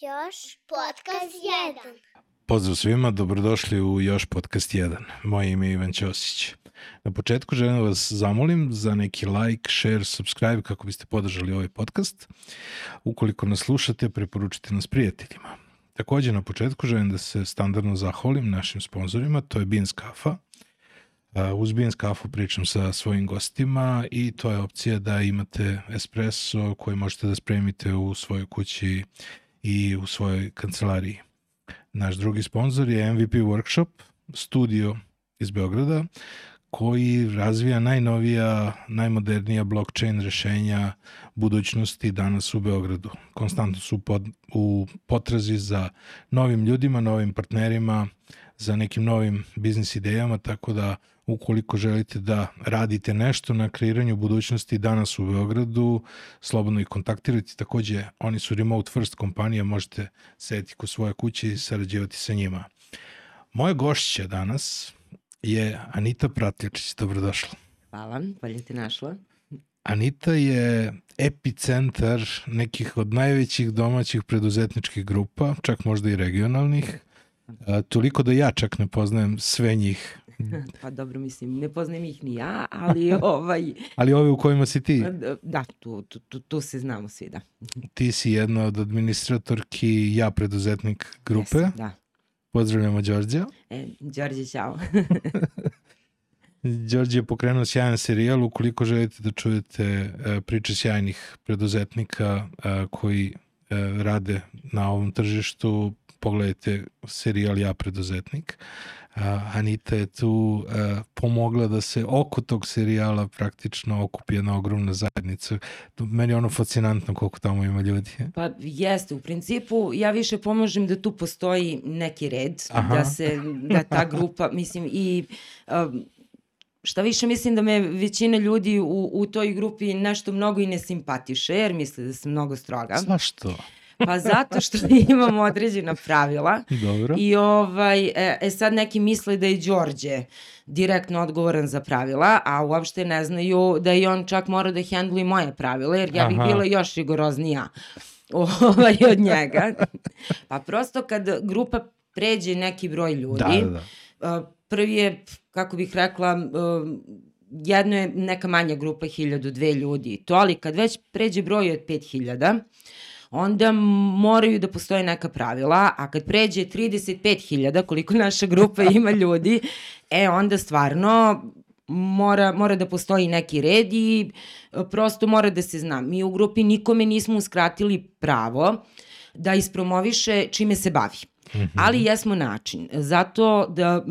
Još podcast 1. Pozdrav svima, dobrodošli u Još podcast 1. Moje ime je Ivan Ćosić. Na početku želim da vas zamolim za neki like, share, subscribe kako biste podržali ovaj podcast. Ukoliko nas slušate, preporučite nas prijateljima. Takođe na početku želim da se standardno zahvalim našim sponsorima, to je Beans Kafa. Uz Beans Kafu pričam sa svojim gostima i to je opcija da imate espresso koji možete da spremite u svojoj kući i u svojoj kancelariji. Naš drugi sponsor je MVP Workshop, studio iz Beograda, koji razvija najnovija, najmodernija blockchain rešenja budućnosti danas u Beogradu. Konstantno su pod, u potrazi za novim ljudima, novim partnerima, za nekim novim biznis idejama, tako da ukoliko želite da radite nešto na kreiranju budućnosti danas u Beogradu, slobodno ih kontaktirajte. Takođe, oni su remote first kompanija, možete sedeti kod svoje kuće i sarađivati sa njima. Moja gošća danas je Anita Pratljačić. Dobrodošla. Hvala, bolje te našla. Anita je epicentar nekih od najvećih domaćih preduzetničkih grupa, čak možda i regionalnih. Toliko da ja čak ne poznajem sve njih. Pa dobro, mislim, ne poznajem ih ni ja, ali ovaj... ali ove u kojima si ti? Da, tu, tu, tu, tu se znamo svi, da. Ti si jedna od administratorki Ja preduzetnik grupe. Jesam, da. Pozdravljamo Đorđa. E, Đorđe, čao. Đorđe je pokrenuo sjajan serijal. Ukoliko želite da čujete e, priče sjajnih preduzetnika e, koji e, rade na ovom tržištu, pogledajte serijal Ja preduzetnik. Anita je tu uh, pomogla da se oko tog serijala praktično okupi jedna ogromna zajednica. Meni je ono fascinantno koliko tamo ima ljudi. Pa jeste, u principu ja više pomožem da tu postoji neki red, Aha. da se, da ta grupa, mislim i um, šta više mislim da me većina ljudi u, u toj grupi nešto mnogo i ne simpatiše, jer misle da sam mnogo stroga. Zašto? Pa zato što imamo određena pravila. Dobro. I ovaj, e, e sad neki misle da je Đorđe direktno odgovoran za pravila, a uopšte ne znaju da i on čak mora da hendluje moje pravila, jer ja bih Aha. bila još rigoroznija ovaj, od njega. Pa prosto kad grupa pređe neki broj ljudi, da, da, da. prvi je, kako bih rekla, jedno je neka manja grupa, hiljadu, dve ljudi, to, ali kad već pređe broj od pet hiljada, onda moraju da postoje neka pravila, a kad pređe 35.000, koliko naša grupa ima ljudi, e onda stvarno mora, mora da postoji neki red i e, prosto mora da se zna. Mi u grupi nikome nismo uskratili pravo da ispromoviše čime se bavi. Mm -hmm. Ali jesmo način. Zato da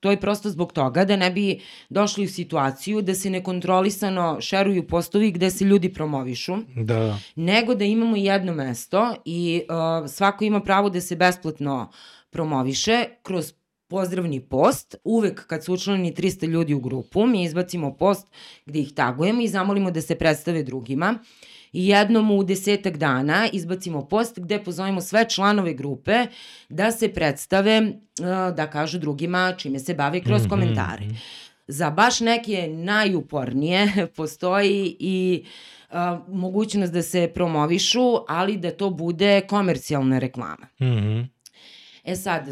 To je prosto zbog toga da ne bi došli u situaciju da se nekontrolisano šeruju postovi gde se ljudi promovišu, da. nego da imamo jedno mesto i uh, svako ima pravo da se besplatno promoviše kroz pozdravni post. Uvek kad su učlani 300 ljudi u grupu, mi izbacimo post gde ih tagujemo i zamolimo da se predstave drugima. Uh, i jednom u desetak dana izbacimo post gde pozovemo sve članove grupe da se predstave, uh, da kažu drugima čime se bave kroz mhm, komentare. Mm -hmm. Za baš neke najupornije postoji i uh, mogućnost da se promovišu, ali da to bude komercijalna reklama. Mm -hmm. E sad,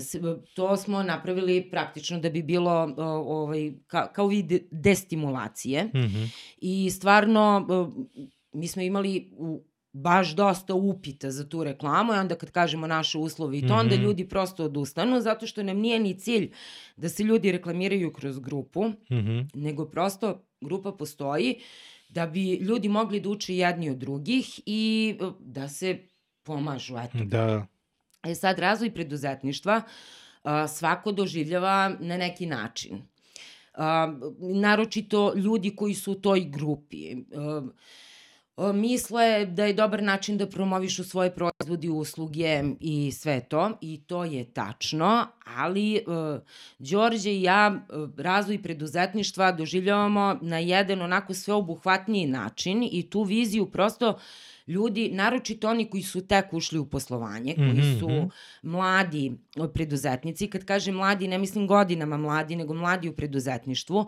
to smo napravili praktično da bi bilo ovaj, ka, kao vid destimulacije mm -hmm. i stvarno mi smo imali u, baš dosta upita za tu reklamu i onda kad kažemo naše uslove i to, mm -hmm. onda mhm. ljudi prosto odustanu zato što nam nije ni cilj da se ljudi reklamiraju kroz grupu, mm -hmm. nego prosto grupa postoji da bi ljudi mogli da uče jedni od drugih i e, da se pomažu. Eto. Da. E sad, razvoj preduzetništva a, svako doživljava na neki način. A, naročito ljudi koji su u toj grupi. A, misle da je dobar način da promovišu svoje proizvodi, usluge i sve to i to je tačno, ali uh, Đorđe i ja uh, razvoj preduzetništva doživljavamo na jedan onako sveobuhvatniji način i tu viziju prosto ljudi, naročito oni koji su tek ušli u poslovanje, koji Mhm, su mladi preduzetnici, kad kažem mladi, ne mislim godinama mladi, nego mladi u preduzetništvu, uh,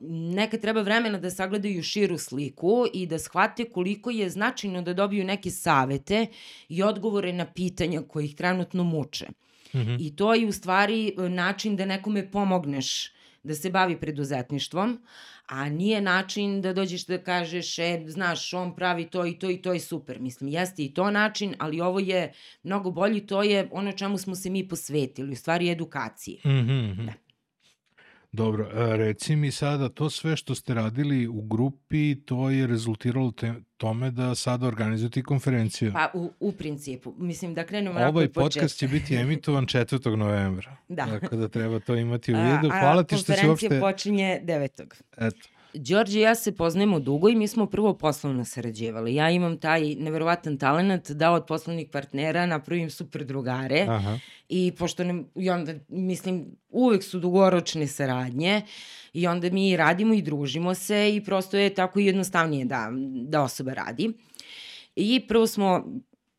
neka treba vremena da sagledaju širu sliku i da shvate koliko je značajno da dobiju neke savete i odgovore na pitanja koji ih trenutno muče. Mhm. I to je u stvari način da nekome pomogneš da se bavi preduzetništvom, a nije način da dođeš da kažeš, e, znaš, on pravi to i to i to je super. Mislim, jeste i to način, ali ovo je mnogo bolji, to je ono čemu smo se mi posvetili, u stvari edukaciji. Mhm, mhm. Dobro, a, reci mi sada, to sve što ste radili u grupi, to je rezultiralo te, tome da sada organizujete konferenciju. Pa u, u principu, mislim da krenemo onako Ovaj podcast će biti emitovan 4. novembra. Da. Tako da treba to imati u A- vidu. Hvala ti što si konferencija uopšte... počinje 9. Eto. Đorđe i ja se poznajemo dugo i mi smo prvo poslovno sarađivali. Ja imam taj neverovatan talent da od poslovnih partnera napravim super drugare Aha. i pošto ne, i onda, mislim, uvek su dugoročne saradnje i onda mi radimo i družimo se i prosto je tako jednostavnije da, da osoba radi. I prvo smo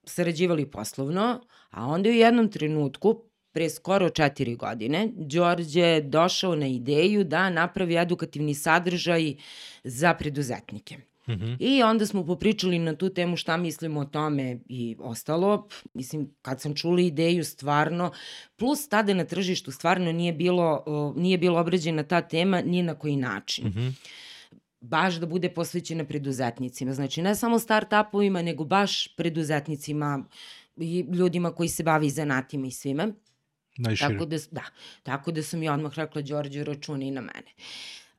sarađivali poslovno, a onda u jednom trenutku, pre skoro četiri godine, Đorđe je došao na ideju da napravi edukativni sadržaj za preduzetnike. Mhm. I onda smo popričali na tu temu šta mislimo o tome i ostalo. Mislim, kad sam čula ideju stvarno, plus tada na tržištu stvarno nije bilo, nije bilo obrađena ta tema ni na koji način. Mhm. Baš da bude posvećena preduzetnicima. Znači, ne samo start-upovima, nego baš preduzetnicima i ljudima koji se bavi zanatima i svime. Najšire. Tako da, da, tako da sam i odmah rekla Đorđe računi na mene.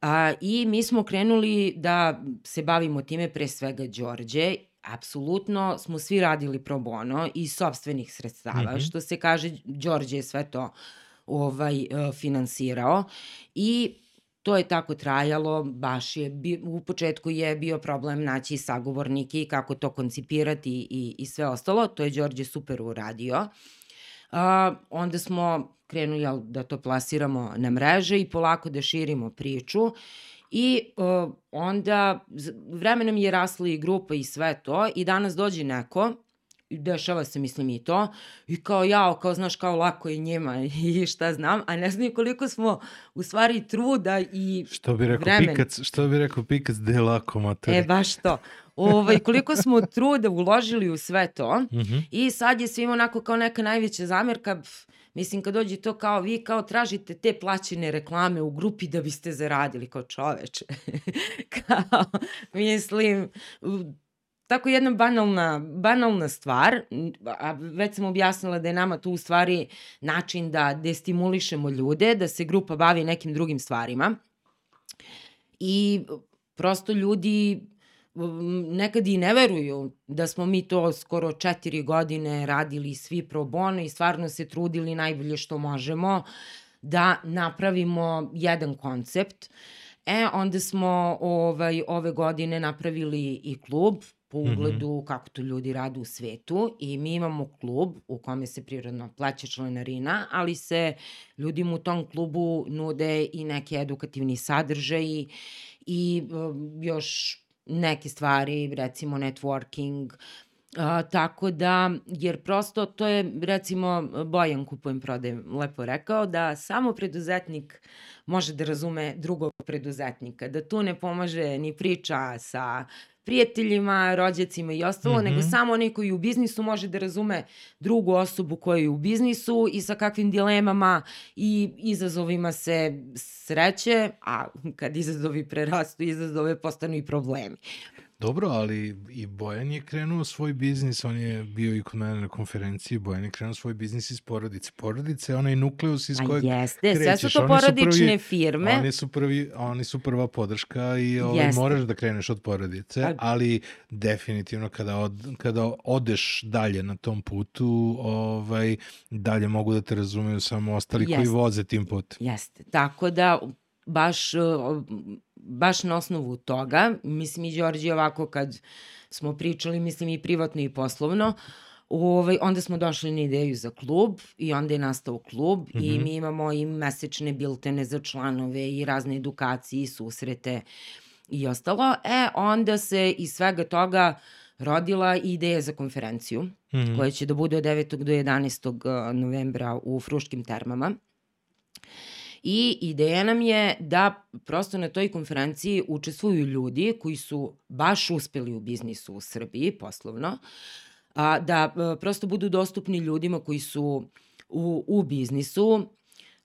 A, I mi smo krenuli da se bavimo time pre svega Đorđe. Apsolutno smo svi radili pro bono iz sobstvenih sredstava. Mhm. Što se kaže, Đorđe je sve to ovaj, e, finansirao i to je tako trajalo, baš je, bi, u početku je bio problem naći sagovornike i kako to koncipirati i, i sve ostalo, to je Đorđe super uradio. A, onda smo krenuli jel, da to plasiramo na mreže i polako da širimo priču. I uh, onda z- vremenom je rasla i grupa i sve to i danas dođe neko dešava se mislim i to i kao jao, kao znaš kao lako je njima i šta znam, a ne znaju koliko smo u stvari truda i Što bi rekao vremen. Pikac, što bi rekao Pikac, de lako matori. E, baš to. Ovaj, koliko smo truda uložili u sve to Mhm. i sad je svima onako kao neka najveća zamerka, pf, mislim kad dođe to kao vi kao tražite te plaćene reklame u grupi da biste zaradili kao čoveče. kao, mislim, tako jedna banalna, banalna stvar, a već sam objasnila da je nama tu u stvari način da destimulišemo ljude, da se grupa bavi nekim drugim stvarima. I prosto ljudi nekad i ne veruju da smo mi to skoro četiri godine radili svi pro bono i stvarno se trudili najbolje što možemo da napravimo jedan koncept. E, onda smo ovaj, ove godine napravili i klub po ugledu kako to ljudi rade u svetu i mi imamo klub u kome se prirodno plaća članarina, ali se ljudima u tom klubu nude i neki edukativni sadržaji i um, još neke stvari, recimo networking, A, tako da, jer prosto to je, recimo, Bojan kupujem prodajem lepo rekao, da samo preduzetnik može da razume drugog preduzetnika, da tu ne pomaže ni priča sa prijateljima, rođacima i ostalo, mm -hmm. nego Mhm. samo onaj koji u biznisu može da razume drugu osobu koja je u biznisu i sa kakvim dilemama i izazovima se sreće, a kad izazovi prerastu, izazove postanu i problemi. Dobro, ali i Bojan je krenuo svoj biznis, on je bio i kod mene na konferenciji, Bojan je krenuo svoj biznis iz porodice. Porodice je onaj nukleus iz A kojeg jeste, sve su krećeš. to Oni su porodične prvi- firme. Oni su, prvi, oni su prva podrška i ovaj, Jeste. moraš da kreneš od porodice, A- ali definitivno kada, od, kada odeš dalje na tom putu, ovaj, dalje mogu da te razumeju samo ostali koji Jeste. voze tim putem. Jeste, tako da baš, baš na osnovu toga, mislim i Đorđe ovako kad smo pričali, mislim i privatno i poslovno, Ovaj, onda smo došli na ideju za klub i onda je nastao klub mm -hmm. i Mhm. mi imamo i mesečne biltene za članove i razne edukacije i susrete i ostalo. E, onda se iz svega toga rodila ideja za konferenciju Mhm. koja će da bude od 9. do 11. novembra u Fruškim termama. I ideja nam je da prosto na toj konferenciji učestvuju ljudi koji su baš uspeli u biznisu u Srbiji, poslovno, a, da a, prosto budu dostupni ljudima koji su u, u biznisu,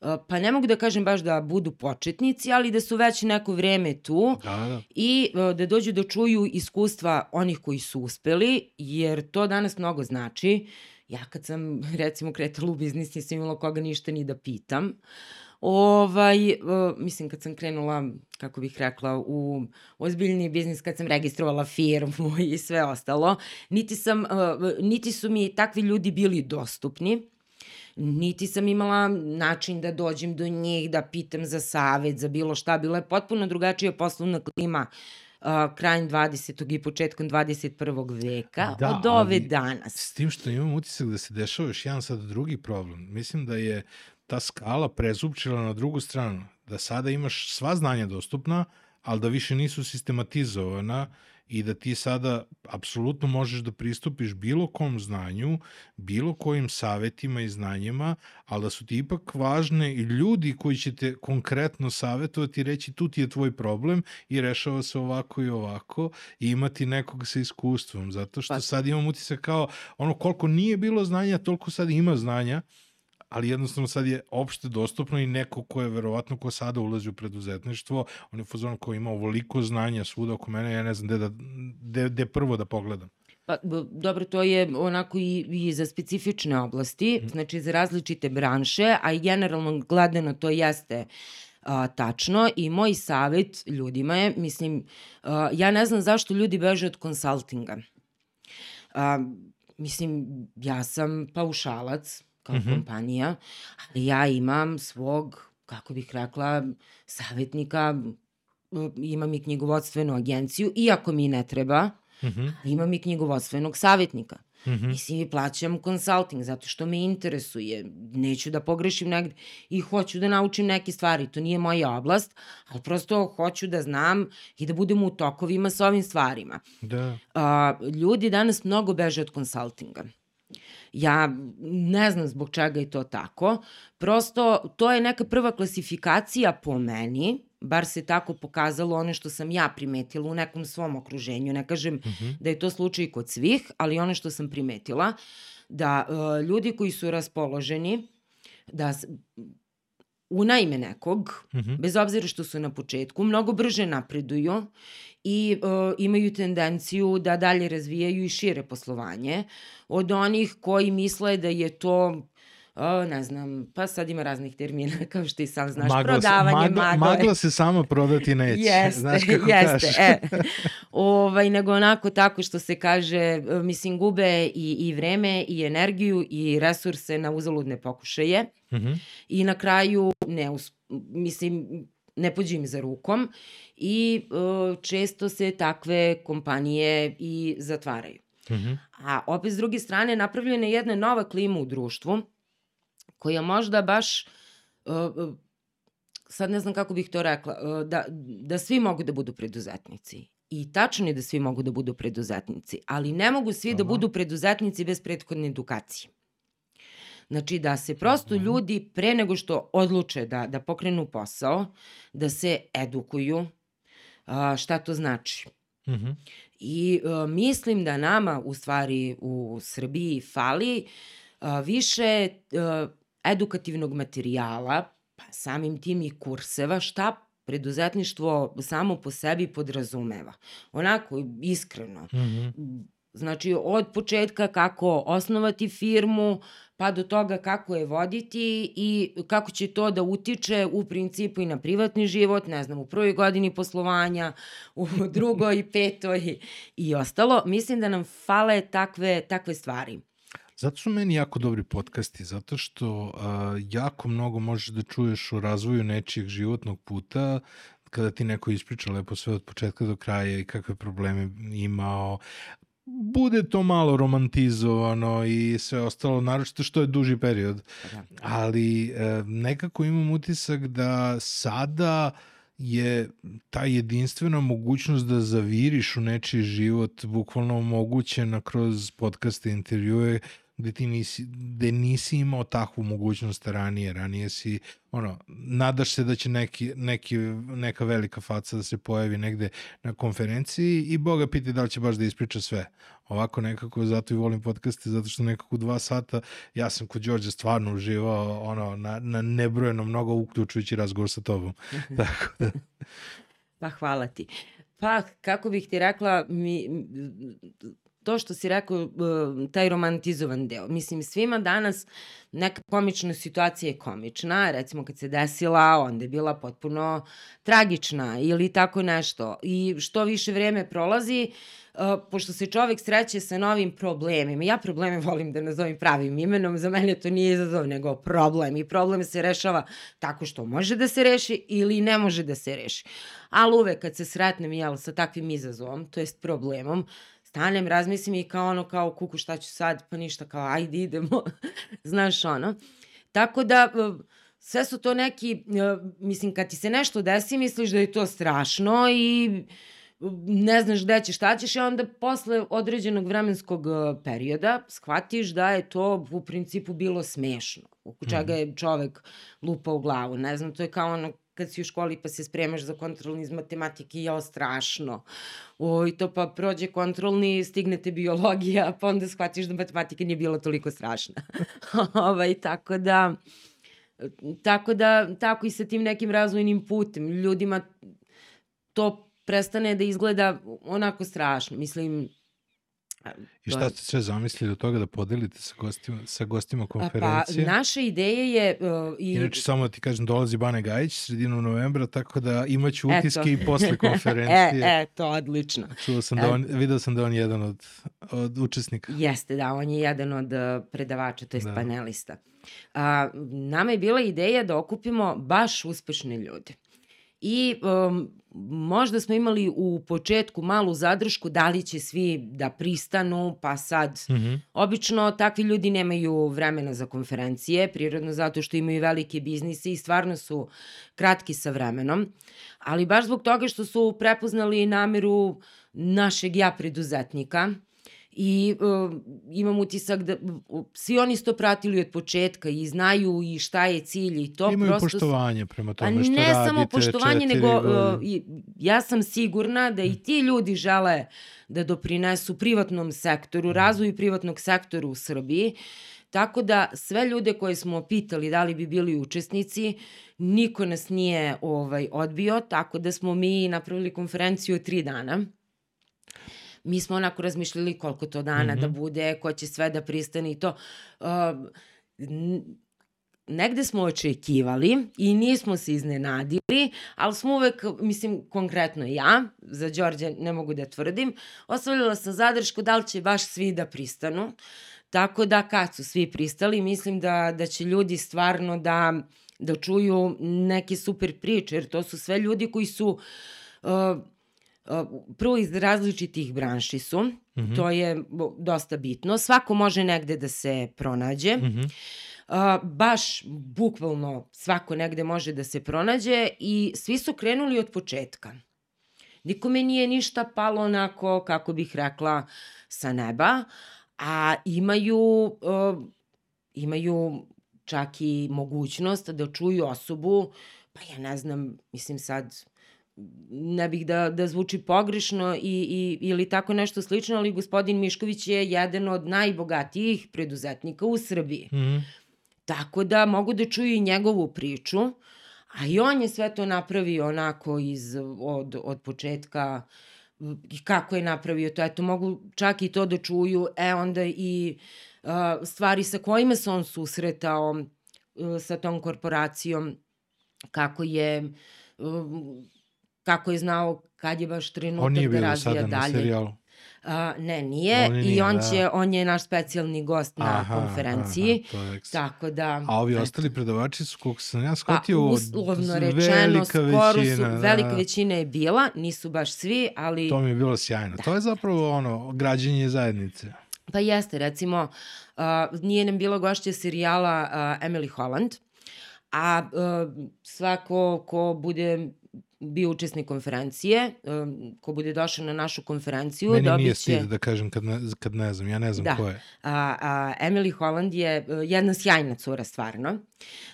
a, pa ne mogu da kažem baš da budu početnici, ali da su već neko vreme tu Da, da. i a, da dođu da čuju iskustva onih koji su uspeli, jer to danas mnogo znači. Ja kad sam recimo kretala u biznis nisam imala koga ništa ni da pitam. Ovaj, mislim kad sam krenula, kako bih rekla, u ozbiljni biznis, kad sam registrovala firmu i sve ostalo, niti, sam, niti su mi takvi ljudi bili dostupni, niti sam imala način da dođem do njih, da pitam za savet, za bilo šta. Bila je potpuno drugačija poslovna klima uh, krajem 20. i početkom 21. veka Da, od ove ali danas. S tim što imam utisak da se dešava još jedan sad drugi problem. Mislim da je ta skala prezupčila na drugu stranu. Da sada imaš sva znanja dostupna, ali da više nisu sistematizovana i da ti sada apsolutno možeš da pristupiš bilo kom znanju, bilo kojim savetima i znanjima, ali da su ti ipak važne i ljudi koji će te konkretno savetovati i reći tu ti je tvoj problem i rešava se ovako i ovako i imati nekog sa iskustvom, zato što Pa- sad imam utisak kao ono koliko nije bilo znanja, toliko sad ima znanja, ali jednostavno sad je opšte dostupno i neko ko je verovatno ko sada ulazi u preduzetništvo, on je u fazonu ko ima ovoliko znanja svuda oko mene, ja ne znam gde, da, gde, gde prvo da pogledam. Pa, dobro, to je onako i, i za specifične oblasti, znači za različite branše, a i generalno gledano to jeste a, tačno i moj savet ljudima je, mislim, a, ja ne znam zašto ljudi beže od konsultinga. A, mislim, ja sam paušalac kao Mhm. kompanija, ali ja imam svog, kako bih rekla, savjetnika, imam i knjigovodstvenu agenciju, iako mi ne treba, Mhm, imam i knjigovodstvenog savjetnika. mhm. Mislim, i plaćam konsulting zato što me interesuje. Neću da pogrešim negde i hoću da naučim neke stvari. To nije moja oblast, ali prosto hoću da znam i da budem u tokovima sa ovim stvarima. Da. A, ljudi danas mnogo beže od konsultinga. Ja ne znam zbog čega je to tako. Prosto, to je neka prva klasifikacija po meni, bar se tako pokazalo ono što sam ja primetila u nekom svom okruženju. Ne kažem Mhm. da je to slučaj kod svih, ali ono što sam primetila, da uh, ljudi koji su raspoloženi, da unajme nekog, Mhm. bez obzira što su na početku, mnogo brže napreduju i uh, imaju tendenciju da dalje razvijaju i šire poslovanje od onih koji misle da je to o, ne znam, pa sad ima raznih termina, kao što i sam znaš, Magla se- prodavanje magla, magle. magla se sama prodati neće. Jeste, Znaš kako jeste, kažeš. e. Ovaj, nego onako tako što se kaže, e, mislim, gube i, i vreme i energiju i resurse na uzaludne pokušaje Mhm. i na kraju ne, mislim, ne pođe im za rukom i e, često se takve kompanije i zatvaraju. Mhm. A opet s druge strane napravljena je jedna nova klima u društvu koja možda baš uh, uh, sad ne znam kako bih to rekla, uh, da, da svi mogu da budu preduzetnici. I tačno je da svi mogu da budu preduzetnici, ali ne mogu svi da Dobro. budu preduzetnici bez prethodne edukacije. Znači da se prosto Mhm. ljudi pre nego što odluče da, da pokrenu posao, da se edukuju a, šta to znači. Mhm. I uh, mislim da nama u stvari u Srbiji fali uh, više uh, edukativnog materijala, pa samim tim i kurseva, šta preduzetništvo samo po sebi podrazumeva. Onako, iskreno. Mhm. Znači, od početka kako osnovati firmu, pa do toga kako je voditi i kako će to da utiče u principu i na privatni život, ne znam, u prvoj godini poslovanja, u drugoj, petoj i ostalo. Mislim da nam fale takve, takve stvari. Zato su meni jako dobri podcasti, zato što a, jako mnogo možeš da čuješ o razvoju nečijeg životnog puta, kada ti neko ispriča lepo sve od početka do kraja i kakve probleme imao. Bude to malo romantizovano i sve ostalo, naročito što je duži period. Da. Ali e, nekako imam utisak da sada je ta jedinstvena mogućnost da zaviriš u nečiji život bukvalno omogućena kroz podcaste, intervjue, gde ti nisi, gde nisi imao takvu mogućnost ranije. Ranije si, ono, nadaš se da će neki, neki, neka velika faca da se pojavi negde na konferenciji i Boga piti da li će baš da ispriča sve. Ovako nekako, zato i volim podcaste, zato što nekako dva sata ja sam kod Đorđe stvarno uživao ono, na, na nebrojeno mnogo, uključujući razgovor sa tobom. Tako da... Pa hvala ti. Pa, kako bih ti rekla, mi, to što si rekao, e, taj romantizovan deo. Mislim, svima danas neka komična situacija je komična, recimo kad se desila, onda je bila potpuno tragična ili tako nešto. I što više vreme prolazi, Uh, pošto se čovek sreće sa novim problemima, ja probleme volim da nazovem pravim imenom, za mene to nije izazov, nego problem. I problem se rešava tako što može da se reši ili ne može da se reši. Ali uvek kad se sretnem jel, sa takvim izazovom, to jest problemom, stanem, razmislim i kao ono, kao kuku šta ću sad, pa ništa, kao ajde idemo, znaš ono. Tako da, sve su to neki, mislim, kad ti se nešto desi, misliš da je to strašno i ne znaš gde ćeš, šta ćeš i onda posle određenog vremenskog perioda shvatiš da je to u principu bilo smešno, u čega mhm. je čovek lupa u glavu. Ne znam, to je kao ono kad si u školi pa se spremaš za kontrolni iz matematike, jao strašno. O, I to pa prođe kontrolni, stignete biologija, pa onda shvatiš da matematika nije bila toliko strašna. ovaj, tako da, tako da, tako i sa tim nekim razvojnim putem. Ljudima to prestane da izgleda onako strašno. Mislim, I šta ste sve zamislili od toga da podelite sa gostima, sa gostima konferencije? Pa, naša ideja je... Uh, i... Inače, samo da ti kažem, dolazi Bane Gajić sredinom novembra, tako da imaću utiske Eto. i posle konferencije. e, e, to odlično. Čuo sam da on, video sam da on je jedan od, od učesnika. Jeste, da, on je jedan od uh, predavača, to je da. panelista. A, nama je bila ideja da okupimo baš uspešne ljude. I um, možda smo imali u početku malu zadršku da li će svi da pristanu, pa sad mm -hmm. obično takvi ljudi nemaju vremena za konferencije, prirodno zato što imaju velike biznise i stvarno su kratki sa vremenom, ali baš zbog toga što su prepoznali nameru našeg ja preduzetnika, i uh, imam utisak da uh, svi oni su to pratili od početka i znaju i šta je cilj i to Imaju prosto... poštovanje prema tome što radite. Ne samo poštovanje, nego uh, ja sam sigurna da i ti ljudi žele da doprinesu privatnom sektoru, mhm. razvoju privatnog sektora u Srbiji, Tako da sve ljude koje smo pitali da li bi bili učesnici, niko nas nije ovaj odbio, tako da smo mi napravili konferenciju tri dana mi smo onako razmišljali koliko to dana mm -hmm. da mhm. bude, ko će sve da pristane i to. Uh, negde smo očekivali i nismo se iznenadili, ali smo uvek, mislim, konkretno ja, za Đorđe ne mogu da tvrdim, ostavljala sam zadršku da li će baš svi da pristanu. Tako da kad su svi pristali, mislim da, da će ljudi stvarno da, da čuju neke super priče, jer to su sve ljudi koji su uh, prvo iz različitih branši su, mm -hmm. to je dosta bitno. Svako može negde da se pronađe. Mm -hmm. Uh, baš bukvalno svako negde može da se pronađe i svi su krenuli od početka. Nikome nije ništa palo onako, kako bih rekla, sa neba, a imaju, uh, imaju čak i mogućnost da čuju osobu, pa ja ne znam, mislim sad, ne bih da, da zvuči pogrešno i, i, ili tako nešto slično, ali gospodin Mišković je jedan od najbogatijih preduzetnika u Srbiji. Mm -hmm. Tako da mogu da čuju i njegovu priču, a i on je sve to napravio onako iz, od, od početka i kako je napravio to. Eto, mogu čak i to da čuju, e onda i uh, stvari sa kojima se on susretao uh, sa tom korporacijom, kako je uh, kako je znao kad je baš trenutak da razvija dalje. On nije bio sada na serijalu. A, ne, nije. On I nije, on, da. će, on je naš specijalni gost na Aha, konferenciji. aha, to je ekstra. Tako da... A ovi ostali predavači su, koliko sam ja Pa, shvatio, uslovno velika rečeno, skoro većina, su, da. velika većina je bila, nisu baš svi, ali... To mi je bilo sjajno. To je zapravo ono, građenje zajednice. Pa jeste, recimo, uh, nije nam bila gošća serijala uh, Emily Holland, a uh, svako ko bude bio učesnik konferencije, ko bude došao na našu konferenciju, Meni nije dobit će... stid da kažem kad ne, kad ne znam, ja ne znam Da. ko je. A, a, Emily Holland je uh, jedna sjajna cura, stvarno.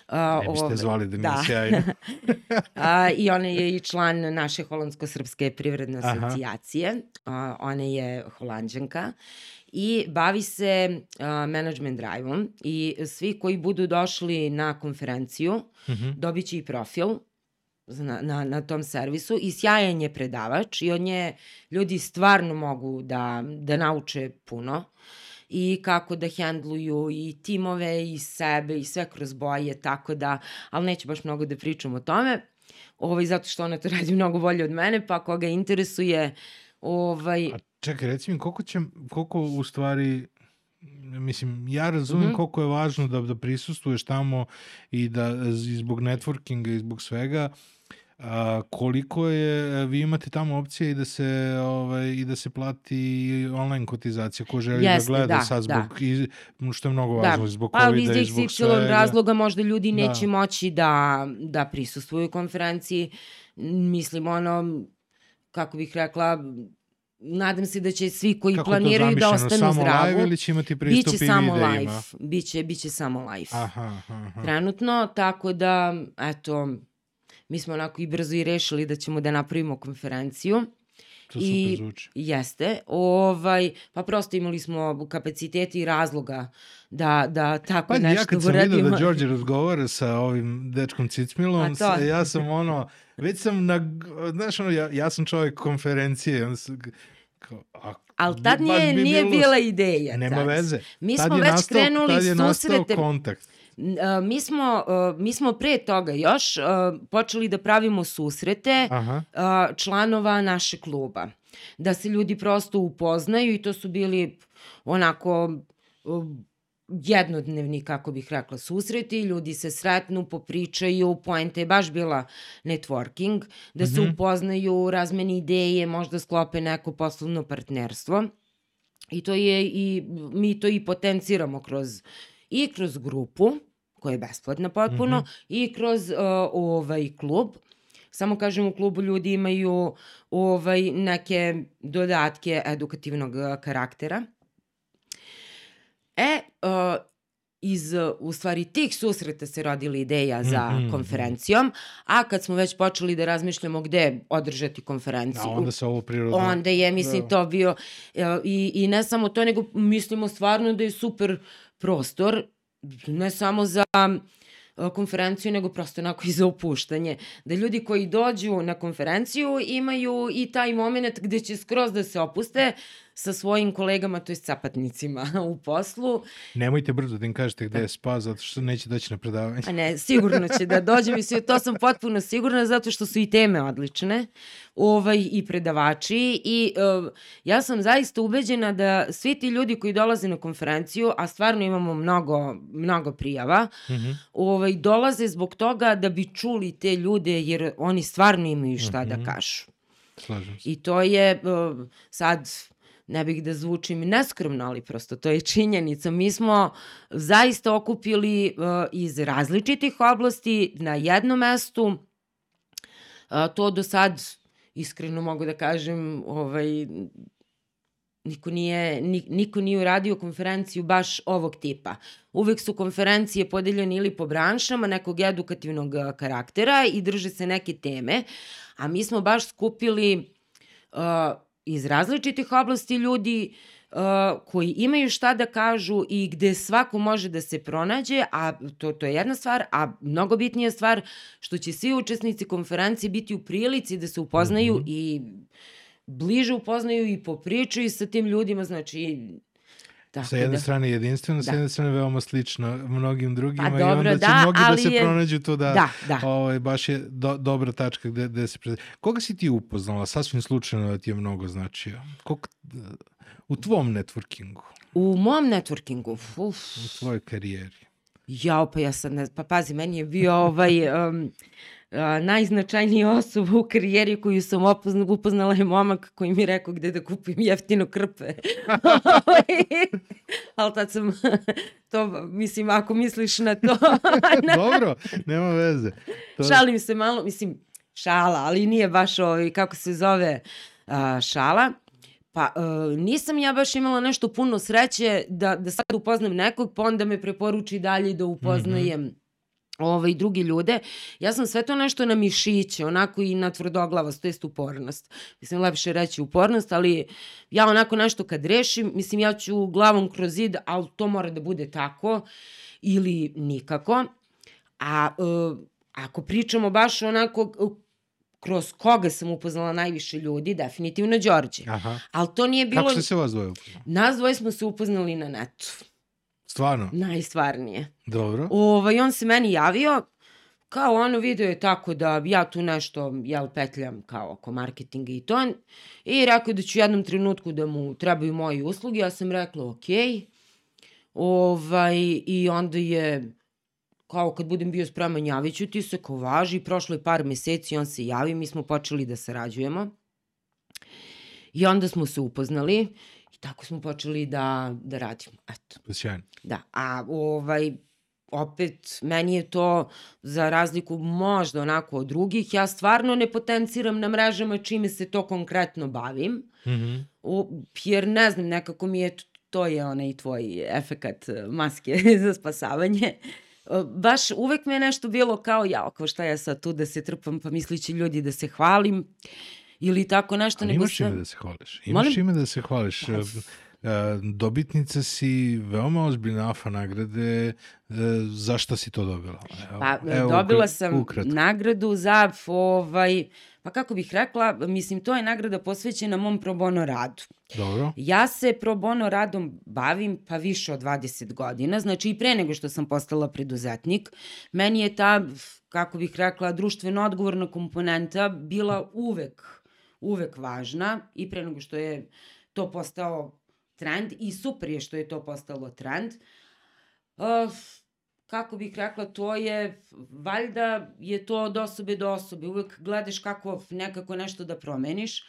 A, Ne biste ove- zvali da nije da. sjajno. A, I ona je i član naše holandsko-srpske privredne asocijacije. A, ona je holandžanka i bavi se a, management drive-om i svi koji budu došli na konferenciju Mhm. dobit će i profil na, na, na tom servisu i sjajan je predavač i od nje ljudi stvarno mogu da, da nauče puno i kako da hendluju i timove i sebe i sve kroz boje, tako da, ali neću baš mnogo da pričam o tome, ovaj, zato što ona to radi mnogo bolje od mene, pa koga interesuje, ovaj, A čekaj, reci mi, koliko će, koliko u stvari, mislim, ja razumem Mhm. koliko je važno da, da prisustuješ tamo i da i zbog networkinga i zbog svega, a, koliko je, vi imate tamo opcije i da se ovaj i da se plati online kotizacija ko želi Jeste, da gleda da, sad da. zbog iz, što je mnogo Da, važno zbog ali iz covida i zbog XY svega. razloga možda ljudi Da. neće moći da, da prisustvuju konferenciji. Mislim, ono, kako bih rekla, nadam se da će svi koji Kako planiraju da ostanu samo zdravo. live ili će imati pristup Biće i samo videima? live. Biće, biće samo live. Aha, aha. Trenutno, tako da, eto, mi smo onako i brzo i rešili da ćemo da napravimo konferenciju. To I- zvuči. Jeste, ovaj, pa prosto imali smo kapaciteti i razloga da, da tako Pa ja nešto kad sam vidio uradimo. da Đorđe razgovara sa ovim dečkom Cicmilom, to. sa- ja sam ono, već sam na, znaš ono, ja, ja sam čovjek konferencije, onda sam, kao, a, Ali tad nije, bi nije bilo- bila ideja. Nema tad. veze. Mi Tad smo već nastao, krenuli tad je nastao susrete. kontakt. A, Mi smo, a, mi smo pre toga još a, počeli da pravimo susrete Aha, članova naše kluba. Da se ljudi prosto upoznaju i to su bili onako jednodnevni, kako bih rekla, susreti, ljudi se sretnu, popričaju, poenta je baš bila networking, da se Mhm. upoznaju, razmeni ideje, možda sklope neko poslovno partnerstvo. I to je i, mi to i potenciramo kroz, i kroz grupu, koja je besplatna potpuno, Mhm. i kroz uh, ovaj klub. Samo kažem, u klubu ljudi imaju ovaj, neke dodatke edukativnog karaktera. E, uh, iz, uh, u stvari, tih susreta se rodila ideja za Mhm, mhm. konferencijom, a kad smo već počeli da razmišljamo gde održati konferenciju, onda se ovo prirodno... onda je, mislim, Da. to bio, i, i ne samo to, nego mislimo stvarno da je super prostor, ne samo za e, konferenciju, nego prosto onako i za opuštanje. Da ljudi koji dođu na konferenciju imaju i taj moment gde će skroz da se opuste sa svojim kolegama, to je sapatnicima u poslu. Nemojte brzo da im kažete gde je spa, zato što neće doći na predavanje. A ne, sigurno će da dođe, mislim, to sam potpuno sigurna, zato što su i teme odlične, ovaj, i predavači, i uh, ja sam zaista ubeđena da svi ti ljudi koji dolaze na konferenciju, a stvarno imamo mnogo, mnogo prijava, Mhm. ovaj, dolaze zbog toga da bi čuli te ljude, jer oni stvarno imaju šta Mhm. da kažu. Slažem se. I to je uh, sad ne bih da zvučim neskromno, ali prosto to je činjenica. Mi smo zaista okupili uh, iz različitih oblasti na jednom mestu. Uh, to do sad, iskreno mogu da kažem, ovaj, niko nije, ni, niko nije uradio konferenciju baš ovog tipa. Uvek su konferencije podeljene ili po branšama nekog edukativnog a, karaktera i drže se neke teme, a mi smo baš skupili uh, iz različitih oblasti ljudi uh, koji imaju šta da kažu i gde svako može da se pronađe, a to, to je jedna stvar, a mnogo bitnija stvar što će svi učesnici konferencije biti u prilici da se upoznaju Mhm. i bliže upoznaju i popričaju sa tim ljudima, znači Tako sa jedne da. strane jedinstveno, sa Da. jedne strane veoma slično mnogim drugima Pa i dobro, onda će da, mnogi da se je- pronađu tu da, Da, da. ovaj, baš je do, dobra tačka gde, gde se... Pre... Koga si ti upoznala? Sasvim slučajno da ti je mnogo značio. Kog, u tvom networkingu, U mom networkingu, uf, u tvojoj karijeri. jao, pa ja sad ne, pa pazi, meni je bio ovaj, um, a, najznačajnija osoba u karijeri koju sam opozna, upoznala je momak koji mi rekao gde da kupim jeftino krpe. Ali tad sam, to, mislim, ako misliš na to, Dobro, nema veze. To... šalim se malo, mislim, šala, ali nije baš ovaj, kako se zove a, šala. Pa uh, nisam ja baš imala nešto puno sreće da, da sad upoznam nekog, pa onda me preporuči dalje da upoznajem mm -hmm ovaj, drugi ljude. Ja sam sve to nešto na mišiće, onako i na tvrdoglavost, to jest upornost. Mislim, lepše reći upornost, ali ja onako nešto kad rešim, mislim, ja ću glavom kroz zid, ali to mora da bude tako ili nikako. A uh, ako pričamo baš onako uh, kroz koga sam upoznala najviše ljudi, definitivno Đorđe. Aha. Ali to nije bilo... Kako ste se vas dvoje upoznali? Nas dvoje smo se upoznali na netu. Stvarno? Najstvarnije. Dobro. Ovaj, on se meni javio, kao ono video je tako da ja tu nešto, jel, petljam kao oko marketinga i to. I rekao da ću u jednom trenutku da mu trebaju moje usluge. Ja sam rekla, ok. Ovaj, I onda je, kao kad budem bio spreman, javit ću ti se, kao važi. Prošlo je par meseci, on se javi, mi smo počeli da sarađujemo. I onda smo se upoznali tako smo počeli da, da radimo. Eto. Sjajno. Da, a ovaj, opet, meni je to za razliku možda onako od drugih, ja stvarno ne potenciram na mrežama čime se to konkretno bavim, Mm -hmm. jer ne znam, nekako mi je, to je onaj tvoj efekat e, maske za spasavanje. E, Baš uvek me je nešto bilo kao, jao, kao šta ja sad tu da se trpam, pa mislići ljudi da se hvalim, ili tako nešto. Ali nego imaš sve... ime da se hvališ. Imaš Molim? ime da se hvališ. Pa, E, Dobitnica si veoma ozbiljne AFA nagrade. E, Zašto si to dobila? Evo, Pa, evo, dobila sam ukratko. nagradu za, ovaj, pa kako bih rekla, mislim, to je nagrada posvećena mom pro bono radu. Dobro. Ja se pro bono radom bavim pa više od 20 godina, znači i pre nego što sam postala preduzetnik, meni je ta, kako bih rekla, društveno odgovorna komponenta bila uvek, uvek važna i pre nego što je to postao trend i super je što je to postalo trend. Uh, kako bih rekla, to je, valjda je to od osobe do osobe, uvek gledaš kako nekako nešto da promeniš,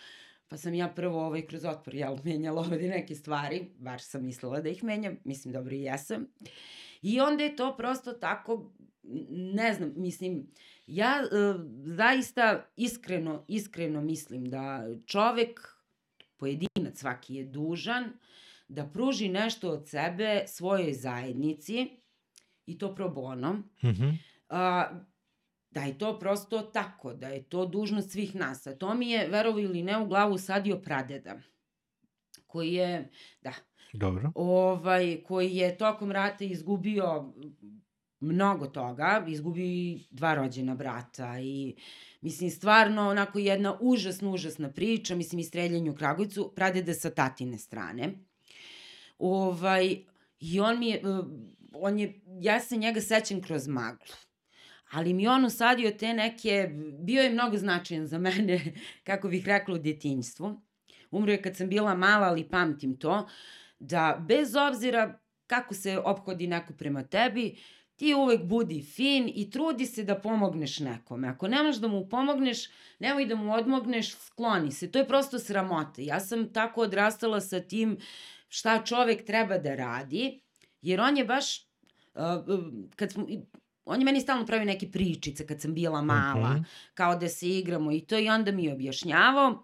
pa sam ja prvo ovaj, kroz otpor jel, menjala ovde neke stvari, bar sam mislila da ih menjam, mislim dobro i jesam. I onda je to prosto tako, ne znam, mislim, ja uh, zaista iskreno, iskreno mislim da čovek, pojedinac svaki je dužan da pruži nešto od sebe svojoj zajednici i to pro bono. Mm -hmm. A, da je to prosto tako, da je to dužnost svih nas. A to mi je, verovo ili ne, u glavu sadio pradeda, koji je, da, Dobro. ovaj, koji je tokom rata izgubio mnogo toga, izgubio i dva rođena brata i mislim stvarno onako jedna užasna, užasna priča, mislim i streljanje u Kragujcu, pradeda sa tatine strane. Ovaj, I on mi je, uh, on je, ja se njega sećam kroz maglu. Ali mi on usadio te neke, bio je mnogo značajan za mene, kako bih rekla, u djetinjstvu. Umro je kad sam bila mala, ali pamtim to, da bez obzira kako se ophodi neko prema tebi, ti uvek budi fin i trudi se da pomogneš nekome. Ako nemaš da mu pomogneš, nemoj da mu odmogneš, skloni se. To je prosto sramota. Ja sam tako odrastala sa tim šta čovek treba da radi, jer on je baš, uh, kad smo, on je meni stalno pravio neke pričice kad sam bila mala, Mhm. kao da se igramo i to i onda mi je objašnjavao.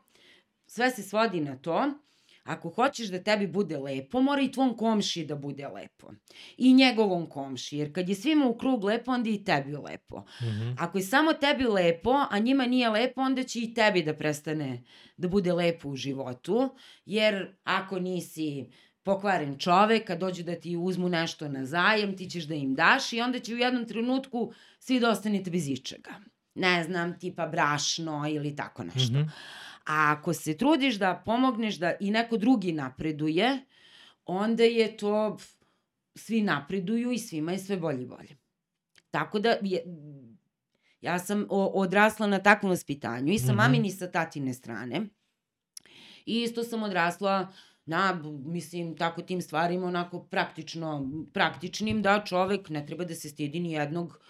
Sve se svodi na to, ako hoćeš da tebi bude lepo, mora i tvom komši da bude lepo. I njegovom komši, jer kad je svima u krug lepo, onda je i tebi lepo. Mm -hmm. Ako je samo tebi lepo, a njima nije lepo, onda će i tebi da prestane da bude lepo u životu, jer ako nisi pokvaren čovek, kad dođu da ti uzmu nešto na zajem, ti ćeš da im daš i onda će u jednom trenutku svi da ostanete bez ičega. Ne znam, tipa brašno ili tako nešto. Mm -hmm. A ako se trudiš da pomogneš da i neko drugi napreduje, onda je to, svi napreduju i svima je sve bolje i bolje. Tako da, je, ja sam odrasla na takvom vaspitanju i sa Mhm. mamine i sa tatine strane. I isto sam odrasla na, mislim, tako tim stvarima onako praktično, praktičnim da čovek ne treba da se stidi ni jednog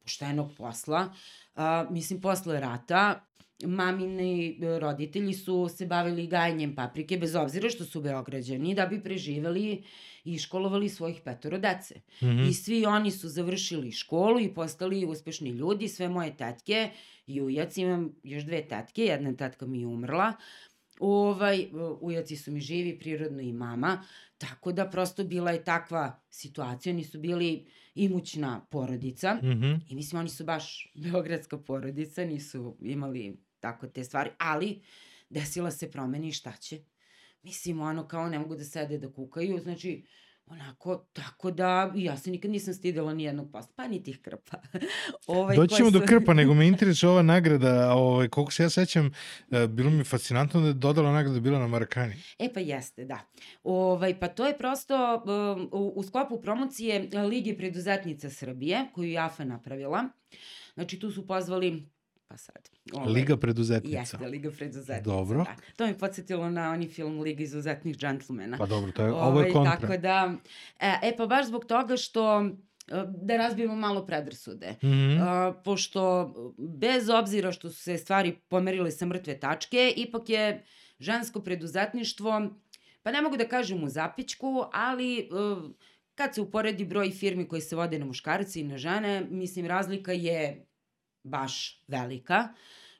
poštenog posla. A, mislim, posle rata mamini e, roditelji su se bavili gajanjem paprike, bez obzira što su beograđani, da bi preživeli i školovali svojih petoro dece. Mhm. I svi oni su završili školu i postali uspešni ljudi, sve moje tetke i ujac, imam još dve tetke, jedna tetka mi je umrla, ovaj, ujaci su mi živi, prirodno i mama, tako da prosto bila je takva situacija, oni su bili imućna porodica Mhm. i mislim oni su baš beogradska porodica, nisu imali tako te stvari, ali desila se promena i šta će? Mislim, ono kao ne mogu da sede da kukaju, znači onako, tako da ja se nikad nisam stidela ni jednog posla, pa ni tih krpa. ovaj, Doći koje ćemo do su- krpa, nego me interesuje ova nagrada, ovaj, koliko se ja sećam, e, bilo mi fascinantno da je dodala nagrada bila na Marakani. E pa jeste, da. Ovaj, pa to je prosto um, u, u sklopu promocije Lige preduzetnica Srbije, koju je AFA napravila. Znači tu su pozvali, pa sad... ovaj, Liga preduzetnica. Jeste, Liga preduzetnica. Dobro. Da. To mi podsjetilo na oni film Liga izuzetnih džentlmena. Pa dobro, to je, ovo je Ovaj, kontra. Tako da, e, e pa baš zbog toga što e, da razbijemo malo predrasude. Mhm. A, pošto bez obzira što su se stvari pomerile sa mrtve tačke, ipak je žensko preduzetništvo, pa ne mogu da kažem u zapičku, ali e, kad se uporedi broj firmi koje se vode na muškarce i na žene, mislim razlika je baš velika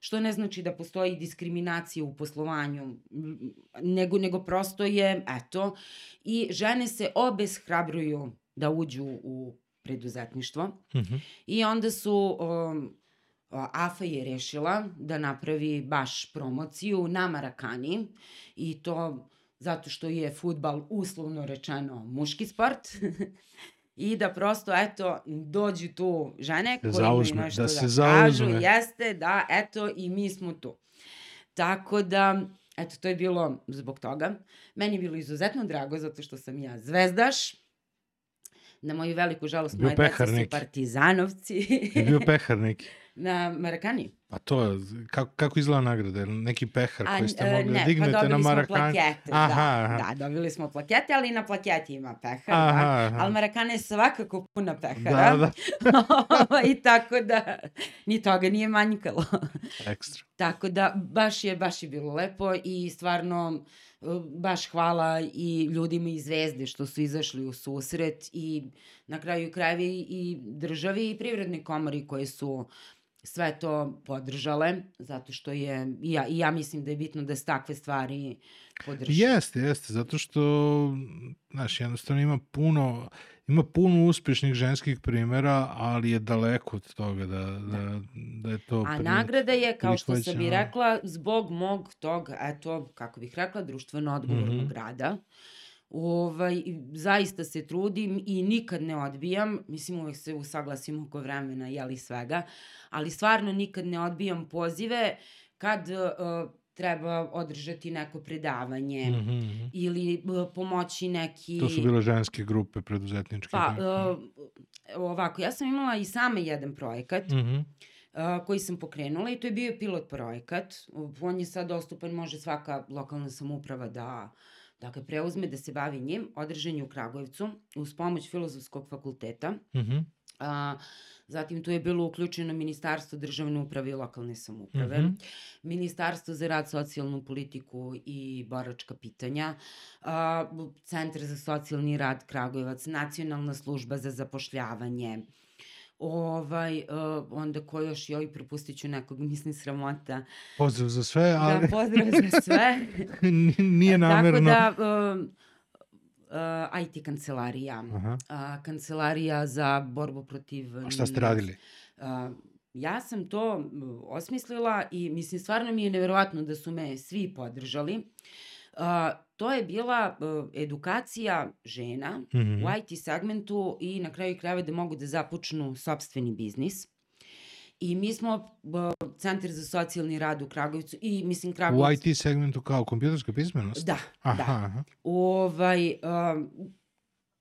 što ne znači da postoji diskriminacija u poslovanju, nego, nego prosto je, eto, i žene se obeshrabruju da uđu u preduzetništvo. Mhm. I onda su, um, AFA je rešila da napravi baš promociju na Marakani i to zato što je futbal uslovno rečeno muški sport i da prosto, eto, dođu tu žene koje imaju zauzme, nešto da da, se kažu, zauzme. jeste, da, eto, i mi smo tu. Tako da, eto, to je bilo zbog toga. Meni je bilo izuzetno drago zato što sam ja zvezdaš, Na moju veliku žalost, moje deca su partizanovci. Je bio pehar neki. na Marakani. Pa to, kako, kako izgleda nagrada? Neki pehar A, koji ste e, mogli da ne, dignete pa na dobili smo plakete, Aha, da, aha. da, dobili smo plakete, ali i na plaketi ima pehar, Aha, da. aha. Ali Marakana je svakako puna pehara. Da, da, I tako da, ni toga nije manjkalo. ekstra. Tako da, baš je, baš je bilo lepo i stvarno, e, baš hvala i ljudima iz Zvezde što su izašli u susret i na kraju krajevi i državi i privredne komori koje su sve to podržale, zato što je, i ja, i ja mislim da je bitno da se takve stvari podrže. Jeste, jeste, zato što, znaš, jednostavno ima puno, ima puno uspešnih ženskih primera, ali je daleko od toga da, da, da je to... A pri- nagrada je, kao što sam i prihvaćeno. rekla, zbog mog tog, eto, kako bih rekla, društveno odgovornog Mhm. rada. Ovaj, zaista se trudim i nikad ne odbijam, mislim uvek se usaglasim oko vremena, jeli svega, ali stvarno nikad ne odbijam pozive kad uh, treba održati neko predavanje Mhm, mhm. ili uh, pomoći neki... To su bile ženske grupe preduzetničke. Pa, uh, ovako, ja sam imala i sama jedan projekat Mhm. a, koji sam pokrenula i to je bio pilot projekat. On je sad dostupan, može svaka lokalna samuprava da da ga preuzme, da se bavi njim. Održan je u Kragujevcu uz pomoć Filozofskog fakulteta. Mhm. A, zatim tu je bilo uključeno Ministarstvo državne uprave i lokalne samuprave, Mhm. Ministarstvo za rad, socijalnu politiku i boračka pitanja, a, Centar za socijalni rad Kragujevac, Nacionalna služba za zapošljavanje, ovaj, uh, onda ko još joj propustit ću nekog, mislim sramota. Pozdrav za sve, ali Da, pozdrav za sve. nije namerno. Tako da, um, uh, IT kancelarija, Aha. a, kancelarija za borbu protiv... A šta ste radili? A, ja sam to osmislila i mislim stvarno mi je neverovatno da su me svi podržali. To je bila uh, edukacija žena Mhm. u IT segmentu i na kraju krajeva da mogu da započnu sobstveni biznis. I mi smo uh, Centar za socijalni rad u Kragujevcu i mislim U Kragujevac... IT segmentu kao kompjuterska pismenost? Da, Aha, da. aha. Ovaj, um,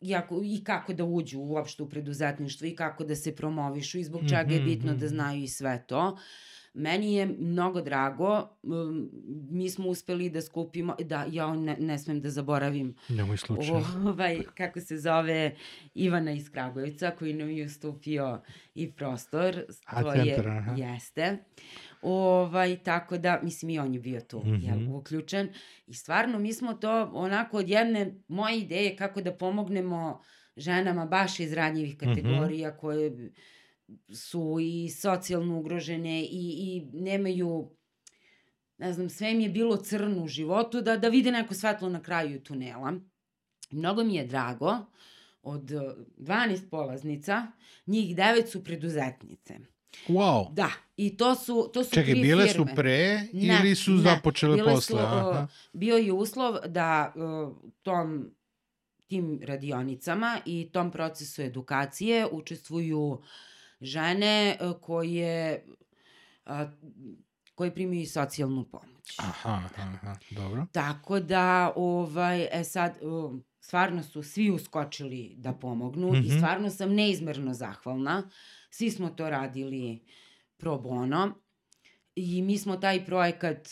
jako, i kako da uđu uopšte u preduzetništvo i kako da se promovišu i zbog čega je Mhm, bitno mhm. da znaju i sve to. Meni je mnogo drago, um, mi smo uspeli da skupimo, da ja ne, ne smem da zaboravim Nemoj slučajno. ovaj, kako se zove, Ivana iz Kragujevca, koji nam je ustupio i prostor. A, to centar, je, aha. Jeste. Ovaj, tako da, mislim, i on je bio tu, mm Mhm. jel, uključen. I stvarno, mi smo to onako od jedne moje ideje kako da pomognemo ženama baš iz ranjivih Mhm. kategorija koje su i socijalno ugrožene i, i nemaju ne znam, sve im je bilo crno u životu, da, da vide neko svetlo na kraju tunela. Mnogo mi je drago, od eh, 12 polaznica, njih 9 su preduzetnice. Wow. Da, i to su, to su Čekaj, tri bile firme. su pre Ne, ili su ne, započele bile posle? Su, Aha. uh, bio je uslov da uh, tom tim radionicama i tom procesu edukacije učestvuju žene uh, koje uh, koje primaju socijalnu pomoć. Aha, aha, dobro. Tako da, ovaj, e sad, um, stvarno su svi uskočili da pomognu i Mhm. stvarno sam neizmerno zahvalna. Svi smo to radili pro bono i mi smo taj projekat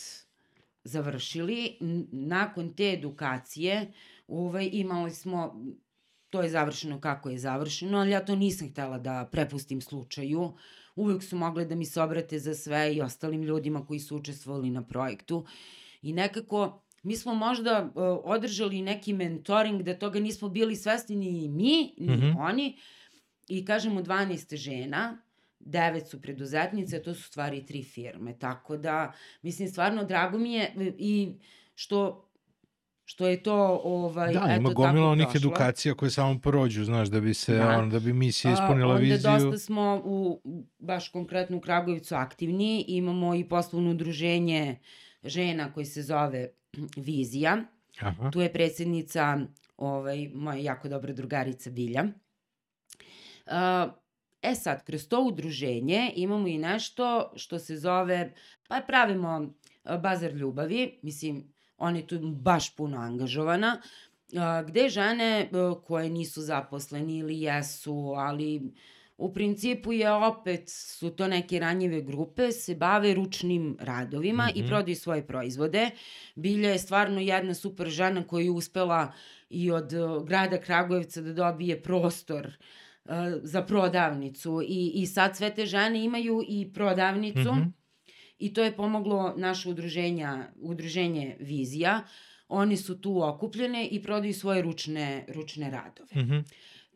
završili. Nakon te edukacije ovaj, imali smo, to je završeno kako je završeno, ali ja to nisam htela da prepustim slučaju. Uvek su mogle da mi se obrate za sve i ostalim ljudima koji su učestvovali na projektu. I nekako, mi smo možda uh, održali neki mentoring da toga nismo bili svesni ni mi, ni Mhm. oni. I kažemo 12 žena, devet su preduzetnice, to su stvari tri firme. Tako da, mislim, stvarno drago mi je e, i što što je to ovaj Da, eto ima gomila onih prošlo. edukacija koje samo prođu, znaš, da bi se, Da. on, da bi misija A, ispunila onda viziju. dosta smo u, baš konkretno u Kragujevcu aktivni. Imamo i poslovno udruženje žena koji se zove Vizija. Aha. Tu je predsednica ovaj, moja jako dobra drugarica Bilja. Uh, e sad, kroz to udruženje imamo i nešto što se zove, pa pravimo bazar ljubavi, mislim, ona je tu baš puno angažovana, gde žene uh, koje nisu zaposleni ili jesu, ali u principu je opet, su to neke ranjive grupe, se bave ručnim radovima i Mhm. prodaju svoje proizvode. Bilja je stvarno jedna super žena koja je uspela i od uh, grada Kragujevca da dobije prostor uh, za prodavnicu i, i sad sve te žene imaju i prodavnicu Mhm. I to je pomoglo naše udruženja, udruženje Vizija. Oni su tu okupljene i prodaju svoje ručne, ručne radove. Mhm.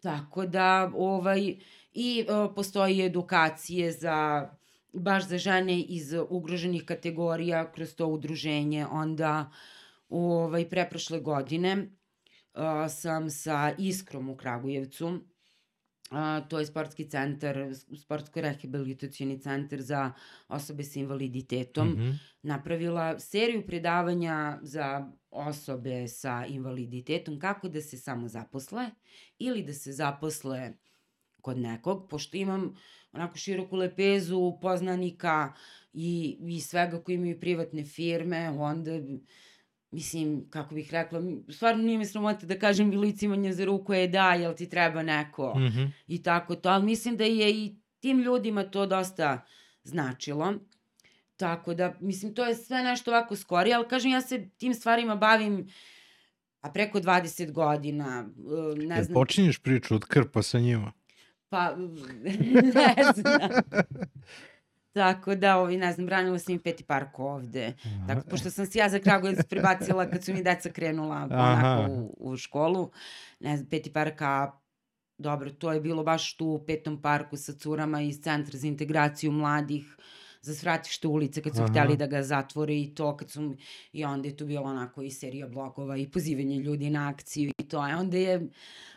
Tako da, ovaj, i o, postoji edukacije za, baš za žene iz ugroženih kategorija kroz to udruženje. Onda, ovaj, preprošle godine a, sam sa Iskrom u Kragujevcu, a, to je sportski centar, sportsko-rehabilitacijani centar za osobe sa invaliditetom, Mhm. napravila seriju predavanja za osobe sa invaliditetom kako da se samo zaposle ili da se zaposle kod nekog, pošto imam onako široku lepezu poznanika i, i svega koji imaju privatne firme, onda mislim, kako bih rekla, stvarno nije mi sramota da kažem vilicimanje za ruku je da, jel ti treba neko Mhm. i tako to, ali mislim da je i tim ljudima to dosta značilo. Tako da, mislim, to je sve nešto ovako skorije, ali kažem, ja se tim stvarima bavim a preko 20 godina, uh, ne Jel znam, počinješ priču od krpa sa njima? pa, ne znam. Tako da, ovi, ne znam, branila sam im peti park ovde. Tako, pošto sam se ja za Kragujevac prebacila kad su mi deca krenula onako u, u školu. Ne znam, peti parka, dobro, to je bilo baš tu u petom parku sa curama iz Centra za integraciju mladih za svratište ulice kad su Aha. hteli da ga zatvore i to kad su i onda je tu bilo onako i serija blogova i pozivanje ljudi na akciju i to a onda je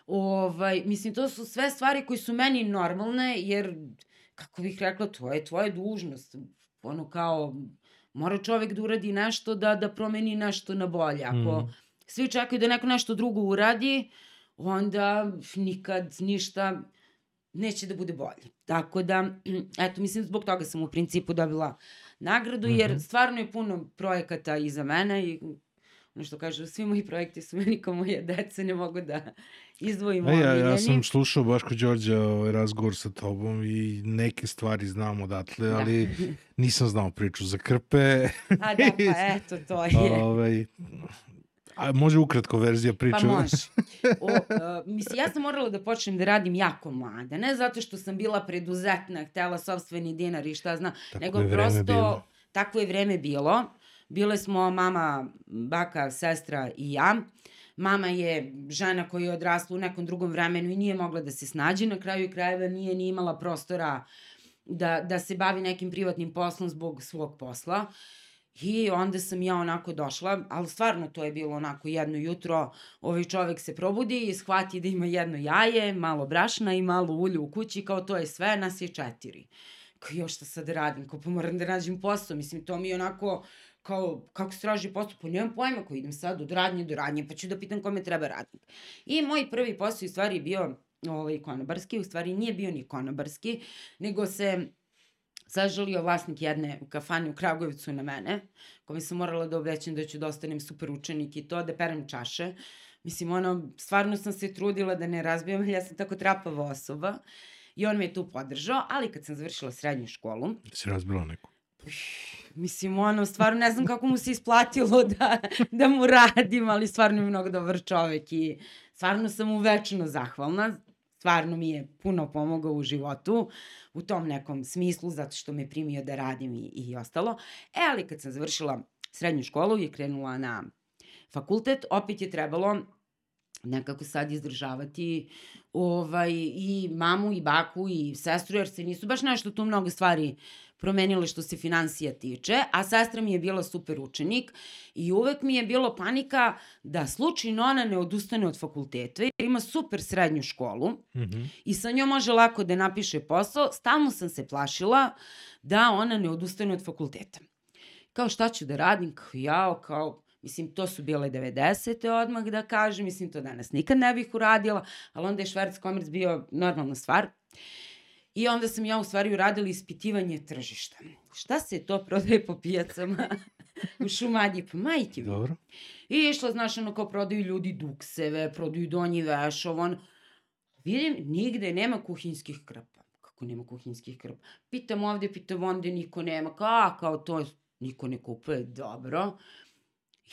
ovaj mislim to su sve stvari koje su meni normalne jer kako bih rekla to je tvoja dužnost ono kao mora čovek da uradi nešto da da promeni nešto na bolje ako Mhm. svi čekaju da neko nešto drugo uradi onda nikad ništa neće da bude bolje. Tako da, eto, mislim, zbog toga sam u principu dobila nagradu, jer Mhm. stvarno je puno projekata iza mene i ono što kažu, svi moji projekti su meni kao moje dece, ne mogu da izdvojim E, ja, ja sam slušao Baško Đorđa ovaj razgovor sa tobom i neke stvari znam odatle, Da. ali nisam znao priču za krpe. A da, pa eto, to je. ovaj, a može ukratko verzija priče? Pa može. O, uh, mislim, ja sam morala da počnem da radim jako mlada. Ne zato što sam bila preduzetna, htela sobstveni dinar i šta znam, Tako nego prosto bilo. takvo je vreme bilo. Bile smo mama, baka, sestra i ja. Mama je žena koja je odrasla u nekom drugom vremenu i nije mogla da se snađe. Na kraju krajeva nije ni imala prostora da, da se bavi nekim privatnim poslom zbog svog posla. I onda sam ja onako došla, ali stvarno to je bilo onako jedno jutro, ovaj čovek se probudi i shvati da ima jedno jaje, malo brašna i malo ulja u kući, kao to je sve, nas je četiri. Kao još šta sad da radim, kao pa moram da nađem posao, mislim to mi je onako kao kako se traži posao, pa nemam pojma ko idem sad od radnje do radnje, pa ću da pitam kome treba radnik. I moj prvi posao u stvari bio ovaj, konobarski, u stvari nije bio ni konobarski, nego se zažalio vlasnik jedne kafane u Kragujevcu na mene, kome sam morala da obećam da ću da ostanem super učenik i to, da perem čaše. Mislim, ono, stvarno sam se trudila da ne razbijam, ja sam tako trapava osoba. I on me je tu podržao, ali kad sam završila srednju školu, Si razbila neku. Mislim, ono, stvarno ne znam kako mu se isplatilo da, da mu radim, ali stvarno je mnogo dobar čovek i stvarno sam mu večno zahvalna. Stvarno mi je puno pomogao u životu u tom nekom smislu, zato što me primio da radim i, i ostalo. E, ali kad sam završila srednju školu i krenula na fakultet, opet je trebalo nekako sad izdržavati ovaj, i mamu i baku i sestru, jer se nisu baš nešto tu mnogo stvari promenile što se financija tiče, a sestra mi je bila super učenik i uvek mi je bilo panika da slučajno ona ne odustane od fakulteta, jer ima super srednju školu Mhm. i sa njom može lako da napiše posao, stalno sam se plašila da ona ne odustane od fakulteta. Kao šta ću da radim, kao jao, kao, mislim, to su bile 90. odmah da kažem, mislim, to danas nikad ne bih uradila, ali onda je šverc komerc bio normalna stvar. I onda sam ja u stvari uradila ispitivanje tržišta. Šta se to prodaje po pijacama u Šumadji? Pa majke mi. Dobro. I išla, znaš, ono kao prodaju ljudi dukseve, prodaju donji vešov, on... Vidim, nigde nema kuhinskih krpa. Kako nema kuhinskih krpa? Pitam ovde, pitam onde, niko nema. Kao, a, kao to, niko ne kupuje, dobro.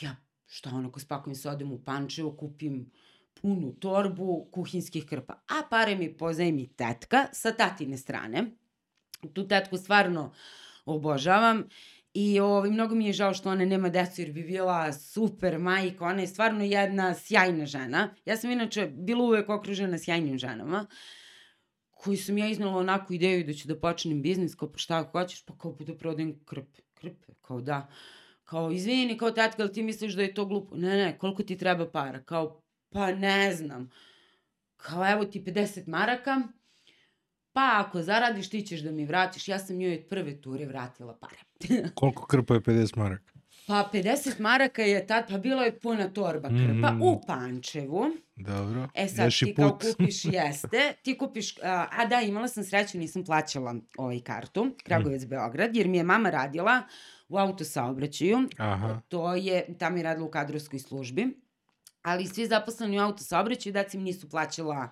Ja, šta ono, ko spakujem se, odem u Pančevo, kupim punu torbu kuhinskih krpa. A pare mi pozajmi tetka sa tatine strane. Tu tetku stvarno obožavam. I ovaj, mnogo mi je žao što ona nema decu jer bi bila super majka, ona je stvarno jedna sjajna žena. Ja sam inače bila uvek okružena sjajnim ženama koji sam ja iznala onako ideju da ću da počnem biznis, kao pa šta ako hoćeš, pa kao da prodajem krpe, krpe, kao da. Kao, izvini, kao tetka, ali ti misliš da je to glupo? Ne, ne, koliko ti treba para? Kao, pa ne znam. Kao, evo ti 50 maraka, pa ako zaradiš ti ćeš da mi vratiš. Ja sam njoj od prve ture vratila pare. Koliko krpa je 50 maraka? Pa 50 maraka je tad, pa bilo je puna torba krpa Mhm. u Pančevu. Dobro. E sad Još i ti kao put. kupiš, jeste, ti kupiš, a, a da imala sam sreću, nisam plaćala ovaj kartu, Kragovec Beograd, jer mi je mama radila u autosaobraćaju, Aha. to je, tamo je radila u kadrovskoj službi, ali svi zaposleni u autosaobraćaju, da im nisu plaćala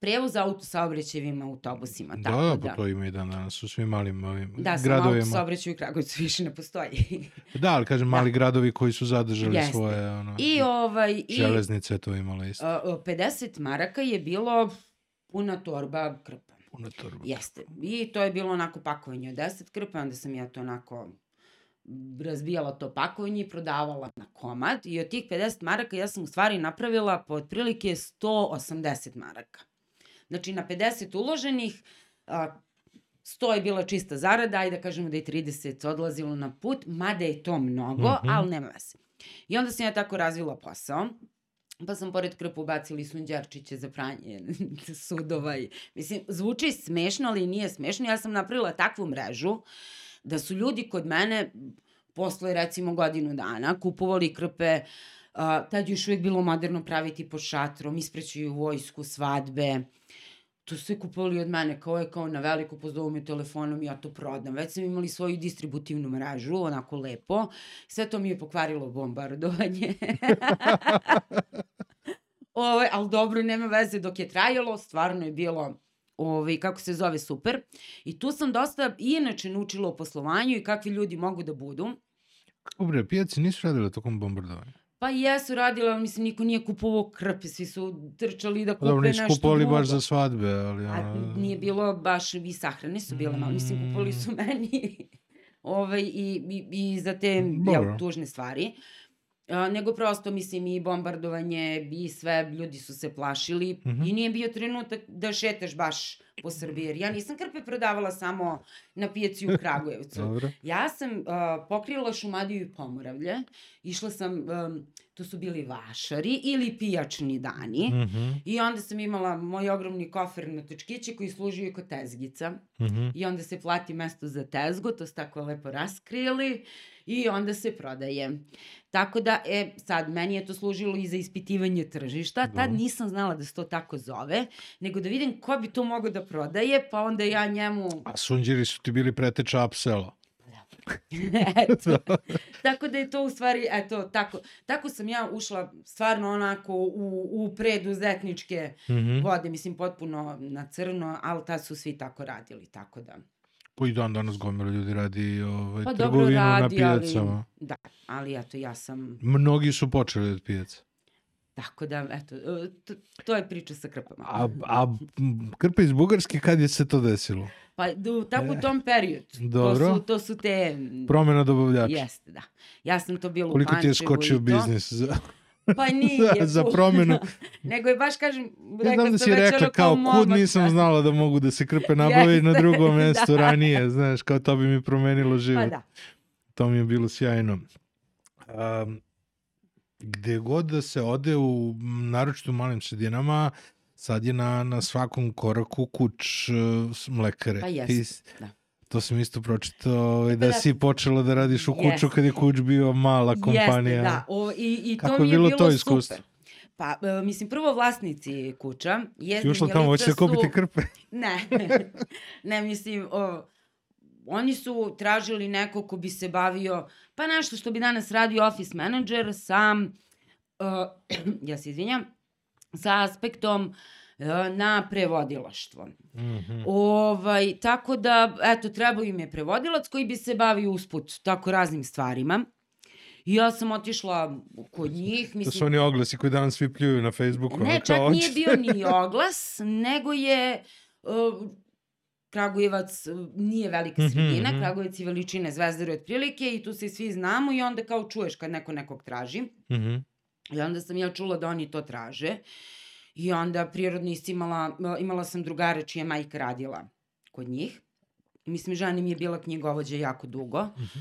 prevoz autosaobraćajevim autobusima. Da, tako da, pa to ima i dan danas u svim malim ovim Da, samo gradovima. autosaobraćaj u Kragovicu više ne postoji. Da, ali kažem, mali gradovi koji su zadržali Jeste. svoje ono, I ovaj... I, železnice to imala isto. a, a, 50 maraka je bilo puna torba krpa. Puno torba. Jeste. I to je bilo onako pakovanje od 10 krpa, onda sam ja to onako razbijala to pakovanje i prodavala na komad i od tih 50 maraka ja sam u stvari napravila po otprilike 180 maraka. Znači na 50 uloženih a, 100 je bila čista zarada, ajde da kažemo da je 30 odlazilo na put, mada je to mnogo, Mhm. ali nema veze. I onda sam ja tako razvila posao. Pa sam pored krpa ubacili sunđerčiće za pranje sudova. I, mislim, zvuči smešno, ali nije smešno. Ja sam napravila takvu mrežu da su ljudi kod mene posle recimo godinu dana kupovali krpe, a, tad je još uvijek bilo moderno praviti pod šatrom, isprećuju vojsku, svadbe. to sve kupovali od mene, kao je kao na veliko pozovu me telefonom, ja to prodam. Već sam imali svoju distributivnu mrežu, onako lepo. Sve to mi je pokvarilo bombardovanje. Ove, ali dobro, nema veze, dok je trajalo, stvarno je bilo ovaj, kako se zove, super. I tu sam dosta i inače naučila o poslovanju i kakvi ljudi mogu da budu. Kako bre, pijaci nisu radile tokom bombardovanja? Pa jesu radila, ali mislim niko nije kupovao krpe, svi su trčali da kupe Dobro, nešto nisu kupovali baš za svadbe, ali... A ono- nije bilo baš, i sahrane su bile malo, mislim kupovali su meni ovaj, i, i, i za te Dobro. jel, tužne stvari. A, nego prosto, mislim, i bombardovanje i sve, ljudi su se plašili Mhm. i nije bio trenutak da šetaš baš po Srbiji, jer ja nisam krpe prodavala samo na pijaci u Kragujevcu. Ja sam uh, pokrila Šumadiju i Pomoravlje, išla sam, um, to su bili vašari ili pijačni dani, Mhm, i onda sam imala moj ogromni kofer na točkiće koji služio kao tezgica. mhm. I onda se plati mesto za tezgu, to su tako lepo raskrili i onda se prodaje. Tako da, e, sad, meni je to služilo i za ispitivanje tržišta. Tad Dobro. nisam znala da se to tako zove, nego da vidim ko bi to mogao da prodaje, pa onda ja njemu... A sunđeri su ti bili preteča upsela. eto. tako da je to u stvari, eto, tako, tako sam ja ušla stvarno onako u, u preduzetničke Mhm. vode, mislim, potpuno na crno, ali tad su svi tako radili, tako da... Pa i dan danas gomila ljudi radi ovaj, Pa dobro trgovinu na radi, ali... pijacama. Da, ali eto, ja sam... Mnogi su počeli od pijaca. Tako da, eto, e, to, to je priča sa krpama. A, a m, krpe iz Bugarske, kad je se to desilo? Pa do, tako u tom periodu. Dobro. To su, to su te... Promena dobavljača. Jeste, da. Ja sam to bila Koliko u ti je Pančevu skočio biznis za, Pa nije. za, promenu? Nego je baš, kažem, Ja rekla znam da si rekla ono kao kud nisam da. znala da mogu da se krpe nabave na drugom mestu da. ranije, znaš, kao to bi mi promenilo život. Pa da. To mi je bilo sjajno. Um, gde god da se ode, u, naročito u malim sredinama, sad je na, na svakom koraku kuć uh, mlekare. Pa Ti jeste, s- da. To sam isto pročitao, ovaj, da da- si počela da radiš u kuću Jeste. kad je kuć bio mala kompanija. Jeste, da. O, i, I to Kako mi je bilo bilo, to iskustvo? super. Pa, e, mislim, prvo vlasnici kuća, Si ušla tamo, hoćeš da kupiti krpe? Ne, ne mislim, o, oni su tražili neko ko bi se bavio, pa nešto što bi danas radio office manager sa, uh, ja se izvinjam, sa aspektom uh, na prevodilaštvo. Mhm. Ovaj, tako da, eto, trebao im je prevodilac koji bi se bavio usput tako raznim stvarima. I ja sam otišla kod njih, To mislim, su oni oglasi koji danas svi pljuju na Facebooku. Ne, čak kao, nije bio ni oglas, nego je uh, Kragujevac uh, nije velika Mhm, sredina, mhm. Kragujevac je veličine Zvezdare otprilike i tu se svi znamo i onda kao čuješ kad neko nekog traži. Mhm. I onda sam ja čula da oni to traže. I onda prirodno imala, imala sam drugare čija majka radila kod njih. Mislim, žena mi je bila knjigovođa jako dugo. Mhm.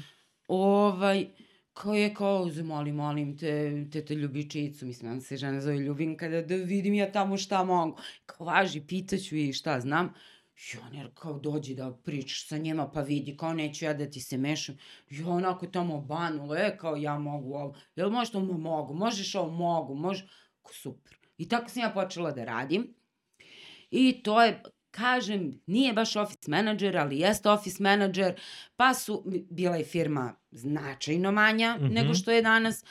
Ovaj, kao je kao, molim, molim te, tete Ljubičicu, mislim, onda se žena zove Ljubinka, da, da vidim ja tamo šta mogu. Kao, važi, pitaću i šta znam. I on je kao, dođi da pričaš sa njima, pa vidi, kao, neću ja da ti se mešam. I onako tamo banula, e, kao, ja mogu ovo. Jel možeš to? "Ma, Mogu. Možeš ovo? Mogu. Može. Kao, super. I tako sam ja počela da radim. I to je, kažem, nije baš office manager, ali jeste office manager, pa su, bila je firma značajno manja Mhm. nego što je danas,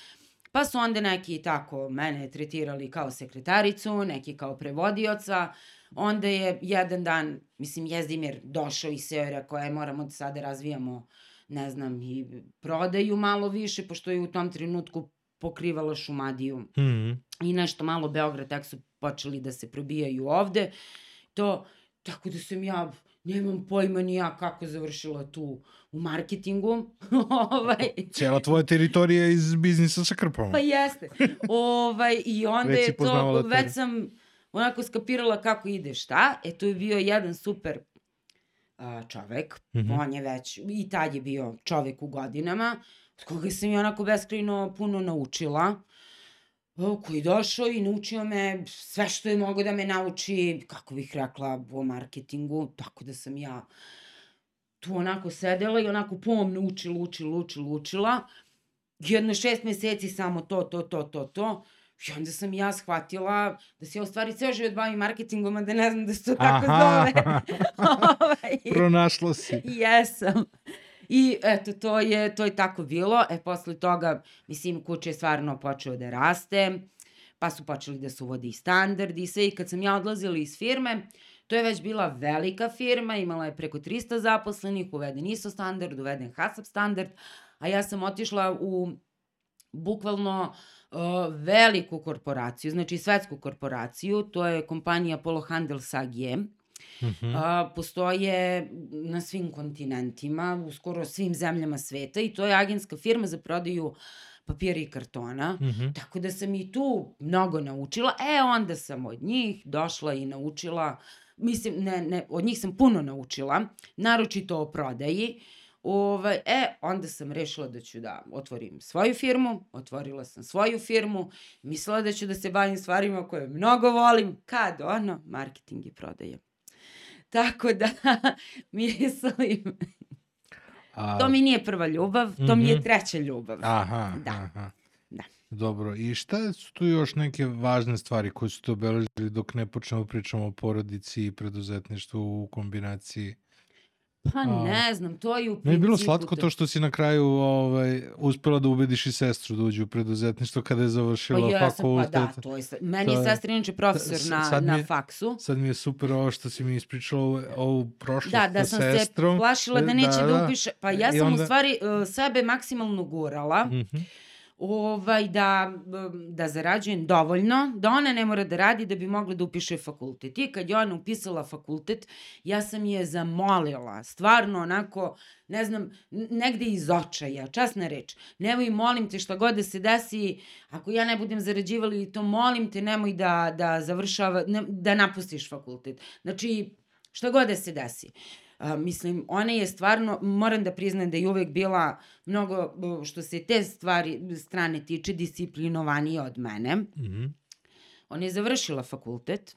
pa su onda neki tako mene tretirali kao sekretaricu, neki kao prevodioca, onda je jedan dan, mislim, Jezdimir došao i seo i rekao, je, moramo da sada razvijamo, ne znam, i prodaju malo više, pošto je u tom trenutku pokrivala Šumadiju Mhm. i nešto malo Beograd, tako su počeli da se probijaju ovde. To, tako da sam ja, nemam pojma ni ja kako završila tu u marketingu. ovaj, Cijela tvoja teritorija je iz biznisa sa krpama. pa jeste. ovaj, I onda Već je to, već sam onako skapirala kako ide šta. E, to je bio jedan super a, čovek. Mhm. On je već, i tad je bio čovek u godinama, od koga sam ja onako beskrajno puno naučila. Koji je došao i naučio me sve što je mogo da me nauči, kako bih rekla, o marketingu, tako da sam ja tu onako sedela i onako pomno učila, učila, učila, učila. Jedno šest meseci samo to, to, to, to, to. I onda sam ja shvatila da se ja u stvari ceo život bavim marketingom, a da ne znam da se to tako zove. ovaj. Pronašla si. Jesam. I eto, to je, to je tako bilo. E, posle toga, mislim, kuće je stvarno počeo da raste, pa su počeli da se uvodi standardi i sve. I kad sam ja odlazila iz firme, to je već bila velika firma, imala je preko 300 zaposlenih, uveden ISO standard, uveden HACCP standard, a ja sam otišla u bukvalno uh, veliku korporaciju, znači svetsku korporaciju, to je kompanija Polo Handels AG, Uh -huh. a, postoje na svim kontinentima, u skoro svim zemljama sveta i to je agenska firma za prodaju papira i kartona, uh -huh. tako da sam i tu mnogo naučila. E, onda sam od njih došla i naučila, mislim, ne, ne, od njih sam puno naučila, naročito o prodaji. Ovaj, e, onda sam rešila da ću da otvorim svoju firmu, otvorila sam svoju firmu, mislila da ću da se bavim stvarima koje mnogo volim, kad ono, marketing i prodaje. Tako da, mislim, A... to mi nije prva ljubav, to mm -hmm. mi je mhm. treća ljubav. Aha, da. aha. Da. Dobro, i šta su tu još neke važne stvari koje su te obeležili dok ne počnemo pričamo o porodici i preduzetništvu u kombinaciji? Pa ne znam, to je u principu... Ne je bilo slatko to što si na kraju ovaj, uspela da ubediš i sestru da uđe u preduzetništvo kada je završila pa ja sam, Pa da, to je... Meni je sestra inače profesor na, na faksu. Sad mi je super ovo što si mi ispričala ovu, prošlost da, da sa sestrom. Da, da sam se plašila da neće da, da, da upiše. Pa ja sam onda... u stvari uh, sebe maksimalno gurala. Mm -hmm ovaj, da, da zarađujem dovoljno, da ona ne mora da radi da bi mogla da upiše fakultet. I kad je ona upisala fakultet, ja sam je zamolila, stvarno onako, ne znam, negde iz očaja, časna reč, nemoj molim te šta god da se desi, ako ja ne budem zarađivala i to molim te, nemoj da, da završava, ne, da napustiš fakultet. Znači, šta god da se desi. Uh, A, mislim, ona je stvarno, moram da priznam da je uvek bila mnogo, što se te stvari, strane tiče, disciplinovanija od mene. Mm -hmm. Ona je završila fakultet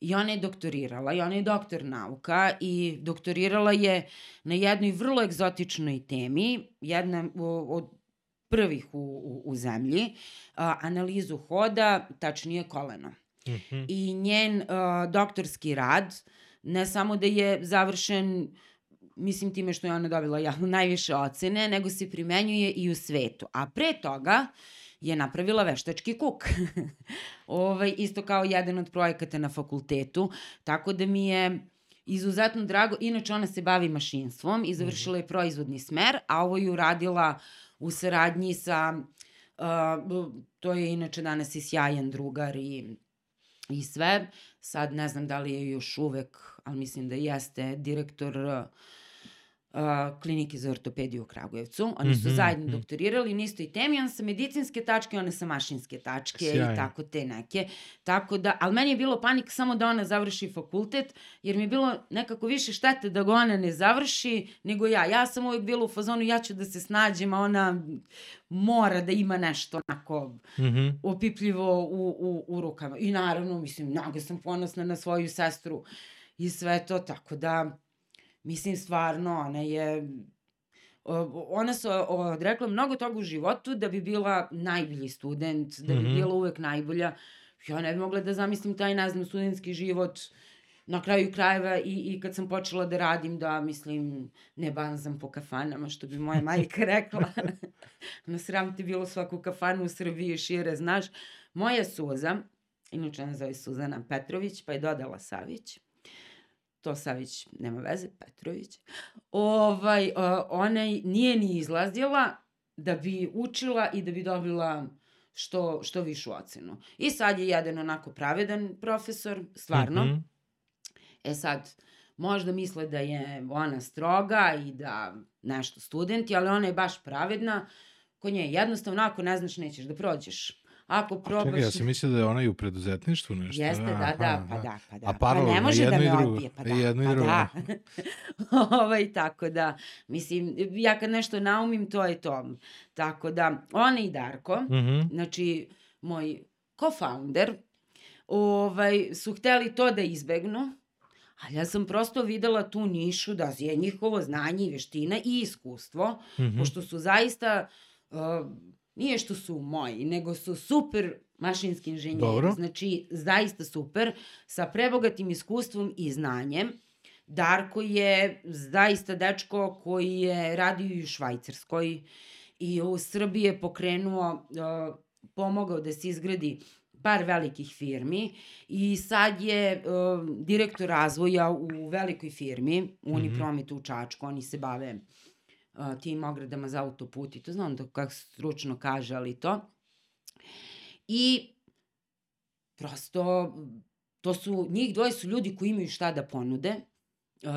i ona je doktorirala i ona je doktor nauka i doktorirala je na jednoj vrlo egzotičnoj temi, jedna od prvih u, u, u zemlji, a, analizu hoda, tačnije koleno. Mm -hmm. I njen a, doktorski rad ne samo da je završen mislim time što je ona dobila javno najviše ocene, nego se primenjuje i u svetu. A pre toga je napravila veštački kuk. ovaj, isto kao jedan od projekata na fakultetu. Tako da mi je izuzetno drago. Inače, ona se bavi mašinstvom i završila je proizvodni smer, a ovo je uradila u saradnji sa... Uh, to je inače danas i sjajan drugar i i sve. Sad ne znam da li je još uvek, ali mislim da jeste direktor uh, klinike za ortopediju u Kragujevcu. Oni su mm -hmm, zajedno mm. doktorirali na istoj temi, on sa medicinske tačke, one sa mašinske tačke Sjajno. i tako te neke. Tako da, ali meni je bilo panik samo da ona završi fakultet, jer mi je bilo nekako više štete da ga ona ne završi nego ja. Ja sam uvijek bila u fazonu, ja ću da se snađem, a ona mora da ima nešto onako mm -hmm. opipljivo u, u, u rukama. I naravno, mislim, mnogo sam ponosna na svoju sestru i sve to, tako da Mislim, stvarno, ona je ona se odrekla mnogo toga u životu da bi bila najbolji student, da bi mm -hmm. bila uvek najbolja. Ja ne bi mogla da zamislim taj, ne znam, studentski život na kraju krajeva i, i kad sam počela da radim, da, mislim, ne banzam po kafanama, što bi moja majka rekla. Na sram ti bilo svaku kafanu u Srbiji šire, znaš. Moja Suza, inače ona zove Suzana Petrović, pa je dodala Savić, to Savić nema veze, Petrović, ovaj, ona nije ni izlazila da bi učila i da bi dobila što, što višu ocenu. I sad je jedan onako pravedan profesor, stvarno. Mm -hmm. E sad, možda misle da je ona stroga i da nešto studenti, ali ona je baš pravedna. Kod nje jednostavno, ako ne znaš, nećeš da prođeš. Ako probaš... Čekaj, ja sam mislio da je ona i u preduzetništvu nešto. Jeste, da, da, pa da, pa da. A paralelno, pa ne može da me odbije, pa da, jedno pa i drugo. da. ovaj, tako da, mislim, ja kad nešto naumim, to je to. Tako da, ona i Darko, mm -hmm. znači, moj co-founder, ovaj, su hteli to da izbegnu, ali ja sam prosto videla tu nišu da je njihovo znanje i veština i iskustvo, mm -hmm. pošto su zaista uh, nije što su moji, nego su super mašinski inženjer. Dobro. Znači, zaista super, sa prebogatim iskustvom i znanjem. Darko je zaista dečko koji je radio i u Švajcarskoj i u Srbiji je pokrenuo, uh, pomogao da se izgradi par velikih firmi i sad je uh, direktor razvoja u velikoj firmi, Unipromet u Čačku, oni se bave uh, tim ogradama za autoput i to znam da kako stručno kaže, ali to. I prosto to su, njih dvoje su ljudi koji imaju šta da ponude,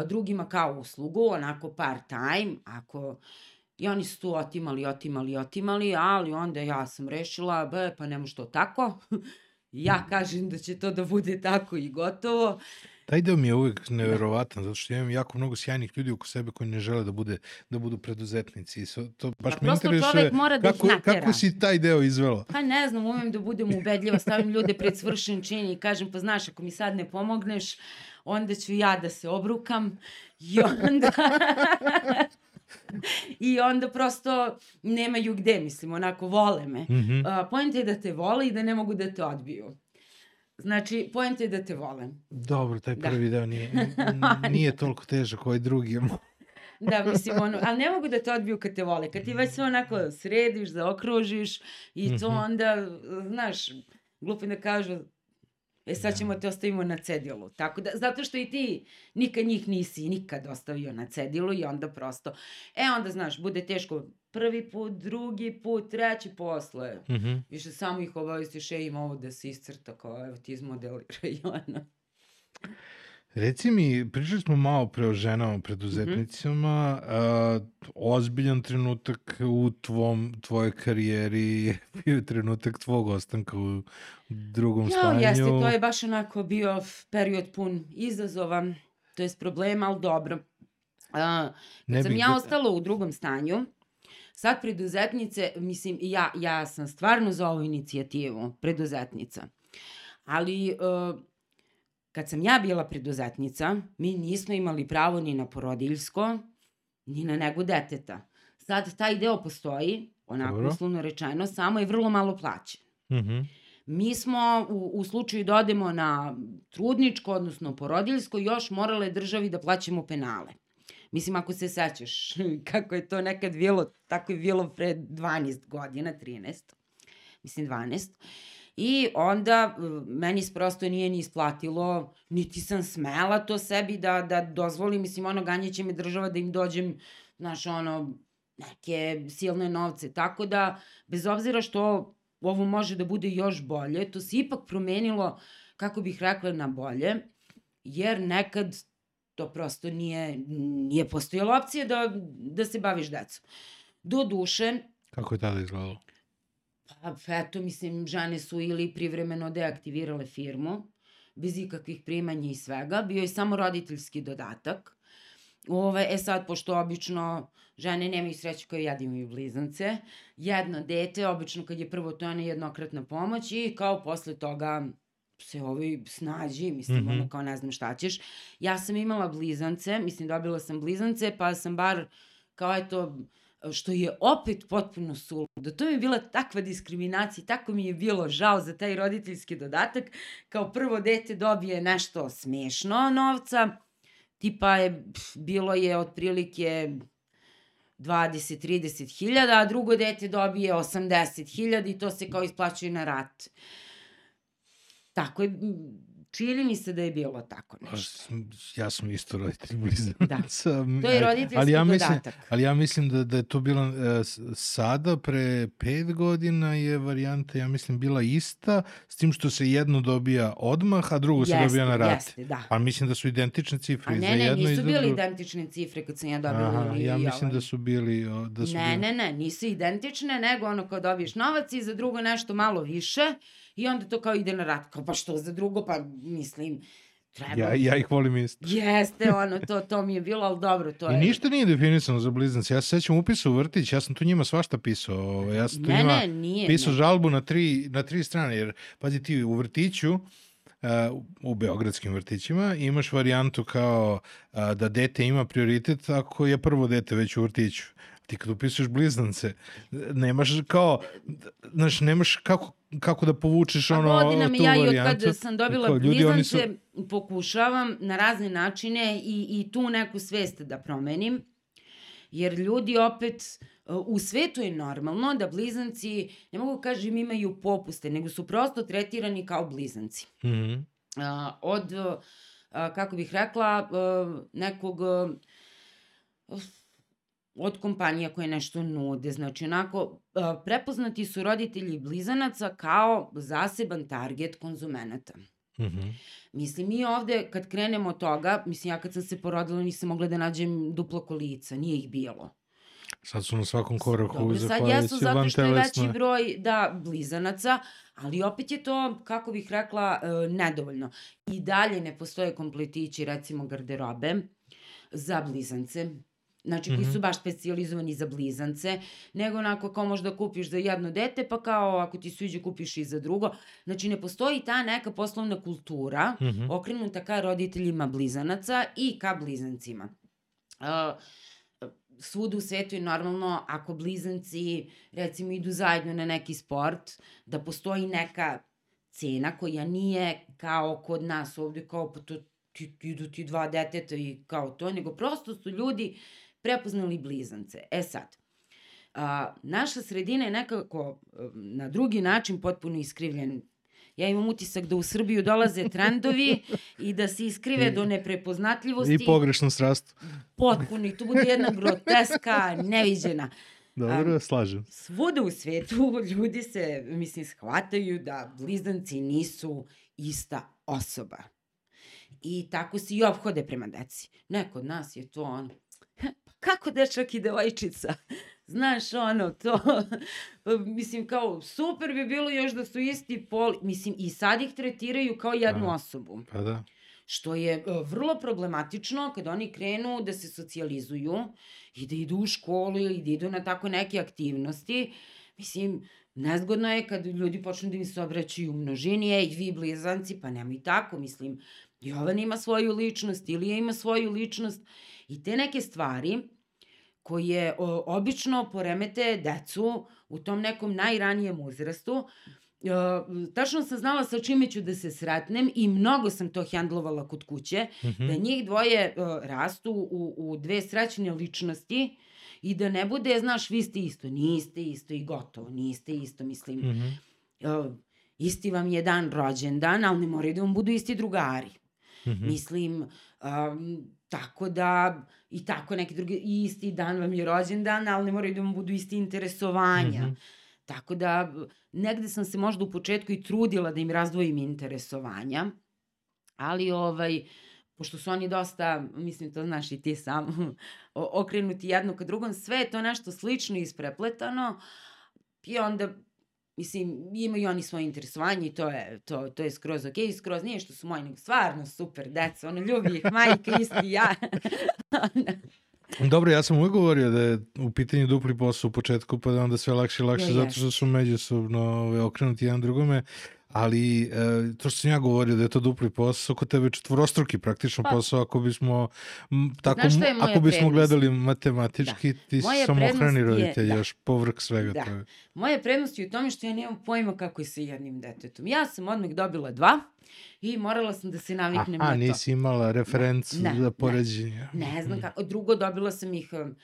drugima kao uslugu, onako part time, ako I oni su tu otimali, otimali, otimali, ali onda ja sam rešila, be, pa ne može to tako. ja kažem da će to da bude tako i gotovo. Taj deo mi je uvek neverovatan, zato što ja imam jako mnogo sjajnih ljudi oko sebe koji ne žele da, bude, da budu preduzetnici. So, to baš Pa me interesuje mora da ih kako, kako si taj deo izvela. Pa ne znam, umem da budem ubedljiva, stavim ljude pred svršen čin i kažem, pa znaš, ako mi sad ne pomogneš, onda ću ja da se obrukam i onda... I onda prosto nemaju gde, mislim, onako vole me. Mm -hmm. Uh, Pojenta je da te vole i da ne mogu da te odbiju. Znači, pojenta je da te vole. Dobro, taj Da. prvi deo nije, nije toliko težak koji drugi. Da, mislim, ono, ali ne mogu da te odbiju kad te vole. Kad ti već sve onako središ, zaokružiš i to Mhm. onda, znaš, glupo da kažu, e sad ćemo te ostavimo na cedilu. Tako da, zato što i ti nikad njih nisi nikad ostavio na cedilu i onda prosto, e onda, znaš, bude teško prvi put, drugi put, treći posle. Mm -hmm. Više samo ih obavistiš, e ima ovo da se iscrta, kao evo ti izmodeliraj i ono. Reci mi, pričali smo malo pre o ženama preduzetnicima, a, ozbiljan trenutak u tvom, tvojoj karijeri je bio trenutak tvog ostanka u drugom Ja, stanju. jeste, to je baš onako bio period pun izazova, to je problema, ali dobro. A, Ne kad sam bih ja da- ostala u drugom stanju, sad preduzetnice, mislim, ja, ja sam stvarno za ovu inicijativu, preduzetnica. Ali, uh, kad sam ja bila preduzetnica, mi nismo imali pravo ni na porodiljsko, ni na negu deteta. Sad taj deo postoji, onako Dobro. uslovno rečeno, samo je vrlo malo plaćen. Mhm. Mi smo u, u slučaju da odemo na trudničko, odnosno porodiljsko, još morale državi da plaćamo penale. Mislim, ako se sećaš kako je to nekad bilo, tako je bilo pre 12 godina, 13, mislim 12. I onda e, meni prosto nije ni isplatilo, niti sam smela to sebi da, da dozvolim, mislim, ono, ganjeće me država da im dođem, znaš, ono, neke silne novce. Tako da, bez obzira što ovo može da bude još bolje, to se ipak promenilo, kako bih rekla, na bolje, jer nekad to prosto nije, nije postojala opcija da, da se baviš decom. Do duše, Kako je tada izgledalo? pa eto, mislim, žene su ili privremeno deaktivirale firmu, bez ikakvih primanja i svega, bio je samo roditeljski dodatak. Ove, e sad, pošto obično žene nemaju sreću koje ja da imaju blizance, jedno dete, obično kad je prvo to je jednokratna pomoć i kao posle toga se ovaj snađi, mislim, mm Mhm. -hmm. ono kao ne znam šta ćeš. Ja sam imala blizance, mislim dobila sam blizance, pa sam bar kao eto, što je opet potpuno suludo. To mi je bila takva diskriminacija, tako mi je bilo žao za taj roditeljski dodatak. Kao prvo dete dobije nešto smešno novca, tipa je, pf, bilo je otprilike 20-30 hiljada, a drugo dete dobije 80 hiljada i to se kao isplaćuje na rat. Tako je, čini mi se da je bilo tako nešto. Ja sam isto roditelj blizanaca. To je roditeljski ali ja mislim, dodatak. Ali ja mislim da, da je to bilo e, s- sada, pre pet godina je varijanta, ja mislim, bila ista, s tim što se jedno dobija odmah, a drugo se dobija na rate. Jeste, da. Pa mislim da su identične cifre A ne, ne, nisu bile drugo. identične cifre kad sam ja dobila Aha, ja i mislim ovaj. da su bili... Da su Ne, bili... ne, ne, nisu identične, nego ono kao dobiješ novac i za drugo nešto malo više i onda to kao ide na rat. Kao pa što za drugo, pa mislim, treba. Ja, ja ih volim isto. Jeste, ono, to, to mi je bilo, ali dobro, to I je... ništa nije definisano za blizance. Ja se sećam upisa u vrtić, ja sam tu njima svašta pisao. ovaj, Ja sam tu Ne, njima ne, nije. pisao ne. žalbu na tri, na tri strane, jer pazi ti u vrtiću, uh, u beogradskim vrtićima imaš varijantu kao uh, da dete ima prioritet ako je prvo dete već u vrtiću. Ti kad upisuješ blizance, nemaš kao, znaš, nemaš kako, kako da povučeš Pa ono, godinama tu ja i od kad sam dobila Kao, ljudi, oni su- blizance pokušavam na razne načine i, i tu neku svest da promenim. Jer ljudi opet, u svetu je normalno da blizanci, ne mogu kažem imaju popuste, nego su prosto tretirani kao blizanci. Mhm. A, od, a, kako bih rekla, a, nekog a, od kompanija koje nešto nude. Znači, onako, a, prepoznati su roditelji blizanaca kao zaseban target konzumenata. Mhm. Mislim, mi ovde, kad krenemo od toga, mislim, ja kad sam se porodila nisam mogla da nađem duplo kolica, nije ih bilo. Sad su na svakom koraku, Dobro, sad jesu zato što je veći broj, da, blizanaca, ali opet je to, kako bih rekla, e, nedovoljno. I dalje ne postoje kompletići, recimo, garderobe za blizance, znači koji Mhm. su baš specijalizovani za blizance, nego onako kao možda kupiš za jedno dete, pa kao ako ti sviđa kupiš i za drugo. Znači ne postoji ta neka poslovna kultura Mhm. okrenuta ka roditeljima blizanaca i ka blizancima. Uh, svuda u svetu je normalno ako blizanci recimo idu zajedno na neki sport, da postoji neka cena koja nije kao kod nas ovde kao pa to ti, idu ti dva deteta i kao to, nego prosto su ljudi prepoznali blizance. E sad, a, naša sredina je nekako na drugi način potpuno iskrivljen. Ja imam utisak da u Srbiju dolaze trendovi i da se iskrive do neprepoznatljivosti I pogrešno srastu. potpuno i tu bude jedna groteska, neviđena. Dobro, slažem se. Svuda u svetu ljudi se, mislim, shvataju da blizanci nisu ista osoba. I tako se i obhode prema deci. Ne, kod nas je to ono, kako dečak i devojčica? Znaš, ono, to, mislim, kao, super bi bilo još da su isti pol, mislim, i sad ih tretiraju kao jednu Aha. osobu. Pa da. Što je e, vrlo problematično kad oni krenu da se socijalizuju i da idu u školu ili da idu na tako neke aktivnosti. Mislim, nezgodno je kad ljudi počnu da im se obraćaju u množini, ej, vi blizanci, pa nemoj tako, mislim, Jovan ima svoju ličnost, Ilija ima svoju ličnost i te neke stvari koje o, obično poremete decu u tom nekom najranijem uzrastu, Uh, tačno sam znala sa čime ću da se sretnem i mnogo sam to hendlovala kod kuće, Mhm. da njih dvoje uh, rastu u, u dve srećne ličnosti i da ne bude, znaš, vi ste isto, niste isto i gotovo, niste isto, mislim, Mhm. uh, isti vam je dan rođendan, ali ne moraju da vam budu isti drugari. Mhm. Mislim, um, tako da, i tako neki drugi, i isti dan vam je rođendan, ali ne moraju da vam budu isti interesovanja. Mhm. Tako da, negde sam se možda u početku i trudila da im razdvojim interesovanja, ali ovaj, pošto su oni dosta, mislim to znaš i ti sam, okrenuti jedno ka drugom, sve je to nešto slično i isprepletano i onda Mislim, imaju oni svoje interesovanje i to je, to, to je skroz okej, okay, skroz nije što su moji, nego stvarno super deca, ono, ljubi ih majka, isti ja. Dobro, ja sam uvijek govorio da je u pitanju dupli posao u početku, pa da onda sve lakše i lakše, Ja, zato što su međusobno ove, okrenuti jedan drugome, ali e, to što sam ja govorio da je to dupli posao, kod tebe je četvorostruki praktično Pa- posao, ako bismo, m, tako, ako bismo prednost? gledali matematički, ti si Moja samohrani roditelj, da. još povrh svega Da. to je. Moja prednost je u tome što ja nemam pojma kako je sa jednim detetom. Ja sam odmah dobila dva i morala sam da se naviknem Aha, na to. nisi imala referencu Ne, za ne. poređenje. Ne znam kako. Drugo, dobila sam ih, um,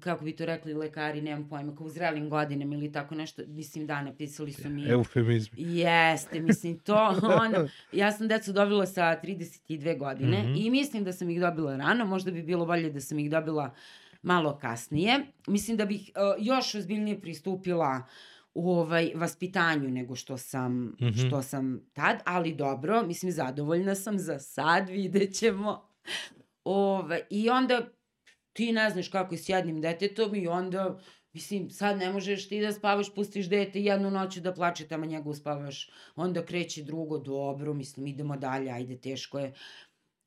kako bi to rekli lekari, nemam pojma, kao u zrelim godinama ili tako nešto. Mislim, da, napisali su mi... Eufemizmi. Jeste, mislim, to, ono, ja sam decu dobila sa 32 godine Mhm. i mislim da sam ih dobila rano, možda bi bilo bolje da sam ih dobila malo kasnije. Mislim da bih uh, još ozbiljnije pristupila u ovaj vaspitanju nego što sam Mhm. što sam tad, ali dobro, mislim zadovoljna sam za sad, vidjet ćemo. Ove, I onda ti ne znaš kako je s jednim detetom i onda Mislim, sad ne možeš ti da spavaš, pustiš dete jednu noću da plače, tamo njega uspavaš, onda kreće drugo, dobro, mislim, idemo dalje, ajde, teško je.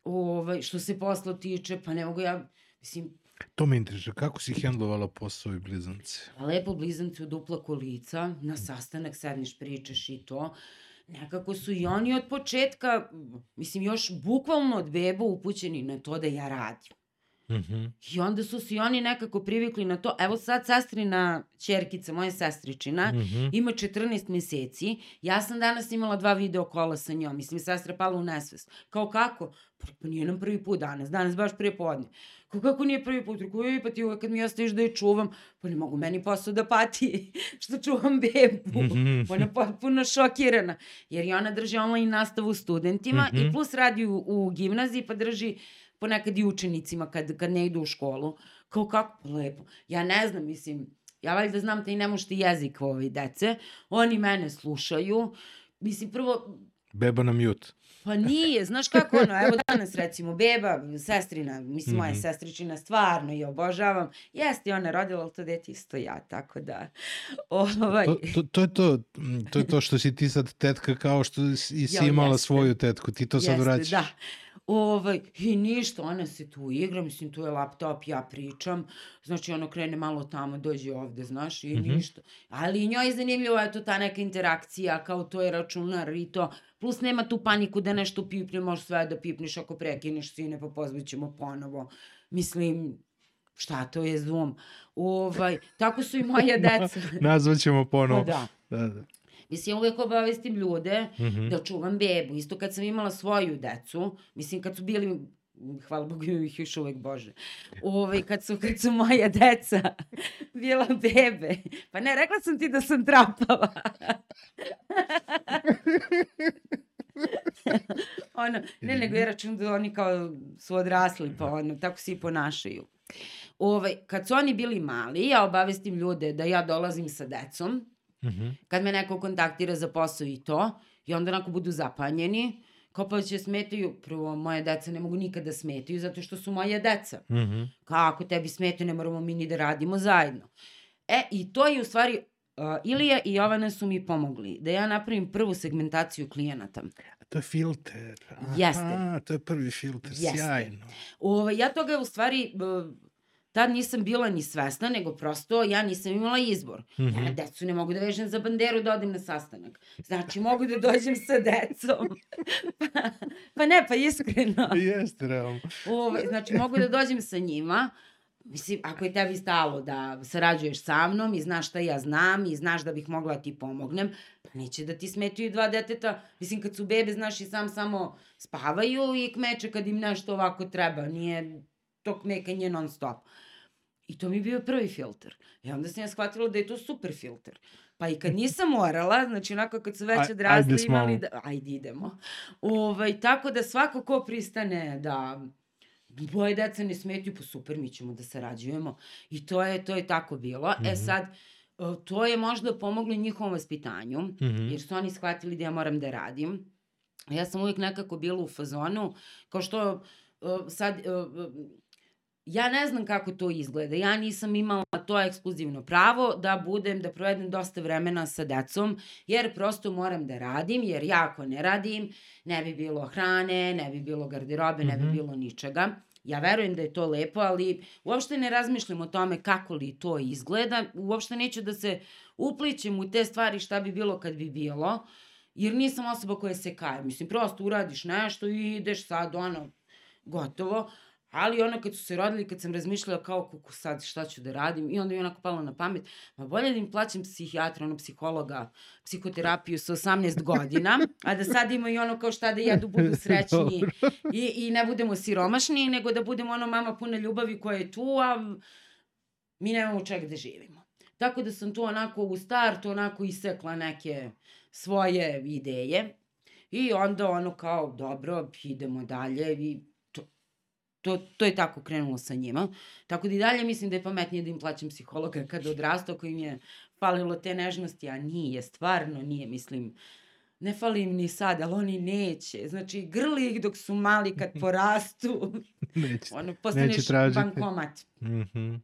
Ovaj, što se posla tiče, pa ne mogu ja, mislim, To me interesuje. Kako si hendlovala posao i blizance? lepo blizanci u dupla kolica, na sastanak sedneš, pričaš i to. Nekako su i oni od početka, mislim, još bukvalno od beba upućeni na to da ja radim. Mm -hmm. I onda su se oni nekako privikli na to. Evo sad sestrina čerkica, moja sestričina, Mm -hmm. ima 14 meseci. Ja sam danas imala dva video kola sa njom. Mislim, sestra pala u nesvest. Kao kako? Pa, pa nije nam prvi put danas. Danas baš prije podne. Kao kako nije prvi put? Rekao, joj, pa ti uvek kad mi ostaviš da je čuvam, pa ne mogu meni posao da pati što čuvam bebu. Mm -hmm. Ona potpuno šokirana. Jer i ona drži online nastavu studentima mm -hmm. i Mhm. plus radi u, u gimnaziji pa drži ponekad i učenicima kad, kad ne idu u školu. Kao kako? Pa lepo. Ja ne znam, mislim, ja valjda znam da i ne možete jezik ove dece. Oni mene slušaju. Mislim, prvo, Beba na mute. Pa nije, znaš kako ono, evo danas recimo beba, sestrina, mislim moja Mhm. sestričina, stvarno je obožavam. Jeste ona rodila, ali to dete isto ja, tako da, ovaj, To, to, to je to, mm, to je to što si ti sad tetka kao što si, si Jo, imala jeste. svoju tetku, ti to sad jeste, vraćaš. Da. Ovaj, I ništa, ona se tu igra, mislim, tu je laptop, ja pričam, znači ono krene malo tamo, dođe ovde, znaš, i Mhm. ništa. Ali njoj je zanimljivo, eto, ta neka interakcija, kao to je računar i to. Plus nema tu paniku da nešto pipne, možeš sve da pipneš ako prekineš sine, pa pozvaćemo ponovo. Mislim, šta to je Zoom? Ovaj, tako su i moja deca. Nazvaćemo ponovo. Pa da. Da, da. Mislim, uvek obavestim ljude Mhm. da čuvam bebu. Isto kad sam imala svoju decu, mislim kad su bili hvala Bogu imam ih još uvek Bože. Ovaj, kad su, kad su moja deca bila bebe. Pa ne, rekla sam ti da sam trapava. ono, ne, nego je račun da oni kao su odrasli, pa ono, tako se i ponašaju. Ovaj, kad su oni bili mali, ja obavestim ljude da ja dolazim sa decom, Mhm. kad me neko kontaktira za posao i to, i onda onako budu zapanjeni, kao pa će smetaju, prvo moje deca ne mogu nikada da smetaju zato što su moje deca. Mhm. Kako tebi smetaju, ne moramo mi ni da radimo zajedno. E, i to je u stvari, uh, Ilija i Jovana su mi pomogli da ja napravim prvu segmentaciju klijenata. A To je filter. Aha, Jeste. to je prvi filter, Jeste. sjajno. Ove, Ovaj, ja toga u stvari, uh, tad nisam bila ni svesna, nego prosto ja nisam imala izbor. Ja Mhm. na decu ne mogu da vežem za banderu da odem na sastanak. Znači, mogu da dođem sa decom. pa, pa ne, pa iskreno. Jeste, realno. Ove, znači, mogu da dođem sa njima. Mislim, ako je tebi stalo da sarađuješ sa mnom i znaš šta ja znam i znaš da bih mogla da ti pomognem, pa neće da ti smetaju dva deteta. Mislim, kad su bebe, znaš, i sam samo spavaju i kmeče kad im nešto ovako treba. Nije to kmekanje non stop. I to mi je bio prvi filter. I onda sam ja shvatila da je to super filter. Pa i kad nisam morala, znači onako kad su već odrasli ajde imali da, ajde idemo. Ovaj, tako da svako ko pristane da moje deca ne smetju, pa super, mi ćemo da sarađujemo. I to je, to je tako bilo. E Mhm. sad, to je možda pomoglo njihovom vaspitanju, Mhm. jer su oni shvatili da ja moram da radim. Ja sam uvijek nekako bila u fazonu, kao što sad, ja ne znam kako to izgleda. Ja nisam imala to ekskluzivno pravo da budem, da provedem dosta vremena sa decom, jer prosto moram da radim, jer ja ako ne radim, ne bi bilo hrane, ne bi bilo garderobe, ne bi Mhm. bilo ničega. Ja verujem da je to lepo, ali uopšte ne razmišljam o tome kako li to izgleda. Uopšte neću da se uplićem u te stvari šta bi bilo kad bi bilo, jer nisam osoba koja se kaje. Mislim, prosto uradiš nešto i ideš sad, ono, gotovo. Ali ono kad su se rodili, kad sam razmišljala kao kuku sad šta ću da radim? I onda mi onako palo na pamet, ma bolje da im plaćam psihijatra, ono psihologa, psihoterapiju sa 18 godina, a da sad imaju ono kao šta da jedu, budu srećni i, i ne budemo siromašni, nego da budemo ono mama puna ljubavi koja je tu, a mi nemamo čega da živimo. Tako da sam tu onako u startu onako isekla neke svoje ideje i onda ono kao dobro idemo dalje. I to, to, je tako krenulo sa njima. Tako da i dalje mislim da je pametnije da im plaćam psihologa kada odrastu ako im je falilo te nežnosti, a nije, stvarno nije, mislim, ne fali im ni sad, ali oni neće. Znači, grli ih dok su mali kad porastu. Neće. ono, postaneš tražiti. bankomat. Mhm.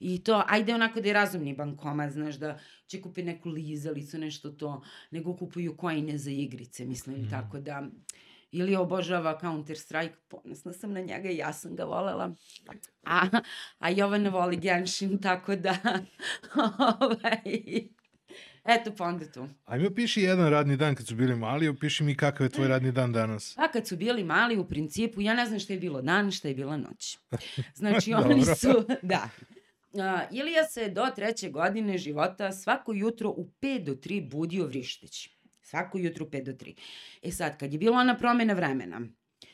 I to, ajde onako da je razumni bankomat, znaš, da će kupi neku lizalicu, nešto to, nego kupuju kojine za igrice, mislim, Mhm. tako da... Ili obožava Counter Strike, ponosna sam na njega i ja sam ga volela. A, a Jovana voli Genshin, tako da... ovaj, Eto, pa onda tu. Ajme, opiši jedan radni dan kad su bili mali, opiši mi kakav je tvoj radni dan danas. Pa kad su bili mali, u principu, ja ne znam šta je bilo dan, šta je bila noć. Znači, oni su, da. A, Ilija se do treće godine života svako jutro u 5 do 3 budio vrišteći. Svako jutro u 5 do 3. E sad, kad je bila ona promena vremena,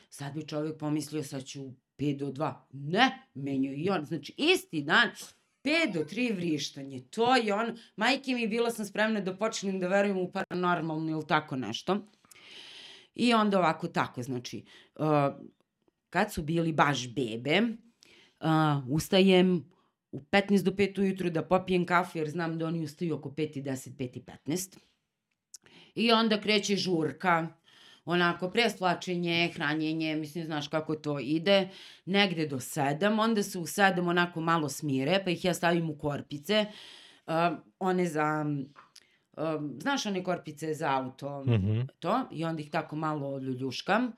sad bi čovjek pomislio sad ću u 5 do 2. Ne, menjao i on. Znači, isti dan, 5 do 3 vrištanje. To je on. Majke mi bila sam spremna da počnem da verujem u paranormalno ili tako nešto. I onda ovako tako, znači, uh, kad su bili baš bebe, uh, ustajem u 15 do 5 ujutru da popijem kafu, jer znam da oni ustaju oko 5 i 10, 5 i 15. I onda kreće žurka, onako presplačenje, hranjenje, mislim, znaš kako to ide, negde do 7, onda se u 7 onako malo smire, pa ih ja stavim u korpice, uh, one za, um, znaš one korpice za auto, Mhm. to, i onda ih tako malo ljuljuškam.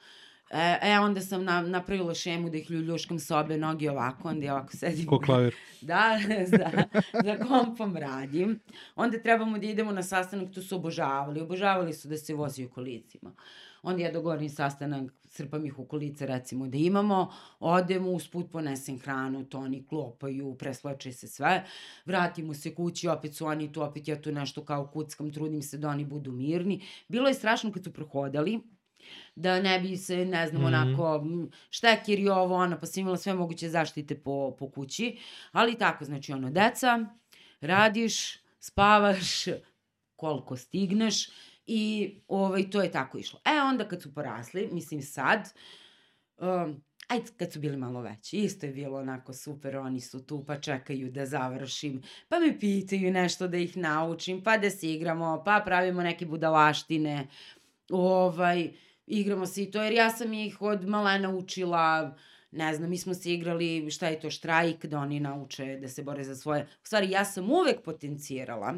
E, e onda sam na, napravila šemu da ih ljuljuškam sa obe noge ovako, onda ja ovako sedim. Ko klavir. Da, za, za kompom radim. Onda trebamo da idemo na sastanak, tu su obožavali. Obožavali su da se vozi u kolicima. Onda ja dogovorim sastanak, srpam ih u kolice recimo da imamo, odemo, usput ponesem hranu, to oni klopaju, preslače se sve, vratimo se kući, opet su oni tu, opet ja tu nešto kao kuckam, trudim se da oni budu mirni. Bilo je strašno kad su prohodali, da ne bi se, ne znam, Mhm. onako, mm, štekir i ovo, ono, pa sam imala sve moguće zaštite po, po kući, ali tako, znači, ono, deca, radiš, spavaš, koliko stigneš i ovaj, to je tako išlo. E, onda kad su porasli, mislim sad, um, ajde, kad su bili malo veći, isto je bilo onako super, oni su tu, pa čekaju da završim, pa me pitaju nešto da ih naučim, pa da se igramo, pa pravimo neke budalaštine, ovaj, igramo se i to, jer ja sam ih od malena učila, ne znam, mi smo se igrali šta je to štrajk, da oni nauče da se bore za svoje. U stvari, ja sam uvek potencijirala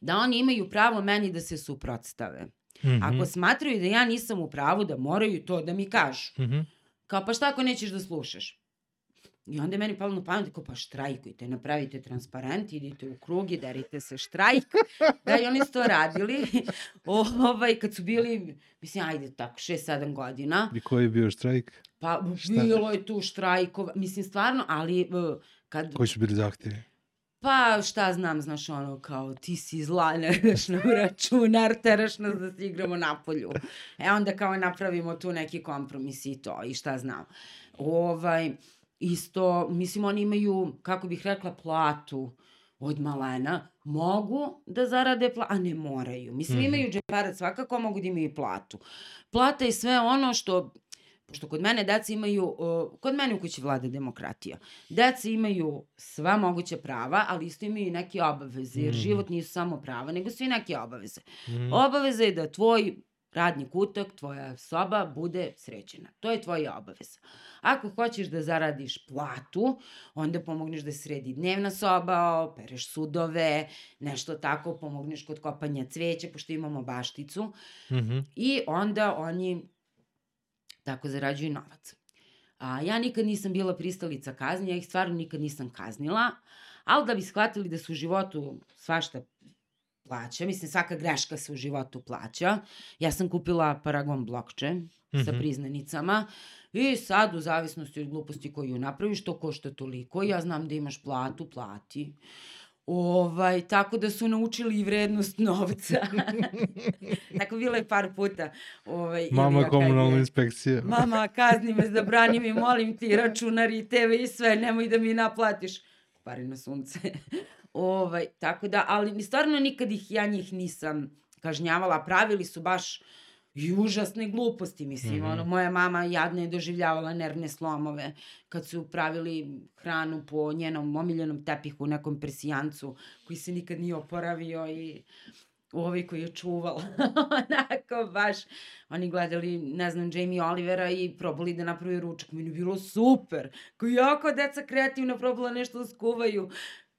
da oni imaju pravo meni da se suprotstave. Mhm. Ako smatraju da ja nisam u pravu, da moraju to da mi kažu. Mhm. Kao, pa šta ako nećeš da slušaš? I onda je meni palo na pamet, kao, pa štrajkujte, napravite transparent, idite u krug i derite se štrajk. da, i oni su to radili. ovaj, kad su bili, mislim, ajde tako, 6-7 godina. I koji je bio štrajk? Pa Šta? bilo je tu štrajkova, mislim, stvarno, ali kad... Koji su bili zahtjevi? Pa šta znam, znaš ono kao ti si zla, ne daš nam računar, teraš nas da se igramo na polju. E onda kao napravimo tu neki kompromis i to i šta znam. Ovaj, isto, mislim oni imaju, kako bih rekla, platu od malena, mogu da zarade platu, a ne moraju. Mislim, Mhm. imaju džeparac svakako, mogu da imaju i platu. Plata je sve ono što pošto kod mene deca imaju, uh, kod mene u kući vlada demokratija. Deca imaju sva moguća prava, ali isto imaju i neke obaveze, jer Mhm. život nisu samo prava, nego svi neke obaveze. Mhm. Obaveza je da tvoj radni kutak, tvoja soba bude sređena. To je tvoja obaveza. Ako hoćeš da zaradiš platu, onda pomogneš da sredi dnevna soba, opereš sudove, nešto tako, pomogneš kod kopanja cveća, pošto imamo bašticu. Mhm. I onda oni tako zarađuju novac. A, ja nikad nisam bila pristalica kazni, ja ih stvarno nikad nisam kaznila, ali da bi shvatili da se u životu svašta plaća, mislim svaka greška se u životu plaća, ja sam kupila Paragon blokče sa Mhm. priznanicama i sad u zavisnosti od gluposti koju napraviš, to košta toliko, ja znam da imaš platu, plati. Ovaj, tako da su naučili i vrednost novca. tako bilo je par puta. Ovaj, Mama kad komunalna inspekcija. Mama, kazni me, zabrani mi, molim ti, računar i TV i sve, nemoj da mi naplatiš. Pari na sunce. Ovaj, tako da, ali stvarno nikad ih, ja njih nisam kažnjavala. Pravili su baš i užasne gluposti, mislim. Mhm. ono, moja mama jadna je doživljavala nervne slomove kad su pravili hranu po njenom omiljenom tepihu, nekom persijancu koji se nikad nije oporavio i ovaj koji je čuvala. Onako baš oni gledali, ne znam, Jamie Olivera i probali da napravi ručak. Meni je bilo super. Kao jako deca kreativno probala nešto da skuvaju.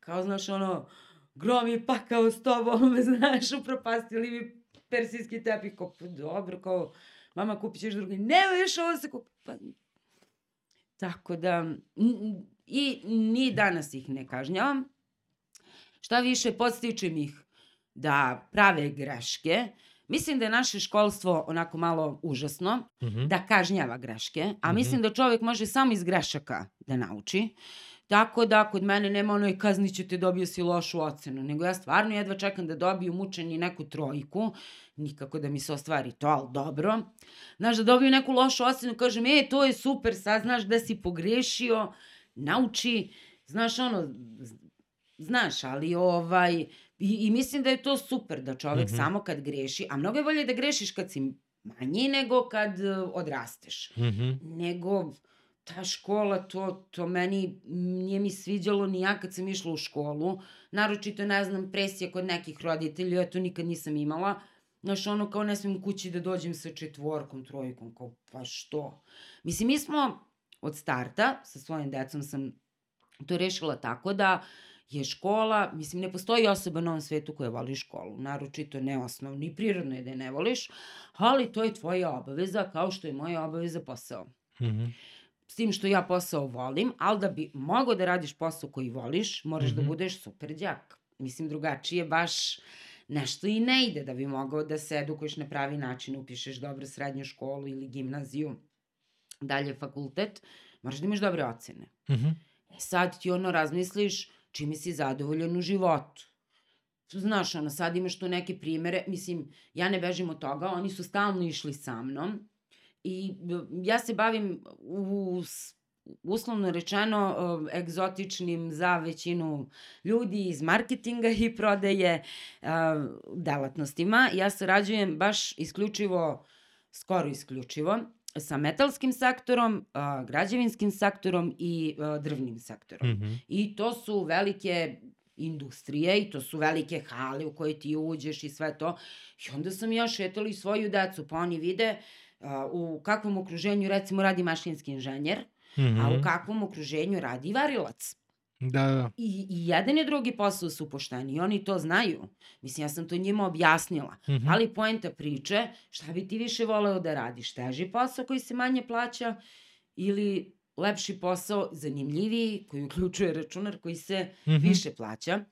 Kao, znaš, ono, grom je pakao s tobom, znaš, upropastili mi persijski tepih. Kao, pa dobro, kao, mama, kupit ćeš drugi. Nema još ovo da se kupi. Pa, tako da, i ni danas ih ne kažnjavam. Šta više, podstičem ih da prave greške. Mislim da je naše školstvo onako malo užasno, Mm -hmm. da kažnjava greške, a Mhm. mislim da čovek može samo iz grešaka da nauči. Tako da kod mene nema onoj kaznit ću te dobio si lošu ocenu, nego ja stvarno jedva čekam da dobiju mučeni neku trojku, nikako da mi se ostvari to, ali dobro. Znaš, da dobiju neku lošu ocenu, kažem, e, to je super, sad znaš da si pogrešio, nauči, znaš ono, znaš, ali ovaj, i, i mislim da je to super, da čovek Mhm. samo kad greši, a mnogo je bolje da grešiš kad si manji nego kad e, odrasteš Mm -hmm. nego ta škola, to, to meni nije mi sviđalo ni ja kad sam išla u školu. Naročito, ne znam, presija kod nekih roditelja, ja to nikad nisam imala. Znaš, ono kao ne smijem kući da dođem sa četvorkom, trojkom, kao pa što? Mislim, mi smo od starta, sa svojim decom sam to rešila tako da je škola, mislim, ne postoji osoba na ovom svetu koja voli školu, naročito ne osnovno i prirodno je da je ne voliš, ali to je tvoja obaveza kao što je moja obaveza posao. Mm -hmm. S tim što ja posao volim, ali da bi mogao da radiš posao koji voliš, moraš mm -hmm. da Mhm. budeš super đak. Mislim, drugačije baš nešto i ne ide da bi mogao da se edukuješ na pravi način, upišeš dobro srednju školu ili gimnaziju, dalje fakultet, moraš da imaš dobre ocene. Mm -hmm. E sad ti ono razmisliš čime si zadovoljan u životu. Znaš, ono, sad imaš tu neke primere, mislim, ja ne bežim od toga, oni su stalno išli sa mnom i ja se bavim u, uslovno rečeno e, egzotičnim za većinu ljudi iz marketinga i prodaje e, delatnostima. Ja sarađujem baš isključivo, skoro isključivo, sa metalskim sektorom, a, građevinskim sektorom i a, drvnim sektorom. Mm -hmm. I to su velike industrije i to su velike hale u koje ti uđeš i sve to. I onda sam ja šetala i svoju decu, pa oni vide a, u kakvom okruženju recimo radi mašinski inženjer, Mm -hmm. a u kakvom okruženju radi varilac. Da, da. I, I jedan i drugi posao su pošteni i oni to znaju. Mislim, ja sam to njima objasnila. Mm -hmm. Ali poenta priče, šta bi ti više voleo da radiš? Teži posao koji se manje plaća ili lepši posao, zanimljiviji, koji uključuje računar koji se Mm -hmm. više plaća.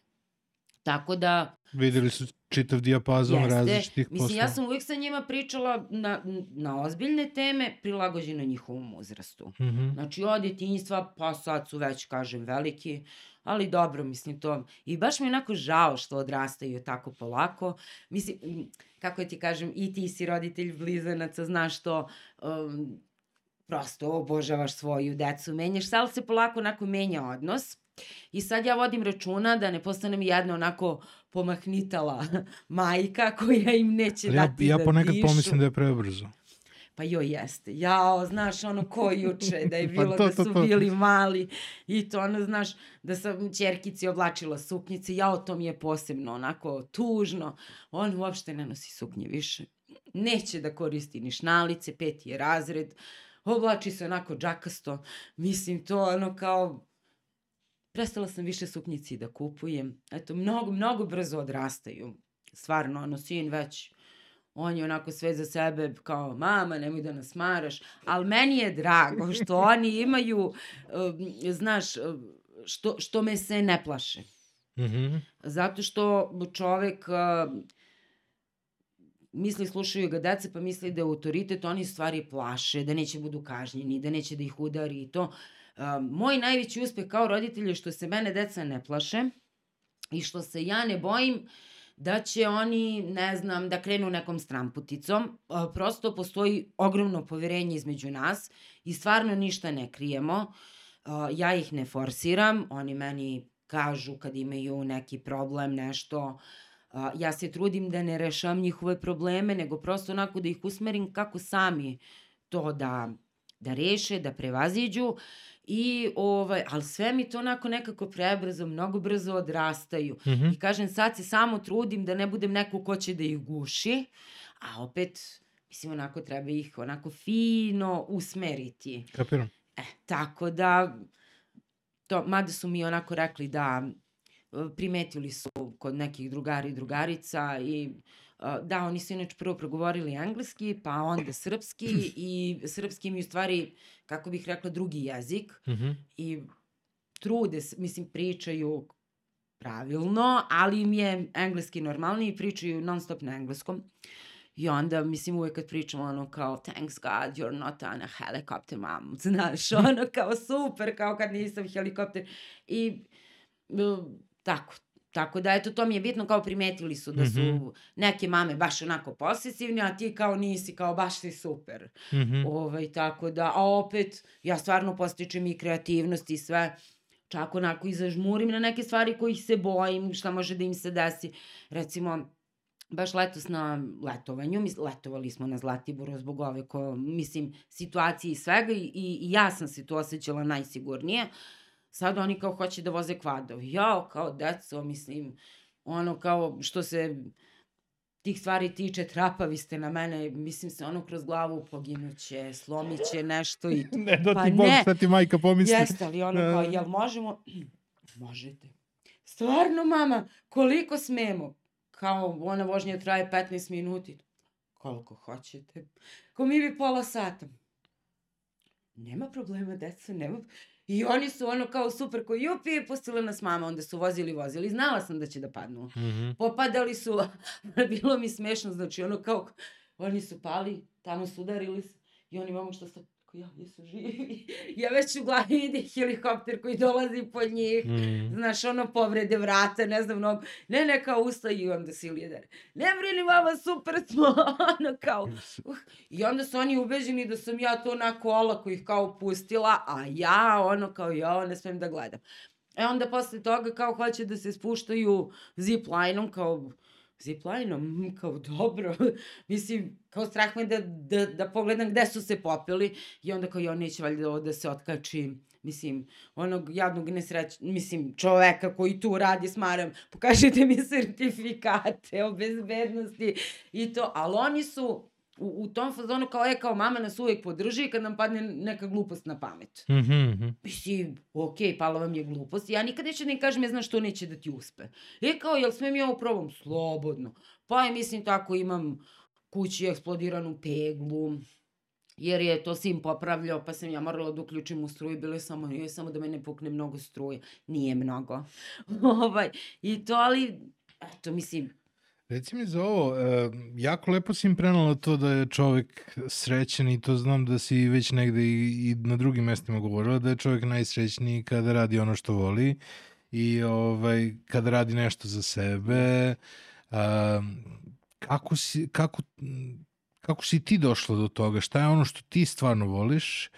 Tako da, Videli su čitav dijapazon jeste, različitih mislim, poslova. ja sam uvijek sa njima pričala na, na ozbiljne teme prilagođene njihovom uzrastu. Mm -hmm. Znači, od djetinjstva, pa sad su već, kažem, veliki, ali dobro, mislim to. I baš mi je onako žao što odrastaju tako polako. Mislim, kako ti kažem, i ti si roditelj blizanaca, znaš to, um, prosto obožavaš svoju decu, menjaš se, ali se polako onako menja odnos. I sad ja vodim računa da ne postanem jedna onako pomahnitala majka koja im neće Ali ja, dati ja da ponekad dišu. pomislim da je prebrzo. Pa joj jeste. Jao, znaš, ono ko juče, da je Pa bilo to, da to, su to. bili mali i to ono, znaš, da sam čerkici oblačila suknjice, jao, to mi je posebno onako tužno. On uopšte ne nosi suknje više. Neće da koristi ni šnalice, peti je razred, oblači se onako džakasto. Mislim, to ono kao, prestala sam više suknjici da kupujem. Eto, mnogo, mnogo brzo odrastaju. Stvarno, ono, sin već on je onako sve za sebe kao mama nemoj da nas maraš, ali meni je drago što oni imaju, um, znaš, um, što, što me se ne plaše. Mm -hmm. Zato što čovek uh, misli, slušaju ga deca, pa misli da je autoritet, oni stvari plaše, da neće budu kažnjeni, da neće da ih udari i to. Uh, moj najveći uspeh kao roditelj je što se mene deca ne plaše i što se ja ne bojim da će oni, ne znam, da krenu nekom stramputicom. Uh, prosto postoji ogromno poverenje između nas i stvarno ništa ne krijemo. Uh, ja ih ne forsiram, oni meni kažu kad imaju neki problem, nešto, uh, ja se trudim da ne rešavam njihove probleme, nego prosto onako da ih usmerim kako sami to da, da reše, da prevaziđu. I, ovaj, ali sve mi to onako nekako prebrzo, mnogo brzo odrastaju. Mm -hmm. I kažem, sad se samo trudim da ne budem neko ko će da ih guši, a opet, mislim, onako treba ih onako fino usmeriti. Kapiram. E, tako da, to, mada su mi onako rekli da primetili su kod nekih drugara i drugarica i da, oni su inače prvo progovorili engleski, pa onda srpski i srpski mi u stvari, kako bih rekla, drugi jezik Mm -hmm. i trude, mislim, pričaju pravilno, ali im je engleski normalniji i pričaju non stop na engleskom. I onda, mislim, uvek kad pričamo ono kao, thanks God, you're not on a helicopter, mom. Znaš, ono kao super, kao kad nisam helikopter. I tako, Tako da, eto, to mi je bitno, kao primetili su da su mm -hmm. neke mame baš onako posesivne, a ti kao nisi, kao baš si super. Mm -hmm. ovaj, tako da, a opet, ja stvarno postičem i kreativnost i sve, čak onako i zažmurim na neke stvari kojih se bojim, šta može da im se desi. Recimo, baš letos na letovanju, mis, letovali smo na Zlatiboru zbog ove, ko, mislim, situacije i svega i, i, i ja sam se tu osjećala najsigurnije. Uh, sad oni kao hoće da voze kvadovi. Jao, kao deco, mislim, ono kao što se tih stvari tiče, trapavi ste na mene, mislim se ono kroz glavu poginuće, slomiće nešto i... ne, da pa ti Bog, šta ti majka pomisli. Jeste, ali ono kao, jel možemo? Možete. Stvarno, mama, koliko smemo? Kao, ona vožnja traje 15 minuti. Koliko hoćete. Ko mi bi pola sata. Nema problema, deca, nema... I oni su ono kao super, koji jupi, pustila nas mama, onda su vozili, vozili. Znala sam da će da padnu. Mm -hmm. Popadali su, bilo mi smešno, znači ono kao, oni su pali, tamo su udarili se i oni momak što sad Ako ja nisu živi. ja već u glavi vidi helikopter koji dolazi po njih. Mm. Znaš, ono povrede vrata, ne znam mnogo. Ne, ne, kao i onda si lider. Ne brini mama, super smo. ono kao. Uh. I onda su oni ubeđeni da sam ja to onako olako ih kao pustila, a ja ono kao ja ne smem da gledam. E onda posle toga kao hoće da se spuštaju zip line-om kao ziplinom, kao dobro, mislim, kao strah me da, da, da pogledam gde su se popili i onda kao ja neće valjda da se otkači, mislim, onog jadnog nesreć, mislim, čoveka koji tu radi s pokažite mi sertifikate o bezbednosti i to, ali oni su, u, u tom fazonu kao, e, kao mama nas uvek podrži kad nam padne neka glupost na pamet. Mm -hmm. Mislim, okej, okay, pala vam je glupost. Ja nikad neću da ne kažem, ja znaš što neće da ti uspe. E, kao, jel smem ja ovo probam? Slobodno. Pa je, mislim, tako imam kući eksplodiranu peglu, jer je to sin popravljao, pa sam ja morala da uključim u struju, bilo je samo, nije samo da me ne pukne mnogo struje. Nije mnogo. ovaj, I to, ali, eto, mislim, Reci mi za ovo, e, jako lepo si im prenala to da je čovek srećan i to znam da si već negde i, i na drugim mestima govorila da je čovek najsrećniji kada radi ono što voli i ovaj, kada radi nešto za sebe. A, kako, si, kako, kako si ti došla do toga? Šta je ono što ti stvarno voliš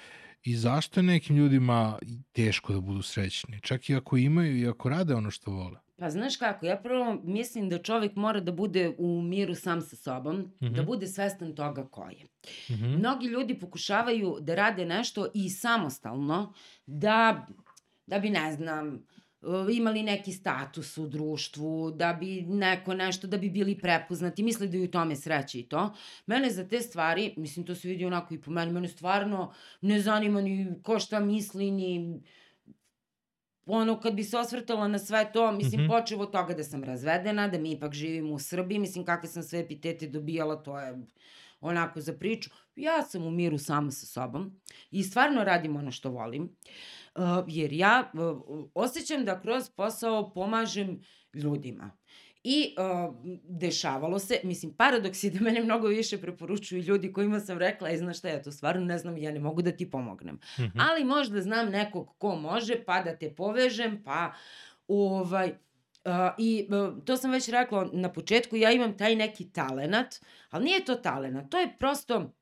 i zašto je nekim ljudima teško da budu srećni? Čak i ako imaju i ako rade ono što vole. Pa znaš kako, ja prvo mislim da čovek mora da bude u miru sam sa sobom, mm -hmm. da mhm. bude svestan toga ko je. Mm -hmm. Mnogi ljudi pokušavaju da rade nešto i samostalno, da, da bi, ne znam, imali neki status u društvu, da bi neko nešto, da bi bili prepoznati, misle da je u tome sreće i to. Mene za te stvari, mislim to se vidi onako i po meni, mene stvarno ne zanima ni ko šta misli, ni ono, kad bi se osvrtala na sve to, mislim, mm -hmm. počeo od toga da sam razvedena, da mi ipak živimo u Srbiji, mislim, kakve sam sve epitete dobijala, to je onako za priču. Ja sam u miru sama sa sobom i stvarno radim ono što volim, uh, jer ja uh, osjećam da kroz posao pomažem ljudima. I uh, dešavalo se, mislim, paradoks je da mene mnogo više preporučuju ljudi kojima sam rekla, e, znaš šta, ja to stvarno ne znam, ja ne mogu da ti pomognem. Mm -hmm. Ali možda znam nekog ko može, pa da te povežem, pa ovaj, uh, I uh, to sam već rekla na početku, ja imam taj neki talenat, ali nije to talenat, to je prosto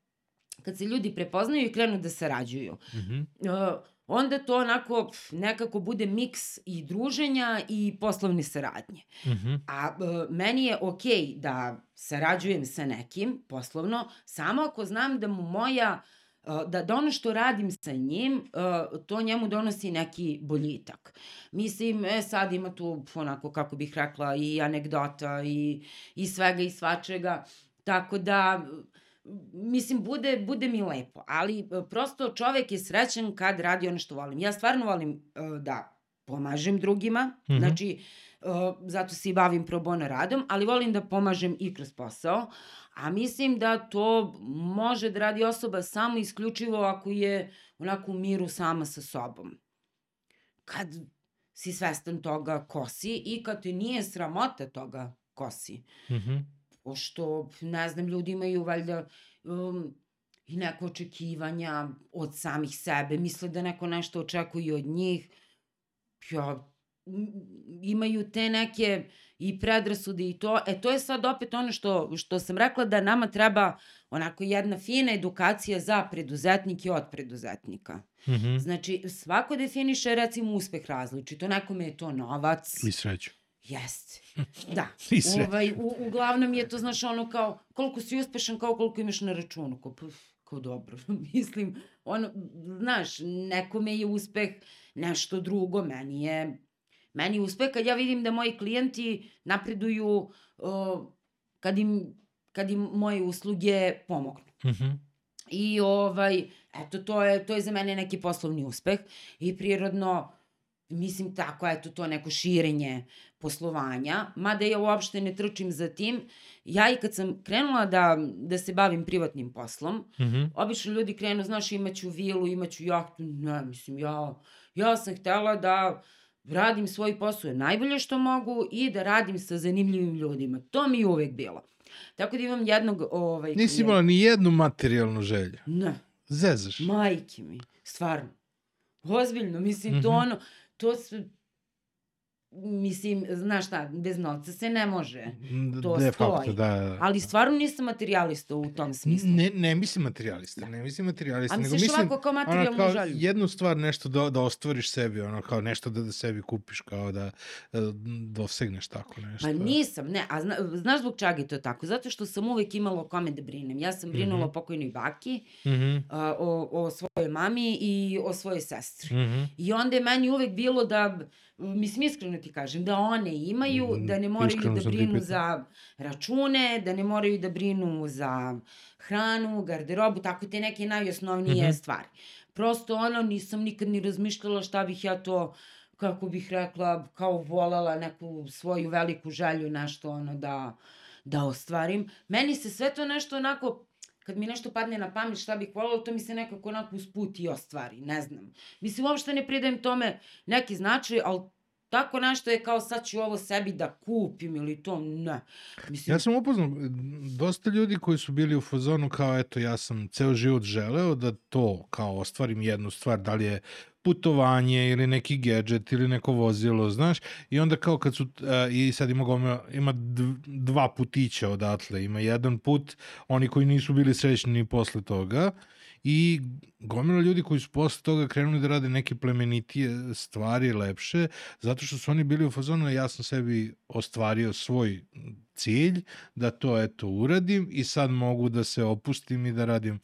kad se ljudi prepoznaju i krenu da sarađuju. Mm -hmm. uh, onda to onako nekako bude miks i druženja i poslovne saradnje. Mm -hmm. A e, meni je okej okay da sarađujem sa nekim poslovno, samo ako znam da mu moja e, da, da ono što radim sa njim, e, to njemu donosi neki boljitak. Mislim, e, sad ima tu onako, kako bih rekla, i anegdota i, i svega i svačega, tako da mislim, bude, bude mi lepo, ali e, prosto čovek je srećan kad radi ono što volim. Ja stvarno volim uh, da pomažem drugima, mm -hmm. znači, uh, zato se i bavim pro bono radom, ali volim da pomažem i kroz posao, a mislim da to može da radi osoba samo isključivo ako je onako u miru sama sa sobom. Kad si svestan toga ko si i kad te nije sramota toga ko si. Mhm. Pošto, ne znam, ljudi imaju valjda um, i neko očekivanja od samih sebe, misle da neko nešto očekuje od njih. Ja, imaju te neke i predrasude i to. E, to je sad opet ono što, što sam rekla da nama treba onako jedna fina edukacija za preduzetnike od preduzetnika. Mhm. Znači, svako definiše recimo uspeh različito. Nekome je to novac. I sreću. Jeste. Da. Ovaj, u, uglavnom je to, znaš, ono kao, koliko si uspešan, kao koliko imaš na računu. Kao, pa, kao dobro. Mislim, ono, znaš, nekome je uspeh nešto drugo, meni je, meni je uspeh kad ja vidim da moji klijenti napreduju uh, kad im, kad im moje usluge pomognu. Mhm. I ovaj, eto, to je, to je za mene neki poslovni uspeh i prirodno, mislim tako, eto, to neko širenje poslovanja, mada ja uopšte ne trčim za tim. Ja i kad sam krenula da, da se bavim privatnim poslom, Mhm. obično ljudi krenu, znaš, imaću vilu, imaću jahtu, ne, mislim, ja, ja sam htela da radim svoj posao najbolje što mogu i da radim sa zanimljivim ljudima. To mi je uvek bilo. Tako da imam jednog... Ovaj, Nisi imala ni jednu materijalnu želju. Ne. Zezaš. Majke mi, stvarno. Ozbiljno, mislim, to Mhm. ono, to mislim, znaš šta, bez novca se ne može. to De stoji. facto, da, da. Ali stvarno nisam materijalista u tom smislu. Ne, ne mislim materijalista, ne mislim materijalista, A nego misliš mislim ovako kao materijalnu kao želju? jednu stvar nešto da, da ostvariš sebi, ono kao nešto da, da sebi kupiš, kao da, da dosegneš tako nešto. Pa nisam, ne, a zna, znaš zbog čega je to tako? Zato što sam uvek imala o kome da brinem. Ja sam brinula Mhm. o pokojnoj baki, Mhm, a, o, o svojoj mami i o svojoj sestri. mhm. I onda je meni uvek bilo da, mislim iskreno ti kažem, da one imaju, Mm, da ne moraju iskreno da brinu za račune, da ne moraju da brinu za hranu, garderobu, tako te neke najosnovnije Mhm. stvari. Prosto ono, nisam nikad ni razmišljala šta bih ja to kako bih rekla, kao volala neku svoju veliku želju, nešto ono da, da ostvarim. Meni se sve to nešto onako, kad mi nešto padne na pamet šta bih voljela, to mi se nekako onako usput i ostvari, ne znam. Mislim, uopšte ne pridajem tome neki značaj, ali tako nešto je kao sad ću ovo sebi da kupim ili to, ne. Mislim, Ja sam upoznao m, dosta ljudi koji su bili u fazonu kao eto ja sam ceo život želeo da to kao ostvarim jednu stvar, da li je putovanje ili neki gadget ili neko vozilo, znaš, i onda kao kad su, a, i sad ima, gomila, ima dv- dva putića odatle, ima jedan put, oni koji nisu bili srećni ni posle toga, i gomila ljudi koji su posle toga krenuli da rade neke plemenitije stvari, lepše, zato što su oni bili u fazonu, ja sam sebi ostvario svoj cilj, da to eto uradim i sad mogu da se opustim i da radim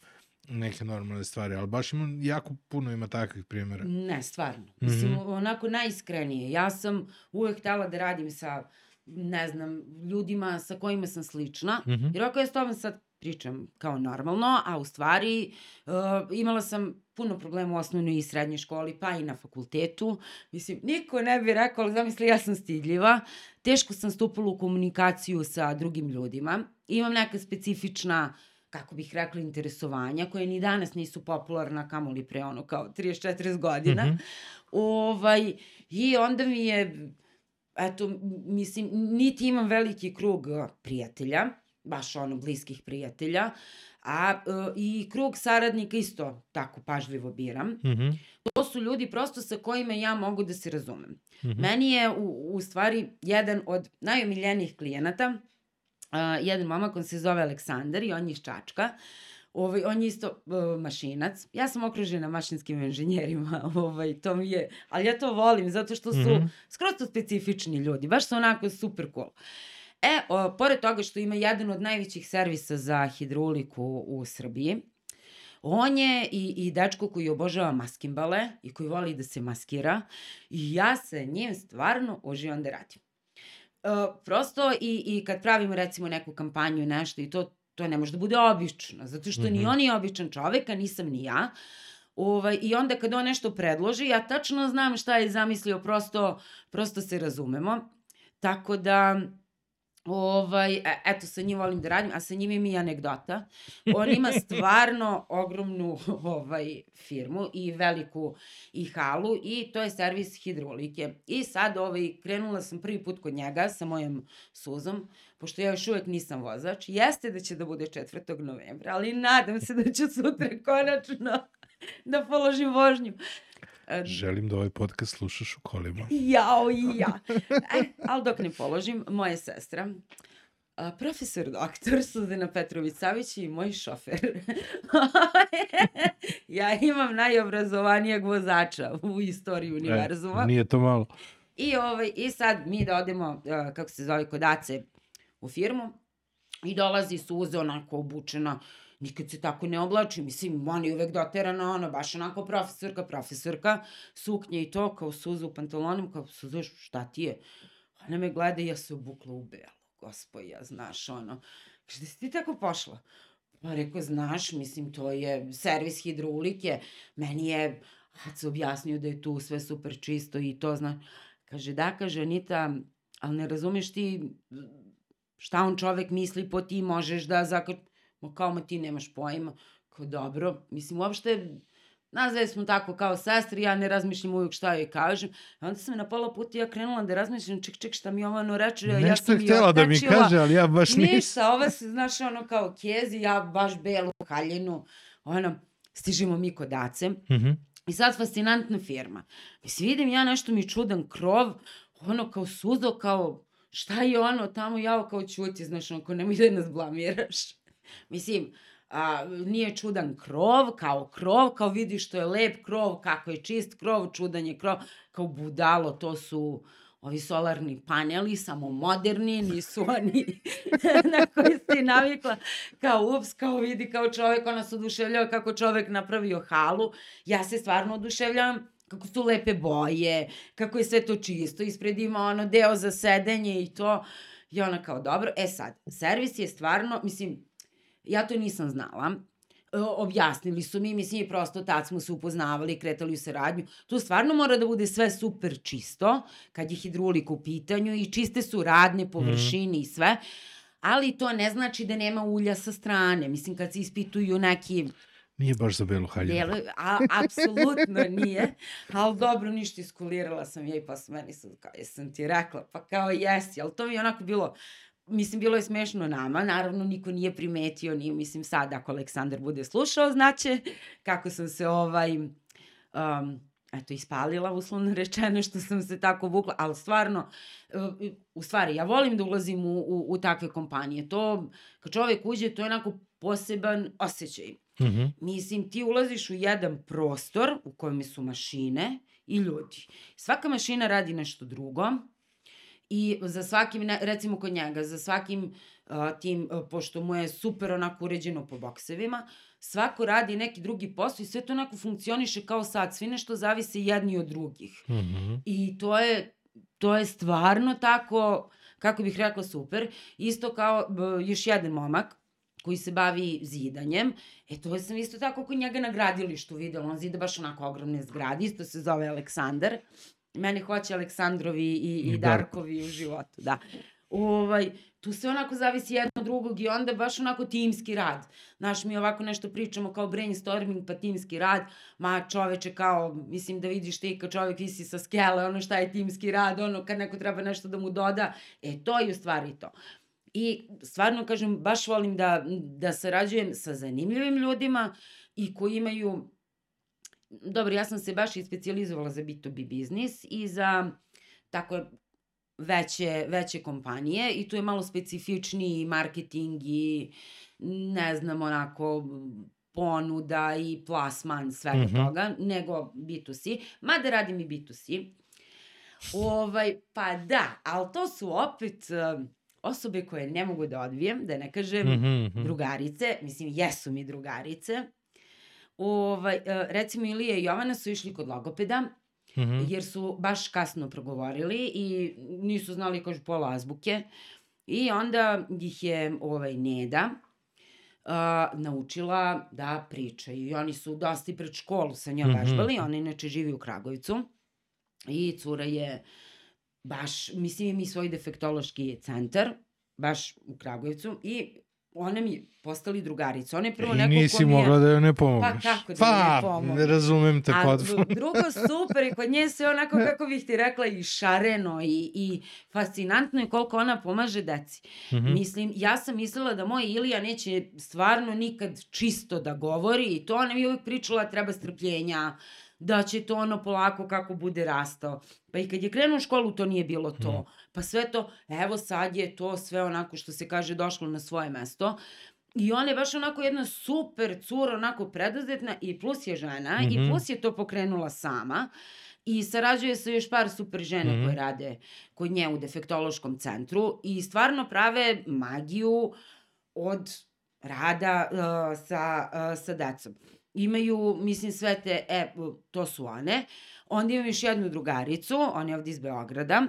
neke normalne stvari, ali baš ima, jako puno ima takvih primjera. Ne, stvarno. Mislim, Mhm. onako najiskrenije. Ja sam uvek htela da radim sa, ne znam, ljudima sa kojima sam slična. Mhm. Jer ako ja s tobom sad pričam kao normalno, a u stvari uh, imala sam puno problema u osnovnoj i srednjoj školi, pa i na fakultetu. Mislim, niko ne bi rekao, ali zamisli, ja sam stidljiva. Teško sam stupala u komunikaciju sa drugim ljudima. Imam neka specifična kako bih rekla, interesovanja, koje ni danas nisu popularna, kamoli pre ono kao 30-40 godina. Mhm. Ovaj, I onda mi je, eto, mislim, niti imam veliki krug prijatelja, baš ono bliskih prijatelja, a uh, i krug saradnika isto tako pažljivo biram. Mhm, To su ljudi prosto sa kojima ja mogu da se razumem. mhm. Meni je u, u stvari jedan od najomiljenijih klijenata, uh, jedan momak, on se zove Aleksandar i on je iz Čačka. Ovaj, on je isto uh, mašinac. Ja sam okružena mašinskim inženjerima, ovaj, to mi je, ali ja to volim zato što su Mhm. skroz to specifični ljudi, baš su onako super cool. E, o, pored toga što ima jedan od najvećih servisa za hidroliku u Srbiji, On je i, i dečko koji obožava maskimbale i koji voli da se maskira i ja sa njim stvarno uživam da radim. Uh, prosto i, i kad pravimo recimo neku kampanju, nešto i to, to ne može da bude obično, zato što ni Mhm. on je običan čovek, a nisam ni ja. Ovaj, I onda kad on nešto predloži, ja tačno znam šta je zamislio, prosto, prosto se razumemo. Tako da, Ovaj, e, eto, sa njim volim da radim, a sa njim ima i anegdota. On ima stvarno ogromnu ovaj, firmu i veliku i halu i to je servis hidrolike. I sad ovaj, krenula sam prvi put kod njega sa mojom suzom, pošto ja još uvek nisam vozač. Jeste da će da bude 4. novembra, ali nadam se da ću sutra konačno da položim vožnju. E, Želim da ovaj podcast slušaš u kolima. Jao i ja. E, ali dok ne položim, moja sestra, a, profesor doktor Suzana Petrović-Savić i moj šofer. ja imam najobrazovanijeg vozača u istoriji univerzuma. E, nije to malo. I, ovaj, I sad mi da odemo, uh, kako se zove, kod Ace u firmu i dolazi Suza onako obučena, nikad se tako ne oblači, mislim, je uvek doterana, ona baš onako profesorka, profesorka, suknje i to, kao Suza u pantalonima, kao Suza, šta ti je? Ona me gleda i ja se obukla u belo, gospoja, znaš, ono. Da si ti tako pošla? Pa rekao, znaš, mislim, to je servis hidrolike, meni je Aca objasnio da je tu sve super čisto i to, znaš. Kaže, da, kaže, Anita, ali ne razumeš ti šta on čovek misli, po ti možeš da zakr... Ma kao, ma ti nemaš pojma. Kao, dobro, mislim, uopšte, nazvali smo tako kao sestri, ja ne razmišljam uvijek šta joj kažem. A onda sam na pola puta ja krenula da razmišljam, ček, ček, šta mi ovo ono reče, ja Nešto sam je i htjela da mi kaže, ali ja baš nisam. Ništa, ova se, znaš, ono kao kezi, ja baš belu haljinu, ono, stižemo mi kod Ace. Mhm. I sad fascinantna firma. Mislim, vidim ja nešto mi čudan krov, ono kao suzo, kao šta je ono tamo, jao kao ćuti, znaš, ono kao nemoj da nas blamiraš. Mislim, a, nije čudan krov, kao krov, kao vidiš što je lep krov, kako je čist krov, čudan je krov, kao budalo, to su ovi solarni paneli, samo moderni, nisu oni na koji si navikla, kao ups, kao vidi, kao čovek, ona se oduševljava kako čovek napravio halu, ja se stvarno oduševljavam kako su lepe boje, kako je sve to čisto, ispred ima ono deo za sedenje i to, i ona kao dobro, e sad, servis je stvarno, mislim, ja to nisam znala, E, objasnili su mi, mislim, i prosto tad smo se upoznavali, kretali u saradnju. Tu stvarno mora da bude sve super čisto, kad je hidrolika u pitanju i čiste su radne površine i sve, ali to ne znači da nema ulja sa strane. Mislim, kad se ispituju neki Nije baš za belu haljinu. a, apsolutno nije, ali dobro, ništa iskulirala sam ja i pa su meni sad, kao, jesam ti rekla, pa kao jesi, ali to mi je onako bilo, mislim, bilo je smešno nama, naravno niko nije primetio, nije, mislim, sad ako Aleksandar bude slušao, znaće kako sam se ovaj, um, eto, ispalila, uslovno rečeno, što sam se tako vukla, ali stvarno, u stvari, ja volim da ulazim u, u, u takve kompanije. To, kad čovek uđe, to je onako poseban osjećaj. Mhm. Mislim, ti ulaziš u jedan prostor u kojem su mašine i ljudi. Svaka mašina radi nešto drugo i za svakim, recimo kod njega, za svakim uh, tim, uh, pošto mu je super onako uređeno po boksevima, svako radi neki drugi posao i sve to onako funkcioniše kao sad, svi nešto zavise jedni od drugih. Mhm. I to je, to je stvarno tako, kako bih rekla, super. Isto kao b, još jedan momak koji se bavi zidanjem. E, to sam isto tako kod njega na gradilištu videla. On zida baš onako ogromne zgrade. Isto se zove Aleksandar. Mene hoće Aleksandrovi i, i, I i Darko. Darkovi u životu, da. Ovaj, tu se onako zavisi jedno od drugog i onda baš onako timski rad. Znaš, mi ovako nešto pričamo kao brainstorming pa timski rad, ma čoveče kao, mislim da vidiš ti kad čovek visi sa skele, ono šta je timski rad, ono kad neko treba nešto da mu doda, e to je u stvari to. I stvarno kažem, baš volim da, da sarađujem sa zanimljivim ljudima i koji imaju, dobro, ja sam se baš i specijalizovala za B2B biznis i za tako veće, veće kompanije i tu je malo specifičniji marketing i ne znam, onako ponuda i plasman svega mm. -hmm. toga, nego B2C, mada radim i B2C. Ovaj, pa da, ali to su opet uh, osobe koje ne mogu da odbijem, da ne kažem Mhm, mhm. drugarice, mislim jesu mi drugarice. Ovaj, uh, recimo Ilija i Jovana su išli kod logopeda, Mhm. jer su baš kasno progovorili i nisu znali kažu pola azbuke. I onda ih je ovaj Neda uh, naučila da pričaju. I oni su dosta i pred školu sa njom Mhm. vežbali. Ona inače živi u Kragovicu. I cura je baš, mislim ima i svoj defektološki centar, baš u Kragujevcu i one mi postali drugarice. One prvo I neko nisi ko mi je... mogla da joj ne pomogneš. Pa kako da pa, ne pomognem? ne razumem te A potpuno. d- drugo super i kod nje sve onako kako bih ti rekla i šareno i, i fascinantno je koliko ona pomaže deci. Mhm. Mislim, ja sam mislila da moj Ilija neće stvarno nikad čisto da govori i to ona mi je uvijek pričala treba strpljenja, da će to ono polako kako bude rastao. Pa i kad je krenuo u školu to nije bilo to. Mhm. Pa sve to, evo sad je to sve onako što se kaže došlo na svoje mesto. I ona je baš onako jedna super cura, onako preduzetna i plus je žena Mhm. i plus je to pokrenula sama. I sarađuje sa još par super žene Mhm. koje rade kod nje u defektološkom centru i stvarno prave magiju od rada uh, sa, uh, sa decom. Imaju, mislim, sve te, e, to su one. Onda imam još jednu drugaricu, ona je ovde iz Beograda.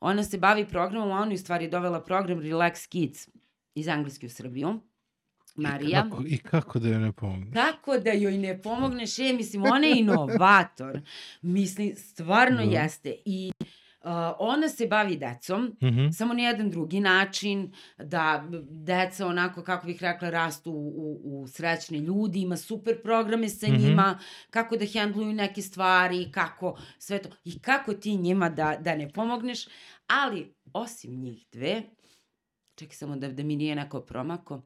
Ona se bavi programom, a ona je u stvari dovela program Relax Kids iz Engleske u Srbiju. Marija. I kako, I kako da joj ne pomogneš? Kako da joj ne pomogneš, je, mislim, ona je inovator. Mislim, stvarno Da. jeste. I uh, ona se bavi decom, Mhm. samo na jedan drugi način, da deca onako, kako bih rekla, rastu u, u, u srećni ljudi, ima super programe sa Mhm. njima, kako da hendluju neke stvari, kako sve to, i kako ti njima da, da ne pomogneš, ali osim njih dve, čekaj samo da, da mi nije neko promako,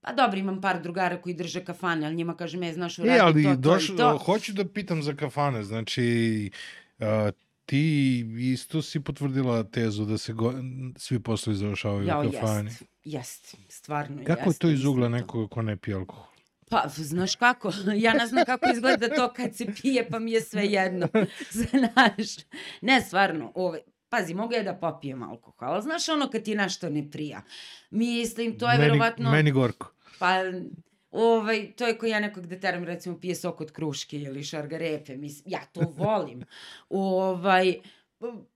Pa dobro, imam par drugara koji drže kafane, ali njima kažem, e, znaš, E, uradi ali to, to doš, i to. hoću da pitam za kafane, znači a, ti isto si potvrdila tezu da se go, svi poslovi završavaju Jao, u kafani. jest, jest, stvarno Kako je jest, to iz ugla nekoga ko ne pije alkohol? Pa, znaš kako, ja ne znam kako izgleda to kad se pije, pa mi je sve jedno, znaš. Ne, stvarno, ovaj, pazi, mogu ja da popijem alkohol, ali znaš ono kad ti nešto ne prija. Mislim, to je meni, verovatno... Meni gorko. Pa, ovaj, to je ko ja nekog da teram, recimo, pije sok od kruške ili šargarepe, mislim, ja to volim. ovaj,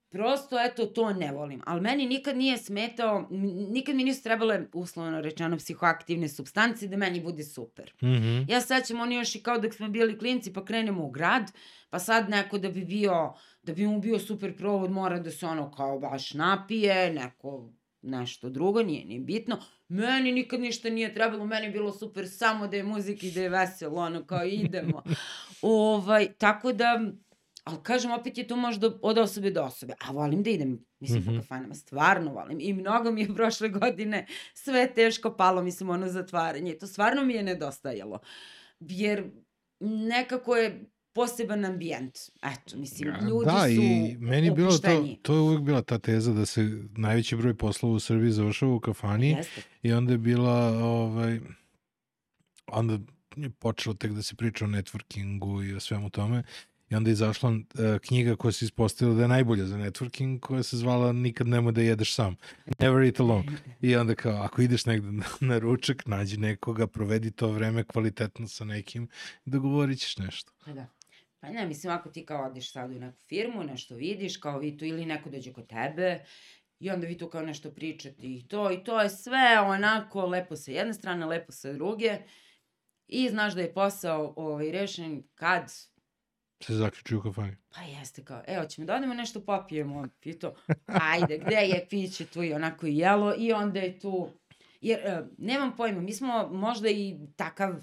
prosto, eto, to ne volim. Ali meni nikad nije smetao, nikad mi nisu trebale, uslovno rečeno, psihoaktivne substance da meni bude super. Mhm. Ja se sećam, oni još i kao dok smo bili klinci, pa krenemo u grad, pa sad neko da bi bio, da bi mu bio super provod, mora da se ono kao baš napije, neko nešto drugo, nije ni bitno. Meni nikad ništa nije trebalo, meni je bilo super samo da je muzika i da je veselo, ono kao idemo. ovaj, tako da, ali kažem, opet je to možda od osobe do osobe, a volim da idem, mislim, Mhm. po kafanama, stvarno volim. I mnogo mi je prošle godine sve teško palo, mislim, ono zatvaranje. To stvarno mi je nedostajalo. Jer nekako je poseban ambijent. Eto, mislim, ljudi da, su i meni bilo to, to je uvijek bila ta teza da se najveći broj poslova u Srbiji završava u kafani Jeste. i onda je bila, ovaj, onda je počelo tek da se priča o networkingu i o svemu tome i onda je izašla uh, knjiga koja se ispostavila da je najbolja za networking koja se zvala Nikad nemoj da jedeš sam. Never eat alone. I onda kao, ako ideš negde na, na ručak, nađi nekoga, provedi to vreme kvalitetno sa nekim i dogovorit ćeš nešto. Da. Pa ne, mislim, ako ti kao odeš sad u neku firmu, nešto vidiš, kao vi tu, ili neko dođe kod tebe, i onda vi tu kao nešto pričate i to, i to je sve onako lepo sa jedne strane, lepo sa druge, i znaš da je posao ovaj, rešen kad Se zaključi u kafani. Pa jeste kao, evo ćemo da odemo nešto popijemo, i to, ajde, gde je piće tu i onako i jelo i onda je tu, jer e, nemam pojma, mi smo možda i takav,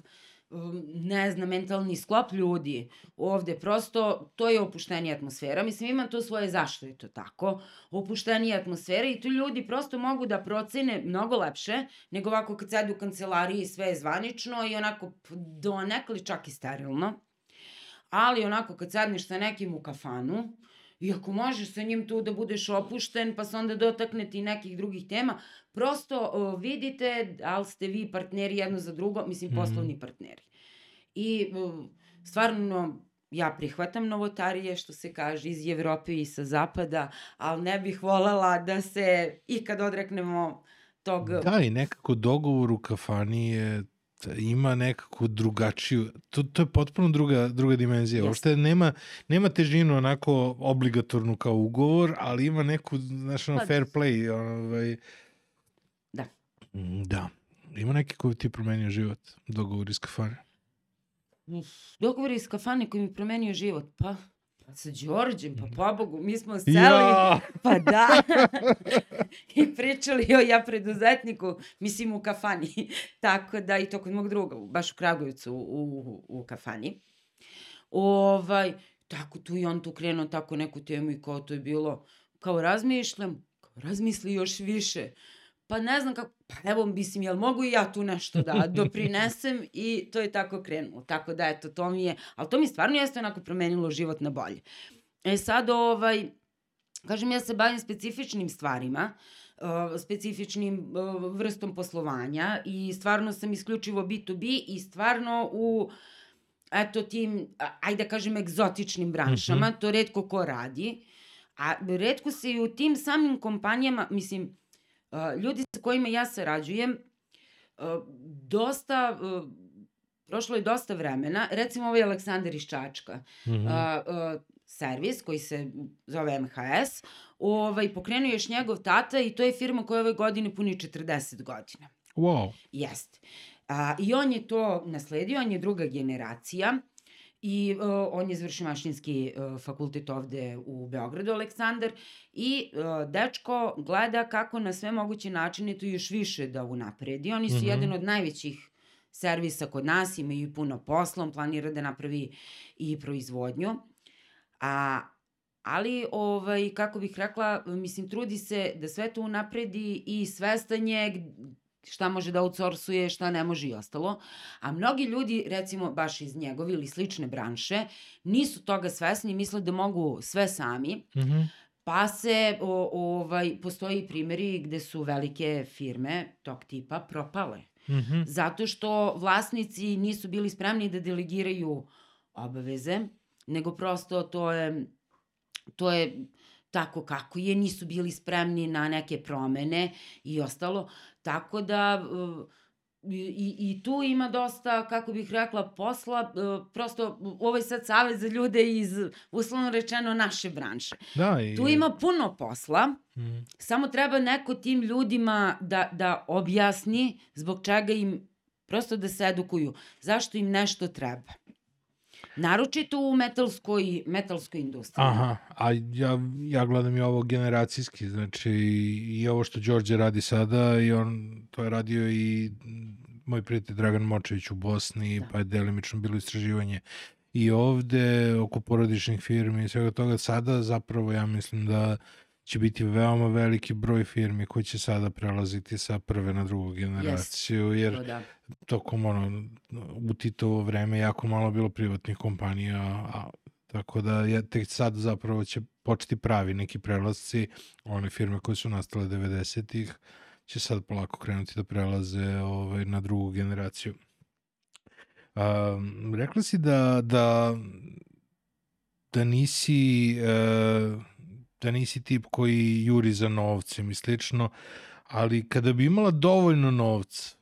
ne znam, mentalni sklop ljudi ovde, prosto to je opuštenija atmosfera, mislim ima to svoje zašto je to tako, opuštenija atmosfera i tu ljudi prosto mogu da procene mnogo lepše nego ovako kad sede u kancelariji sve je zvanično i onako donekli čak i sterilno. Ali onako kad sedneš sa nekim u kafanu, i ako možeš sa njim tu da budeš opušten, pa se onda dotaknete i nekih drugih tema, prosto o, vidite da li ste vi partneri jedno za drugo, mislim Mhm. poslovni partneri. I o, stvarno, ja prihvatam novotarije, što se kaže, iz Evrope i sa zapada, ali ne bih volela da se ikad odreknemo tog... Da, i nekako dogovor u kafani je ima nekako drugačiju, to, to je potpuno druga, druga dimenzija. Jeste. Uopšte nema, nema težinu onako obligatornu kao ugovor, ali ima neku, znaš, ono, Pa- fair play. Ovaj... Da. Mm, Da. Ima neki koji ti promenio život, dogovor iz kafane. Dogovor iz kafane koji mi promenio život, pa Sa Đorđem, pa pobogu, mi smo seli, Ja! pa da, i pričali o ja preduzetniku, mislim u kafani, tako da i to kod mog druga, baš u Kragujevcu u, u, u kafani. Ovaj, tako tu i on tu krenuo tako neku temu i kao to je bilo, kao razmišljam, kao razmisli još više, pa ne znam kako, pa evo mislim, jel mogu i ja tu nešto da doprinesem i to je tako krenulo. Tako da eto, to mi je, ali to mi stvarno jeste onako promenilo život na bolje. E sad ovaj, kažem ja se bavim specifičnim stvarima, uh, specifičnim uh, vrstom poslovanja i stvarno sam isključivo B2B i stvarno u eto tim, ajde da kažem, egzotičnim branšama, to redko ko radi, a redko se i u tim samim kompanijama, mislim, ljudi sa kojima ja sarađujem, dosta, prošlo je dosta vremena, recimo ovaj Aleksandar iz Čačka, a, a, servis koji se zove MHS, ovaj, pokrenuo još njegov tata i to je firma koja ove godine puni 40 godina. Wow. Jeste. A, I on je to nasledio, on je druga generacija i uh, on je završio mašinski uh, fakultet ovde u Beogradu, Aleksandar, i uh, dečko gleda kako na sve moguće načine to još više da unapredi. Oni su Mhm. jedan od najvećih servisa kod nas, imaju i puno posla, on planira da napravi i proizvodnju. A, ali, ovaj, kako bih rekla, mislim, trudi se da sve to unapredi i svestan je g- šta može da outsourcuje, šta ne može i ostalo. A mnogi ljudi, recimo baš iz njegove ili slične branše, nisu toga svesni i misle da mogu sve sami, Mhm. pa se, o, ovaj, postoji primjeri gde su velike firme tog tipa propale. Mhm. Zato što vlasnici nisu bili spremni da delegiraju obaveze, nego prosto to je, to je tako kako je, nisu bili spremni na neke promene i ostalo. Tako da uh, i, i tu ima dosta, kako bih rekla, posla, uh, prosto ovo je sad savjet za ljude iz, uslovno rečeno, naše branše. Da, i... Tu ima puno posla, Mhm. Samo treba neko tim ljudima da, da objasni zbog čega im, prosto da se edukuju, zašto im nešto treba. Naročito u metalskoj, metalskoj industriji. Aha, a ja, ja gledam i ovo generacijski, znači i ovo što Đorđe radi sada i on to je radio i moj prijatelj Dragan Močević u Bosni, Da. pa je delimično bilo istraživanje i ovde oko porodičnih firmi i svega toga. Sada zapravo ja mislim da će biti veoma veliki broj firmi koji će sada prelaziti sa prve na drugu generaciju, jer To da. tokom ono, u Titovo vreme jako malo bilo privatnih kompanija, a, tako da je tek sad zapravo će početi pravi neki prelasci, one firme koje su nastale 90-ih će sad polako krenuti da prelaze ovaj, na drugu generaciju. Um, rekla si da, da, da nisi uh, da nisi tip koji juri za novcem i slično, ali kada bi imala dovoljno novca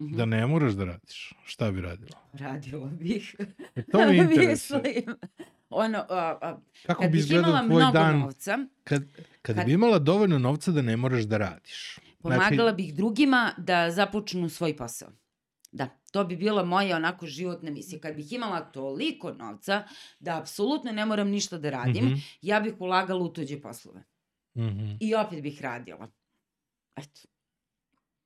Mhm. da ne moraš da radiš, šta bi radila? Radila bih. E, to me interesuje. Mislim. Ono, a, a, Kako kad bi izgledao tvoj dan novca, kad, kada Kad- bi imala dovoljno novca da ne moraš da radiš? pomagala bih drugima da započnu svoj posao. Da, to bi bila moja onako životna misija. Kad bih imala toliko novca da apsolutno ne moram ništa da radim, Mhm, ja bih ulagala u tuđe poslove. mhm. I opet bih radila. Eto.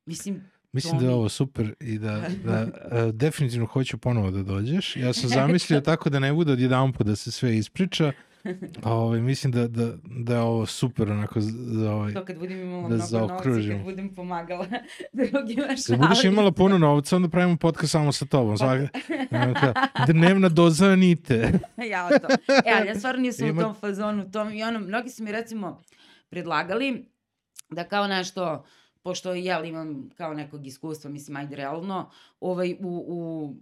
Mislim, Mislim da je ovo super i da, da uh, definitivno hoću ponovo da dođeš. Ja sam zamislio tako da ne bude odjedan da se sve ispriča. A, ovaj, mislim da, da, da je ovo super onako za ovaj, to kad budem imala Da mnogo novca, zaokružimo. kad budem pomagala drugima Kad šalim. budeš imala puno novca, onda pravimo podcast samo sa tobom. Svaka, onaka, dnevna doza Anite. ja to. E, ali ja stvarno nisam Ima- u tom fazonu. Tom, I ono, mnogi su mi recimo predlagali da kao nešto, pošto jel imam kao nekog iskustva, mislim, ajde realno, ovaj, u, u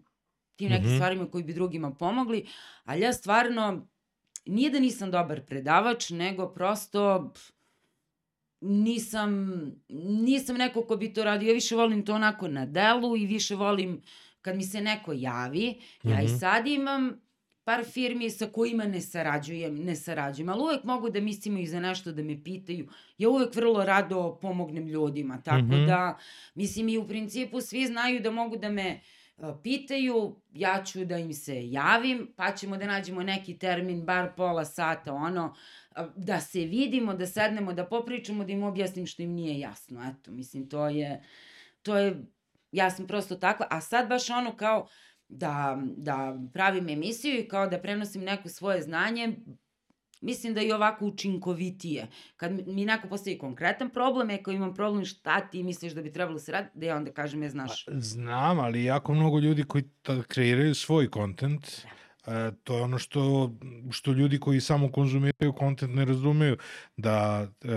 tim nekim Mhm. stvarima koji bi drugima pomogli, ali ja stvarno, nije da nisam dobar predavač, nego prosto pff, nisam, nisam neko ko bi to radio. Ja više volim to onako na delu i više volim kad mi se neko javi. Ja i Mhm. sad imam par firmi sa kojima ne sarađujem, ne sarađujem, ali uvek mogu da mislim i za nešto da me pitaju. Ja uvek vrlo rado pomognem ljudima, tako Mhm. da, mislim i u principu svi znaju da mogu da me pitaju, ja ću da im se javim, pa ćemo da nađemo neki termin, bar pola sata, ono, da se vidimo, da sednemo, da popričamo, da im objasnim što im nije jasno. Eto, mislim, to je, to je, ja sam prosto takva, a sad baš ono kao da, da pravim emisiju i kao da prenosim neko svoje znanje, mislim da je ovako učinkovitije. Kad mi neko postavi konkretan problem, ako imam problem šta ti misliš da bi trebalo da se raditi, da ja onda kažem, ja znaš. Pa, znam, ali jako mnogo ljudi koji kreiraju svoj kontent, da. e, to je ono što, što ljudi koji samo konzumiraju kontent ne razumeju, da e,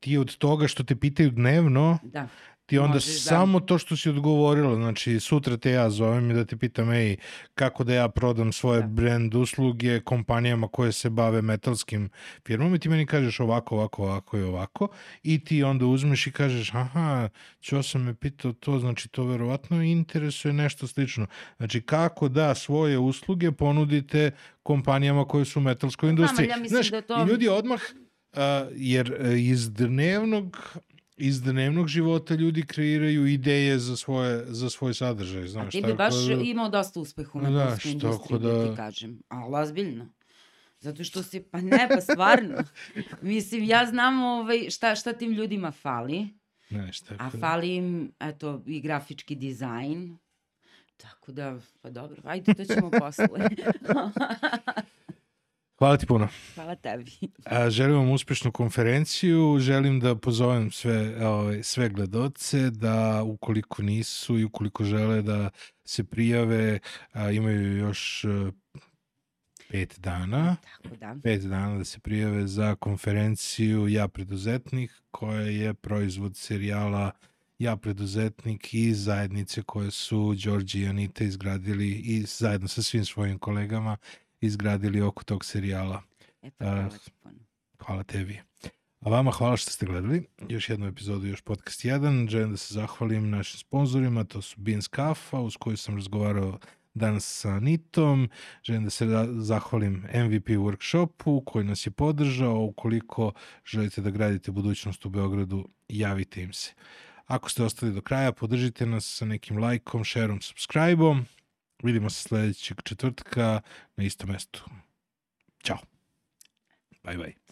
ti od toga što te pitaju dnevno, da Ti onda Možeš, da. samo da. to što si odgovorila, znači sutra te ja zovem i da ti pitam, ej, kako da ja prodam svoje da. brand usluge kompanijama koje se bave metalskim firmama i ti meni kažeš ovako, ovako, ovako i ovako i ti onda uzmeš i kažeš, aha, čo sam me pitao to, znači to verovatno interesuje nešto slično. Znači kako da svoje usluge ponudite kompanijama koje su u metalskoj industriji. Znam, ja Znaš, da to... i ljudi odmah, uh, jer uh, iz dnevnog iz dnevnog života ljudi kreiraju ideje za svoje za svoj sadržaj, znaš. A ti bi baš da... imao dosta uspeha u medijskoj da, industriji, da... da ti kažem. Ali ozbiljno. Zato što si, pa ne, pa stvarno. Mislim, ja znam ovaj, šta, šta tim ljudima fali. Ne, šta A fali im, eto, i grafički dizajn. Tako da, pa dobro, ajde, to ćemo posle. Hvala ti puno. Hvala tebi. A, želim vam uspešnu konferenciju, želim da pozovem sve, ovaj, sve gledoce da ukoliko nisu i ukoliko žele da se prijave, a, imaju još a, pet dana. Tako da. Pet dana da se prijave za konferenciju Ja preduzetnik, koja je proizvod serijala Ja preduzetnik i zajednice koje su Đorđe i Anita izgradili i zajedno sa svim svojim kolegama izgradili oko tog serijala. E pa hvala ti puno. Hvala tebi. A vama hvala što ste gledali. Još jednu epizodu, još podcast 1. Želim da se zahvalim našim sponsorima, to su Beans Kafa, uz koju sam razgovarao danas sa Nitom. Želim da se zahvalim MVP workshopu koji nas je podržao. Ukoliko želite da gradite budućnost u Beogradu, javite im se. Ako ste ostali do kraja, podržite nas sa nekim lajkom, šerom, subscribe-om. Vidimo se sledećeg četvrtka na istom mestu. Ćao. Bye bye.